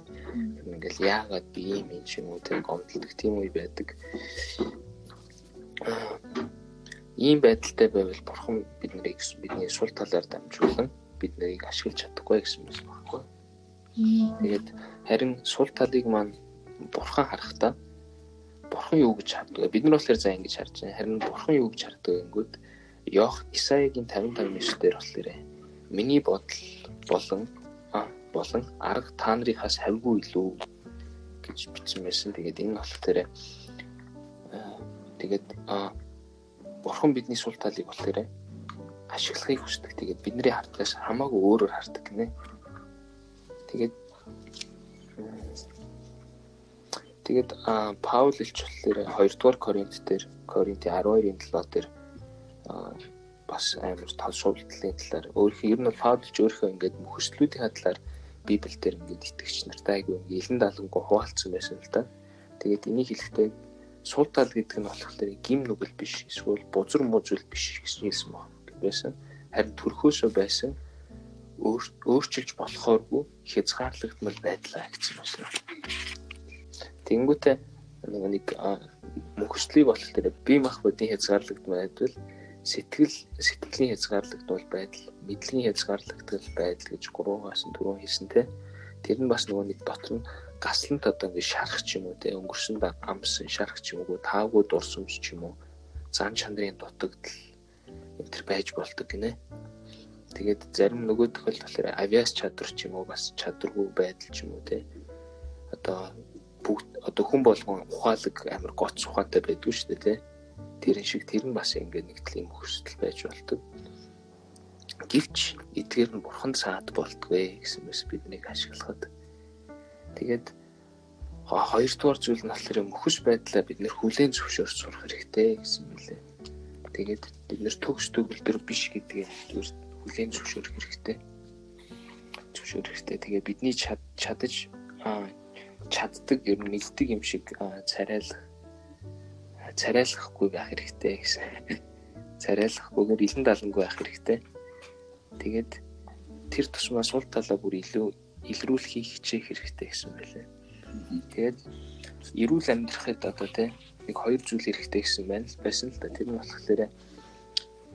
Ингээл яагаад би юм юм шиг үү тэг гомдолдог тийм үе байдаг. Ийм байдалтай байвал бурхан биднийг бидний сул талаар дамжуулан бид нарыг ашиглаж чадахгүй гэсэн юм байна. Тэгээд харин сул талыг маань бурхан харахтаа бурхан юу гэж харддаг. Бид нар болохоор за ингэж харж байна. Харин бурхан юу гэж харддаг гэнгүүт Йох Исаигийн 55:9 дээр болохоор миний бодол болон болон арга та нарынхаас хавгүй илүү гэж бичсэн байсан. Тэгээд энэ болохоор тэгээд бурхан бидний сул талыг болохоор ашиглахыг хүсдэг. Тэгээд бидний хардгаас хамаагүй өөрөөр хардаг гинэ. Тэгээд Тэгээд Паул илч болохоор 2 дугаар Коринт дээр Коринт 12-ын 7 дээр бас амар тал шуудлалын талаар өөрийнхөө ер нь илч өөрийнхөө ингээд мөхөслүүдийн талаар Библиэл дээр ингээд итгэгч нартай айгүй илэн далангуу хуваалцсан байсан л да. Тэгээд энийг хэлэхдээ сул тал гэдэг нь болохоор гим нүгэл биш эсвэл бузар мужил биш гэсэн юм байсан. Харин төрхөөсөө байсан өөрчилж болохооргүй хязгаарлагдмал байдлаа гэсэн байна. Тэнгүүтээ нэг мөхөслийг болох тэр бие махбодын хязгаарлагдмал байдвал сэтгэл сэтгэлийн хязгаарлагдвал байдал, мэдлэгийн хязгаарлагдвал байдал гэж гурваас нь дөрөв хэлсэн те. Тэр нь бас нөгөө нэг дотор нь гаслант одоо ингэ шарах ч юм уу те өнгөрсөн амсан шарах ч юм уу таагүй дурсамж ч юм уу зан чанарын дутагдал энэ төр байж болдог гинэ. Тэгээд зарим нөгөө тохиолдолд болохоор авиас чадвар ч юм уу бас чадваргүй байдал ч юм уу те. Одоо бүгд одоо хүн болгон ухаалаг амар гоц ухаантай байдгүй шүү дээ тий. Тэрэн шиг тэр нь бас ингээд нэг тийм хөсөл байж болдог. Гэвч эдгээр нь бурхан саад болтгоо гэсэн мэс биднийг ашиглахад. Тэгээд хоёрдугаар зүйл нь болохоор мөхөс байдлаа бид нэр хүлээн зөвшөөрч сурах хэрэгтэй гэсэн мөлий. Тэгээд бид нэр төгс төгөлдөр биш гэдгийг хүлээн зөвшөөрөх хэрэгтэй. зөвшөөрөх хэрэгтэй. Тэгээ бидний чад чадаж чаддаг ер нь мэддэг юм шиг царайлах царайлахгүй байх хэрэгтэй гэсэн. Царайлахгүйгээр илэн далангүй байх хэрэгтэй. Тэгээд тэр тусмаа сул талаа бүр илүү илрүүлэхийг хичээх хэрэгтэй гэсэн байлээ. Тэгээд эрүүл амьдрахад одоо тийм нэг хоёр зүйл хэрэгтэй гэсэн байна байсан л да. Тэр нь болохоор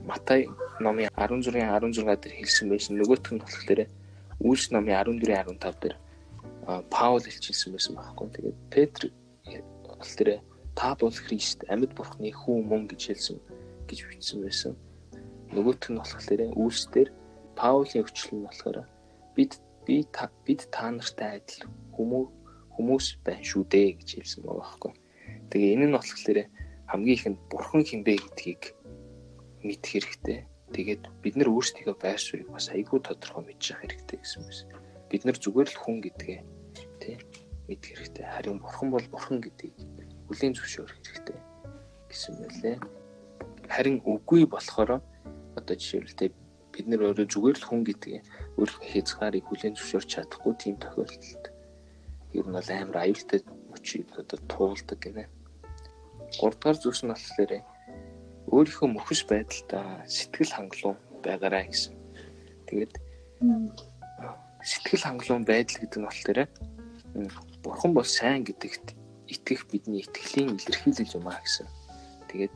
Матай номын 16-ын 16 дээр хэлсэн байсан. Нөгөөх нь болохоор Үйлс номын 14-ийн 15 дээр Паул хэлчихсэн байсан байхгүй. Тэгээд Петр болохоор та бол Христ амьд бурхны хүн мөн гэж хэлсэн гэж бичсэн байсан. Нөгөөх нь болохоор Үйлс дээр Паулийн өчлөл нь болохоор бид би та бид та нартай адил хүмүүс хүмүүс байна шүү дээ гэж хэлсэн байгаа байхгүй. Тэгээ энэ нь болохоор хамгийн ихэнд бурхан хинбэ гэдгийг мэдэх хэрэгтэй. Тэгээд бид нар өөрсдийгөө байр суурийг бас айгүй тодорхой мэдчих хэрэгтэй гэсэн юм. Бид нар зүгээр л хүн гэдгээ тий мэдэх хэрэгтэй. Харин бурхан бол бурхан гэдгийг хүлийн зөвшөөрөх хэрэгтэй гэсэн мэлээ. Харин үгүй болохоор одоо жишээлбэл бид нар өөрөө зүгээр л хүн гэдгийг өөрийнхөө хязгаарыг хүлийн зөвшөөрч чадахгүй тийм тохиолдолд ер нь бол амар аюултай мөчийг одоо туулдаг гинэ. 3 дугаар зүйлс нь болохоор өөрийнхөө мөхөс байдалд сэтгэл хангалуун байгаарай гэсэн. Тэгээд сэтгэл хангалуун байдал гэдэг нь болохоор бурхан бол сайн гэдэгт итгэх бидний итгэлийн илэрхийлэл юм а гэсэн. Тэгээд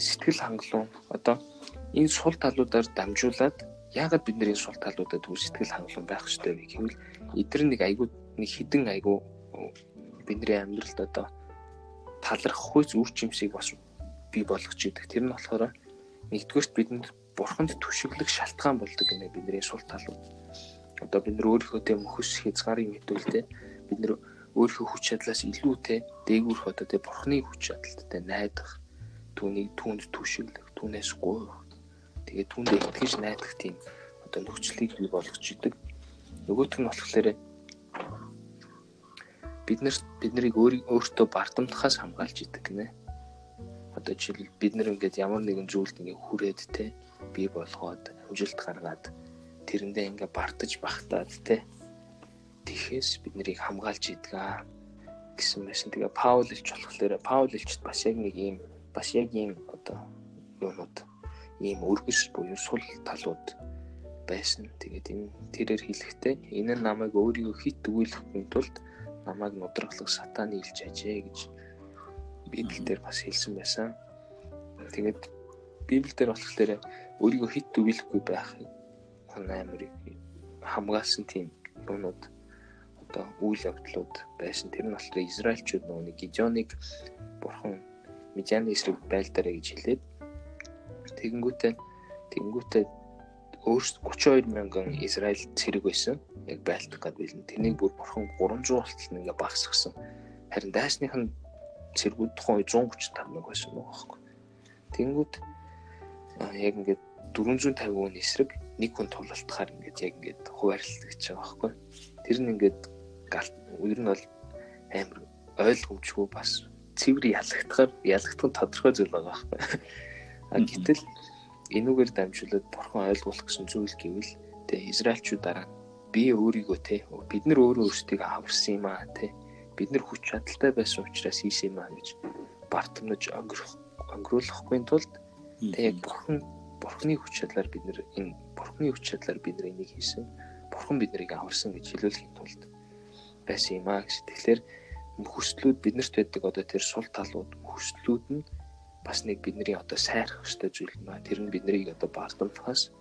сэтгэл хангалуун одоо энэ сул талуудаар дамжуулаад яагаад бид нэр энэ сул талуудад түр сэтгэл хангалуун байх ёстой вэ гэвэл эдгээр нэг айгүй нэг хідэн айгүй бидний амьдралд одоо талархахгүй үр жимсийг бас бий болгож идэг. Тэр нь болохоор нэгдүгээрт бидэнд бурханд түшиглэх шалтгаан болдог гэнэ бидний сул талууд. Одоо бид нар өөрийнхөө тэ мөхөс хязгаарыг мэдүүлдэ бид нар өөрийнхөө хүч чадлаас илүүтэй дээгүүрх одоо тэ бурхны хүч чадалтай найдах түүнийг түүнд түшиглэх түүнээс гуйх тэгээд түүндээ итгэж найдах тийм одоо нөхцөлийг бий болгож идэг. Нөгөөх нь болохоор бид нар бид нарыг өөртөө бардамтахаас хамгаалж идэг гинэ. Одоо жишээл бид нар ингээд ямар нэгэн зүйлд ингээд хүрээд те бий болгоод амжилт гаргаад тэрэндээ ингээд бартаж багтаад те тэхээс бид нарыг хамгаалж идэг аа гэсэн мэсэн. Тэгээ Паул илч болохоор Паул илчд бас яг нэг ийм бас яг ийм одоо юмуд ийм өргөс буюу сул талууд байсан. Тэгээд энэ тэрээр хэлэхдээ энэ нь намайг өөрийгөө хит өгүүлэхин тулд намайг нудраглах сатаны илж ажээ гэж Библиэлд бас хэлсэн байсан. Тэгээд Библиэлд болохоор өөрийгөө хит өгүүлэхгүй байх амар хамгаалсан тийм юмнууд одоо үйл явдлууд байсан. Тэр нь болохоор Израильчууд нөгөө Гидеоныг бурхан Медианы эсрэг байлдаарэ гэж хэлээд Тэгэнгүүтээ тэгэнгүүтээ өөрсд 32 мянган Израиль цэрэг байсан. Яг байлдах гээд билэн. Тэрнийг бүр бурхан 300 болтол ингээ багсгсан. Харин дайсных нь цэргүүд тухайн 135 мянга байсан байгаа байхгүй. Тэнгүүд яг ингээд 450 хүн эсрэг нэг хүн тулалтахаар ингээд яг ингээд хуваарлалт гэж байгаа байхгүй. Тэр нь ингээд галт. Ер нь бол амар ойлгомжгүй бас цэвэр ялагдахаар ялагдах нь тодорхой зүйл байгаа байхгүй. А гэтэл энүүгээр дамжуулаад бурхан ойлгуулах гэсэн зүйл гэвэл тэ Израильчуудаараа би өөрийгөө те бид нар өөрөө өөрсдийг аварсан юм аа те бид нар хүч чадалтай байсан учраас хийсэн юм аа гэж бартамнаж өнгөрөх өнгөрүүлэхгүй тулд тэг яг бурхан бурханы хүч чадлаар бид нар энэ бурханы хүч чадлаар бид нар энийг хийсэн бурхан бид нарыг аварсан гэж хэлүүлэхийн тулд байсан юм аа гэж тэгэхээр хүслүүд биднэрт байдаг одоо тэр сул талууд хүслүүд нь бас нэг бидний одоо сайрах ёстой зүйл юм аа. Тэр нь биднийг одоо баалдамтахаас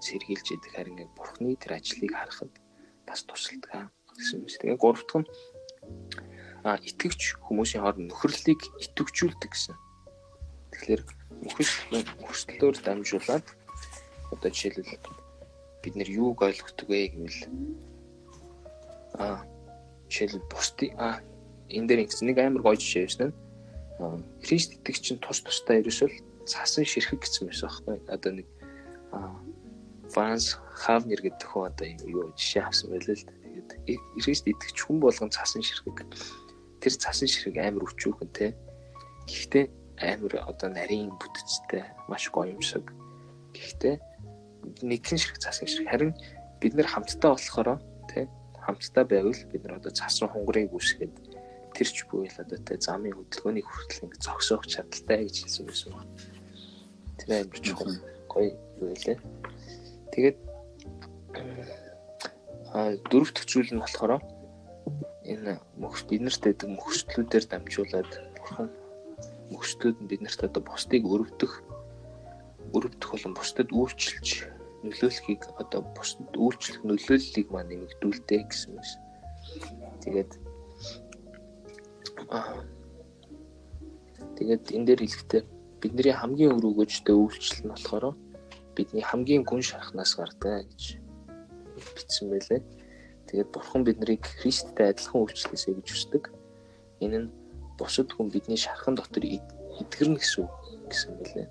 сэргийлж идэх харин яг бурхны тэр ажлыг харахад бас тусалдаг гэсэн юм. Тэгээ гурав дахь нь а итгэвч хүмүүсийн хооронд нөхөрлөлийг итгэвчүүлдэг гэсэн. Тэгэхээр нөхөс нөхөслөөр дамжуулаад одоо жишээлбэл бид нэр юуг ойлгохдаг вэ гэвэл а жишээлбэл бусдын а энэ дээр нэг амар гоё жишээ байсан нь Христ итгэгч чинь тус тустай ерөөсөө цасан ширхэг гэсэн байсан байхгүй. Одоо нэг Франс Хавнер гэдэг хүн одоо юу жишээ авсан байлээ л. Тэгээд Христ итгэгч хүн болгон цасан ширхэг. Тэр цасан ширхэг амар өчүүхэн те. Гэхдээ амар одоо нарийн бүтэцтэй маш гоё юмшиг. Гэхдээ нэгэн ширхэг цасан ширхэг харин бид нэр хамтдаа болохоор хамтдаа байвал бид нар одоо цасан хонгарыг үүсгээд тэр ч буюу л одоо тий замын хөдөлгөөний хүртэл ингэ зогсоох чадaltaй гэж хэлсэн байсан байна. Тэр амар чухал гоё юу лээ. Тэгээд а дөрөв дэх зүйл нь болохоор энэ мөхс бид нарт байдаг мөхслүүдээр дамжуулаад бурхан мөхслүүд нь бид нарт одоо бусдыг өрөвдөх өрөвдөх болон бусдад үйлчилж нөлөөлөхийг одоо бусдад үйлчлэх нөлөөллийг маань нэмэгдүүлдэг гэсэн юм шиг. Тэгээд тэгээд энэ дээр хэлэхдээ бидний хамгийн өр өгөөжтэй үйлчлэл нь болохоор бидний хамгийн гүн шархнаас гардаг гэж бичсэн байлээ. Тэгээд бурхан биднийг Христтэй адилхан үйлчлэхээсэй гэж хүсдэг. Энэ нь бусад хүн бидний шархан дотор эдгэрнэ гэсэн үг гэсэн байлээ.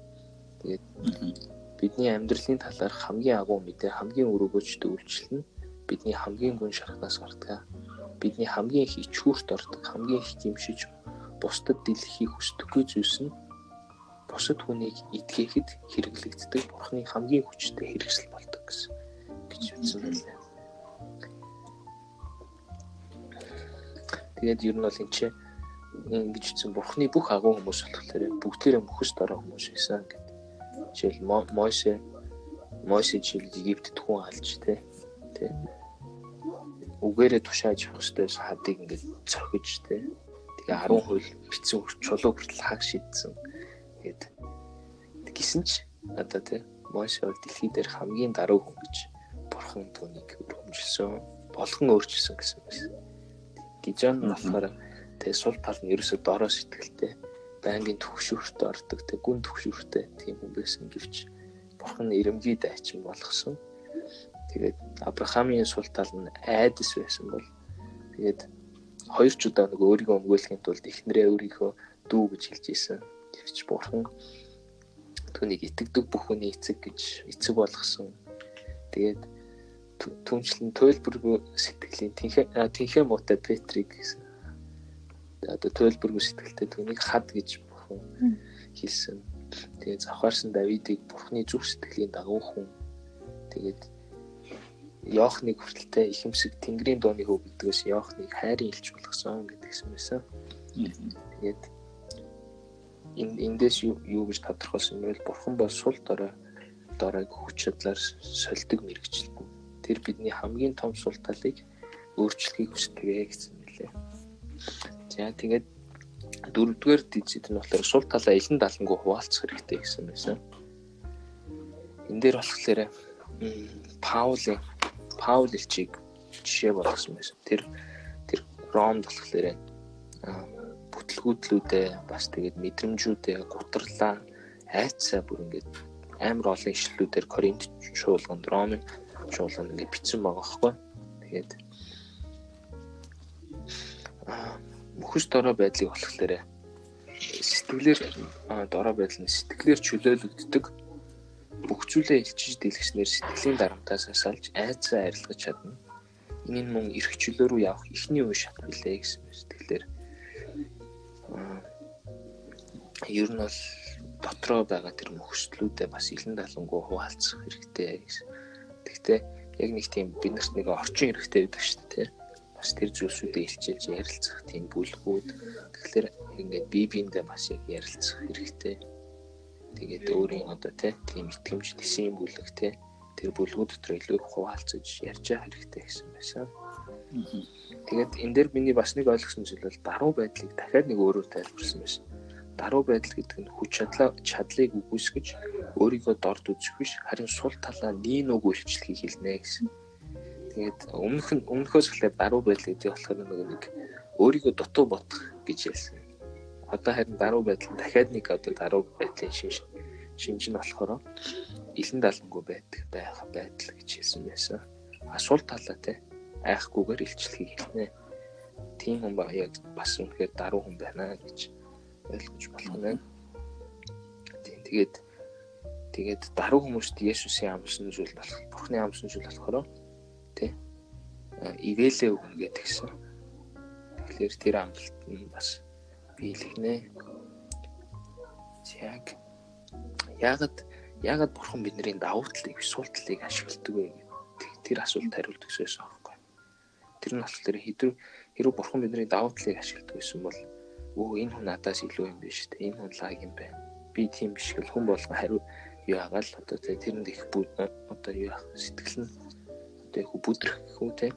Тэгээд бидний амьдралын талаар хамгийн агуу мэдээ хамгийн өрөөгөөжтэй үйлчлэл нь бидний хамгийн гүн шархнаас гардаг. Бидний хамгийн их ичхүүрт ордог, хамгийн их гимшиж бусдад дэлгэхийг хүсдэггүй зүйлс нь бусад хүнийг итгээхэд хэрэглэгддэг бурхны хамгийн хүчтэй хэрэгсэл болдог гэсэн гэж үзсэн байлаа. Тэгээд ер нь бол энэ чинь ингэж үтсэн бурхны бүх агуу хүмүүс болохоор бүгдээрээ мөхөс дорой хүмүүс байсан гэдэг жишээл Моше Моше жишээл Египтэд хүн алж тэ тэ. Үгээрээ тушааж явах хэвээр хадыг ингээд цохиж тэ. Тэгээ 10 хууль битсэн чулуу хүртэл хаг шийдсэн. Тэгээд гисэн ч одоо тэ Моше бол дэлхий дээр хамгийн даруй хүн гэж бурхан түүнийг өргөмжилсөн болгон өөрчилсөн гэсэн байсан. Гижон нь болохоор тэгээ сул тал нь ерөөсө дороо сэтгэлтэй байнгын төвшөртөд ордог тэг гүн төвшөртөд тийм хүн байсан гэвч бурхан эрэмгий дайчин болгосон. Тэгээд Авраамийн сул тал нь айдас байсан бол тэгээд хоёр ч удаа нэг өөрийгөө өмгөөлөхийн тулд эхнэрээ өөрийнхөө дүү гэж хэлж ийсэн. Гэвч бурхан түүнийг итгэдэг бүх хүний эцэг гэж эцэг болгосон. Тэгээд түнчлэн туйлбаргүй сэтгэлийн тэнхээ тэнхээ муутай Петрийг гэсэн одоо төлбөргүй сэтгэлтэй түүнийг хад гэж бурхан хэлсэн. Тэгээд завхаарсан Давидыг бурхны зүрх сэтгэлийн дагуу хүн. Тэгээд Йоохныг хүртэлтэй ихэмсэг Тэнгэрийн дууны хөв гэдгээс Йоохныг хайрын илч болгосон гэдгсэн байсан. Тэгээд энэ эндээс юу гэж тодорхойлсон бэ? Бурхан бол сул дорой доройг хүч чадлаар сольдог мэрэгчлэн. Тэр бидний хамгийн том сул талыг өөрчлөхийг хүсдэг гэсэн мэлээ. За тэгээд дөрөвдүгээр дижит нь болохоор сул талаа илэн далангуу хуваалцах хэрэгтэй гэсэн байсан. Энэ дээр болохоор Паулийн Паул элчийг жишээ болгосон байсан. Тэр тэр Ромд болохоор бүтлгүүдлүүдээ бас тэгээд мэдрэмжүүдээ гутарлаа айцсаа бүр ингээд амар олон ишлүүдээр Коринт шуулганд Ромын шуулганд ингээд бичсэн байгаа байхгүй. Тэгээд мөхөс дорой байдлыг болохоор сэтгэлээр дорой байдал нь сэтгэлээр чөлөөлөгддөг бүх зүйлээ илчиж дэлгэснээр сэтгэлийн дарамтаас салж айцаа арилгаж чадна. Энэ нь мөн эрх чөлөө рүү явах ихний үе шат билээ гэсэн сэтгэлээр ер нь бол дотроо байгаа тэр мөхслүүдээ бас илэн далангуу хуваалцах хэрэгтэй гэсэн. Гэхдээ яг нэг тийм бид нарт нэг орчин хэрэгтэй байдаг шүү дээ бас тэр зүйлсүүдээ илчилж ярилцах тийм бүлгүүд тэгэхээр ингээд бие биендээ бас яг ярилцах хэрэгтэй. Тэгээд өөрийн одоо тийм итгэмж тэсийн бүлэг тэр бүлгүүд дотор илүү хуваалцаж ярьж байгаа хэрэгтэй гэсэн байсан. Тэгээд энэ дээр миний бас нэг ойлгосон зүйл бол даруй байдлыг дахиад нэг өөрөөр тайлбарсан байсан. Даруй байдал гэдэг нь хүч чадлаа чадлыг үгүйсгэж өөрийгөө дорд үзэх биш харин сул талаа нийн үг үйлчлэхийг хэлнэ гэсэн. Тэгээд өмнөх нь өмнөхөөс эхлээд даруй байдал гэдэг болохоор нэг нэг өөрийгөө дутуу бодох гэж хэлсэн. Одоо харин даруй байдал дахиад нэг одоо даруй байдлын шинж шинж нь болохоор илэн далангүй байдаг байх байдал гэж хэлсэн байсан. Асуул талаа те айхгүйгээр илчлэхийг хэлнэ. Тийм хүн ба яг бас үнэхээр даруй хүн байна гэж ойлгож болох нь. Тийм тэгээд тэгээд даруй хүмүүст Есүсийн амлсан зүйл болох, Бурхны амлсан зүйл болохоор тий ивэлээ өгнө гэдгсэн. Тэгэхээр тэр амлалт нь бас биелэгнэ. Яг ягаад ягаад бурхан бидний давуу талыг сул талыг ашигладаг вэ тэр асуулт хариулт байсан аахгүй. Тэр нь болохоор хэдв хэрэг бурхан бидний давуу талыг ашигладаг гэсэн бол өө энэ хүн надаас илүү юм биш үү? Энэ хүн лаг юм байна. Би тийм биш гэл хүн болгон хариу юу агаал одоо тэрэнд их одоо юу сэтгэл нь одоо их бүдрэх хүү те.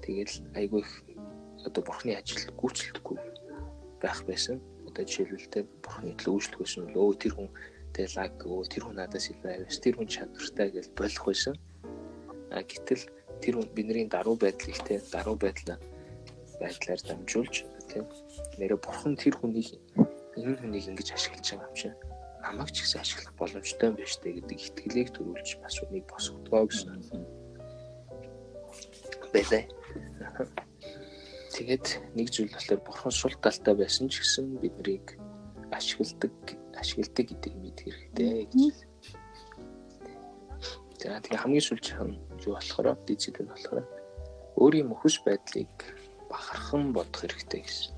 Тэгэл айгүй их одоо бурхны ажил гүйцэлдэхгүй байх байсан. Одоо жишээлбэл те бурхны төлөө үйлчлэх байсан бол өө тэр хүн тэг лаг өө тэр хүн надаас илүү авьяас тэр хүн чадвартай гэж болох байсан. А гэтэл тэр хүн бидний даруй байдлыг те даруй байдлаа байдлаар дамжуулж тийм нэрэ бурхан тэр хүнийг энэ хүнийг ингэж ашиглаж байгаа юм шиг намайг ч гэсэн ашиглах боломжтой юм байна штэ гэдэг итгэлийг төрүүлж бас үнийг босгодгоо гэсэн байлаа. Тэгээд нэг зүйл болохоор бурхан сул талтай байсан ч гэсэн биднийг ашигладаг ашигладаг гэдэг мэд хэрэгтэй гэж. За тэгээ хамгийн сүүлчийн юу болохоор дижитал болохоор өөрийн мөхөс байдлыг бахархан бодох хэрэгтэй гэсэн.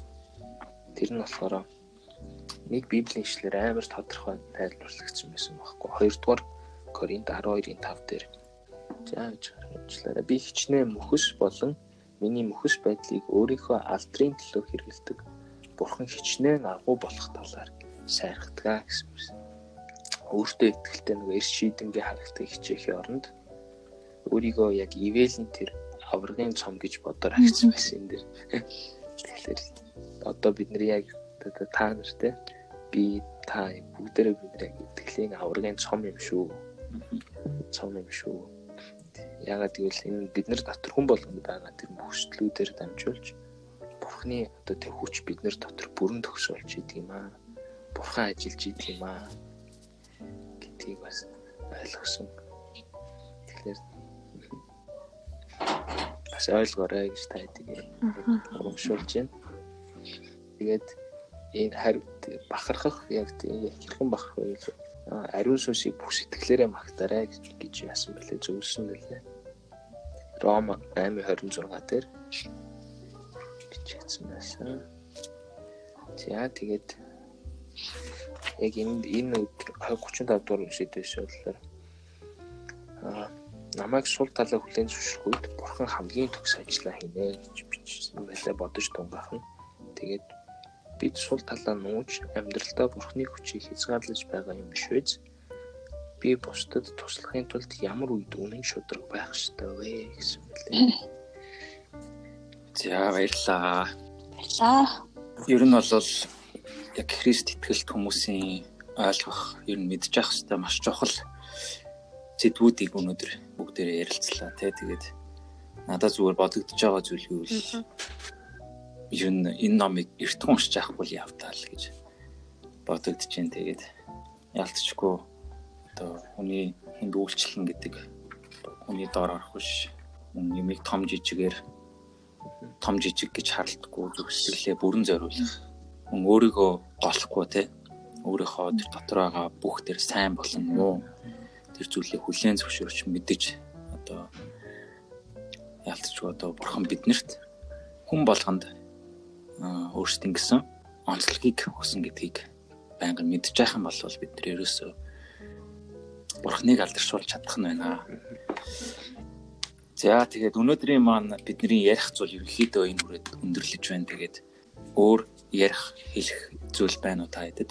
Тэр нь болохоор нэг библийн ишлэр амар тодорхой тайлбарлагдсан байсан байхгүй. Хоёрдугаар Коринт 12-ийн 5 дээр зааж харагчлаарай. Би хичнээн мөхөс болон миний мөхөс байдлыг өөрийнхөө алдрын төлөө хэрэгэлдэг. Бурхан хичнээн агуу болох талаар сайрхдаг гэсэн юм. Өөртөө ихтэй нэг эрс шийдэнгээ харагдах хичээхийн оронд өөрийгөө яг ивэлийн тэр аврагын цом гэж бодоор агцсан байсан энэ дэр. Тэгэхээр одоо бид нар яг та нар те би та бүгдээрээ бид нар итгэлийн аврагын цом юм шүү. Цом юм шүү. Ягаад гэвэл энэ бид нар дотор хүн болгонд байгаа тэр мөхслүүдээр дамжуулж Бурхны одоо тэр хүч бид нар дотор бүрэн төгсөөлж идэг юм аа. Бурхан ажиллаж идэг юм аа гэдгийг бас ойлгосон. Тэгэхээр бас ойлгоорой гэж та хэдийг урамшуулж байна. Тэгээд энэ харь бахархах яг тийм хэрхэн бахарх вэ гэж ариун сүнсийг бүх сэтгэлээрээ магтаарай гэж яасан бэлээ зөвлөсөн бэлээ. Ром 8:26 дээр бичигдсэн байсан. За тэгээд яг энэ энэ 35 дугаар шийдвэс болохоор аа намайг сул талаа хүлээн зөвшөөрөх үед бурхан хамгийн төгс ажиллаа хийнэ гэж бичсэн байлаа бодож тунгаах нь. Тэгээд бид сул талаа нууж амьдралдаа бурханы хүчийг хязгаарлаж байгаа юм биш үү? Би бусдад туслахын тулд ямар үед үнэн шудраг байх ёстой вэ гэсэн мэлээ. За баярлаа. Баярлаа. Ер нь бол яг Христ итгэлт хүмүүсийн ойлгох, ер нь мэдчих хэвээр маш чухал зэдвүүдийг өнөөдөр бүгдээрээ ярилцлаа тий тэгээд надад зүгээр бодогдож байгаа зүйл юу вэ? Ер нь энэ номыг эртхэн уншиж авах бол явтаа л гэж бодогдож байна тэгээд ялцчихгүй одоо хүний хүнд үйлчлэн гэдэг хүний доор орох биш. Мөн нэмийг том жижигээр том жижиг гэж харалтгүй зүгсгэлээ бүрэн зориулах. Мөн өөрийгөө голохгүй те. Өөрийнхөө тэр дотор байгаа бүх тэр сайн болон муу. Тэр зүйлийг хүлээн зөвшөөрч мэдэж одоо ялцчгүй одоо бурхан биднэрт хүн болгонд өөрсдийн гэсэн онцлогийг өгсөн гэдгийг байнга мэдж байх юм бол бид нэр ерөөсөө бурхныг алдаршуулж чадах нь байна. За тэгээд өнөөдрийн маань бидний ярих зүйл ерөнхийдөө энэ хүрээд өндөрлөж байна. Тэгээд өөр ярих хэлэх зүйл байна уу та хэдэд?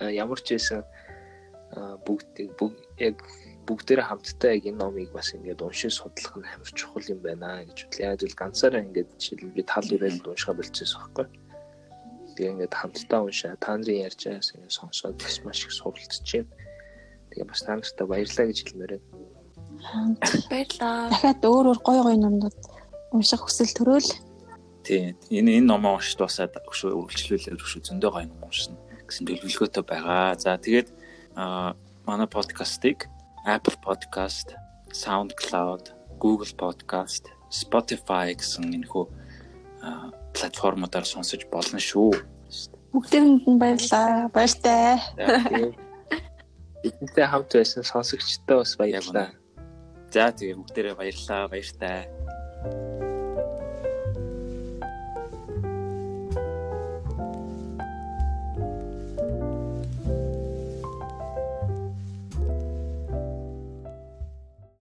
Ямар ч байсан бүгд яг бүгдээрээ хамтдаа яг энэ номыг бас ингээд уншиж судлах нь амар чухал юм байна гэж бодлоо. Яг л ганцаараа ингээд жишээл би тал ирээд уншихаа болчихсон байхгүй. Тэгээ ингээд хамтдаа уншаа та нарын ярьж байгаас ингээд сонсоод бас маш их суралцж байна. Тэгээ бас та нартай баярлалаа гэж хэлмээр байна. Баярлалаа. Дахиад өөр өөр гой гой номнууд унших хүсэл төрөөл. Тийм. Энэ энэ номоо уншиж дуусаад өшөө үргэлжлүүлээд өшөө зөндөө гоё ном уншина гэсэн төлөвлөгөөтэй байгаа. За тэгээд манай подкастыг Apple Podcast, SoundCloud, Google Podcast, Spotify гэсэн энэхүү платформудаар сонсож болно шүү. Бүгдэнд нь баярлалаа. Баяртай. Бидэнтэй хамт байсан сонсогчдоо бас баярлалаа. За тэгээ бүгдээрээ баярлалаа. Баяртай.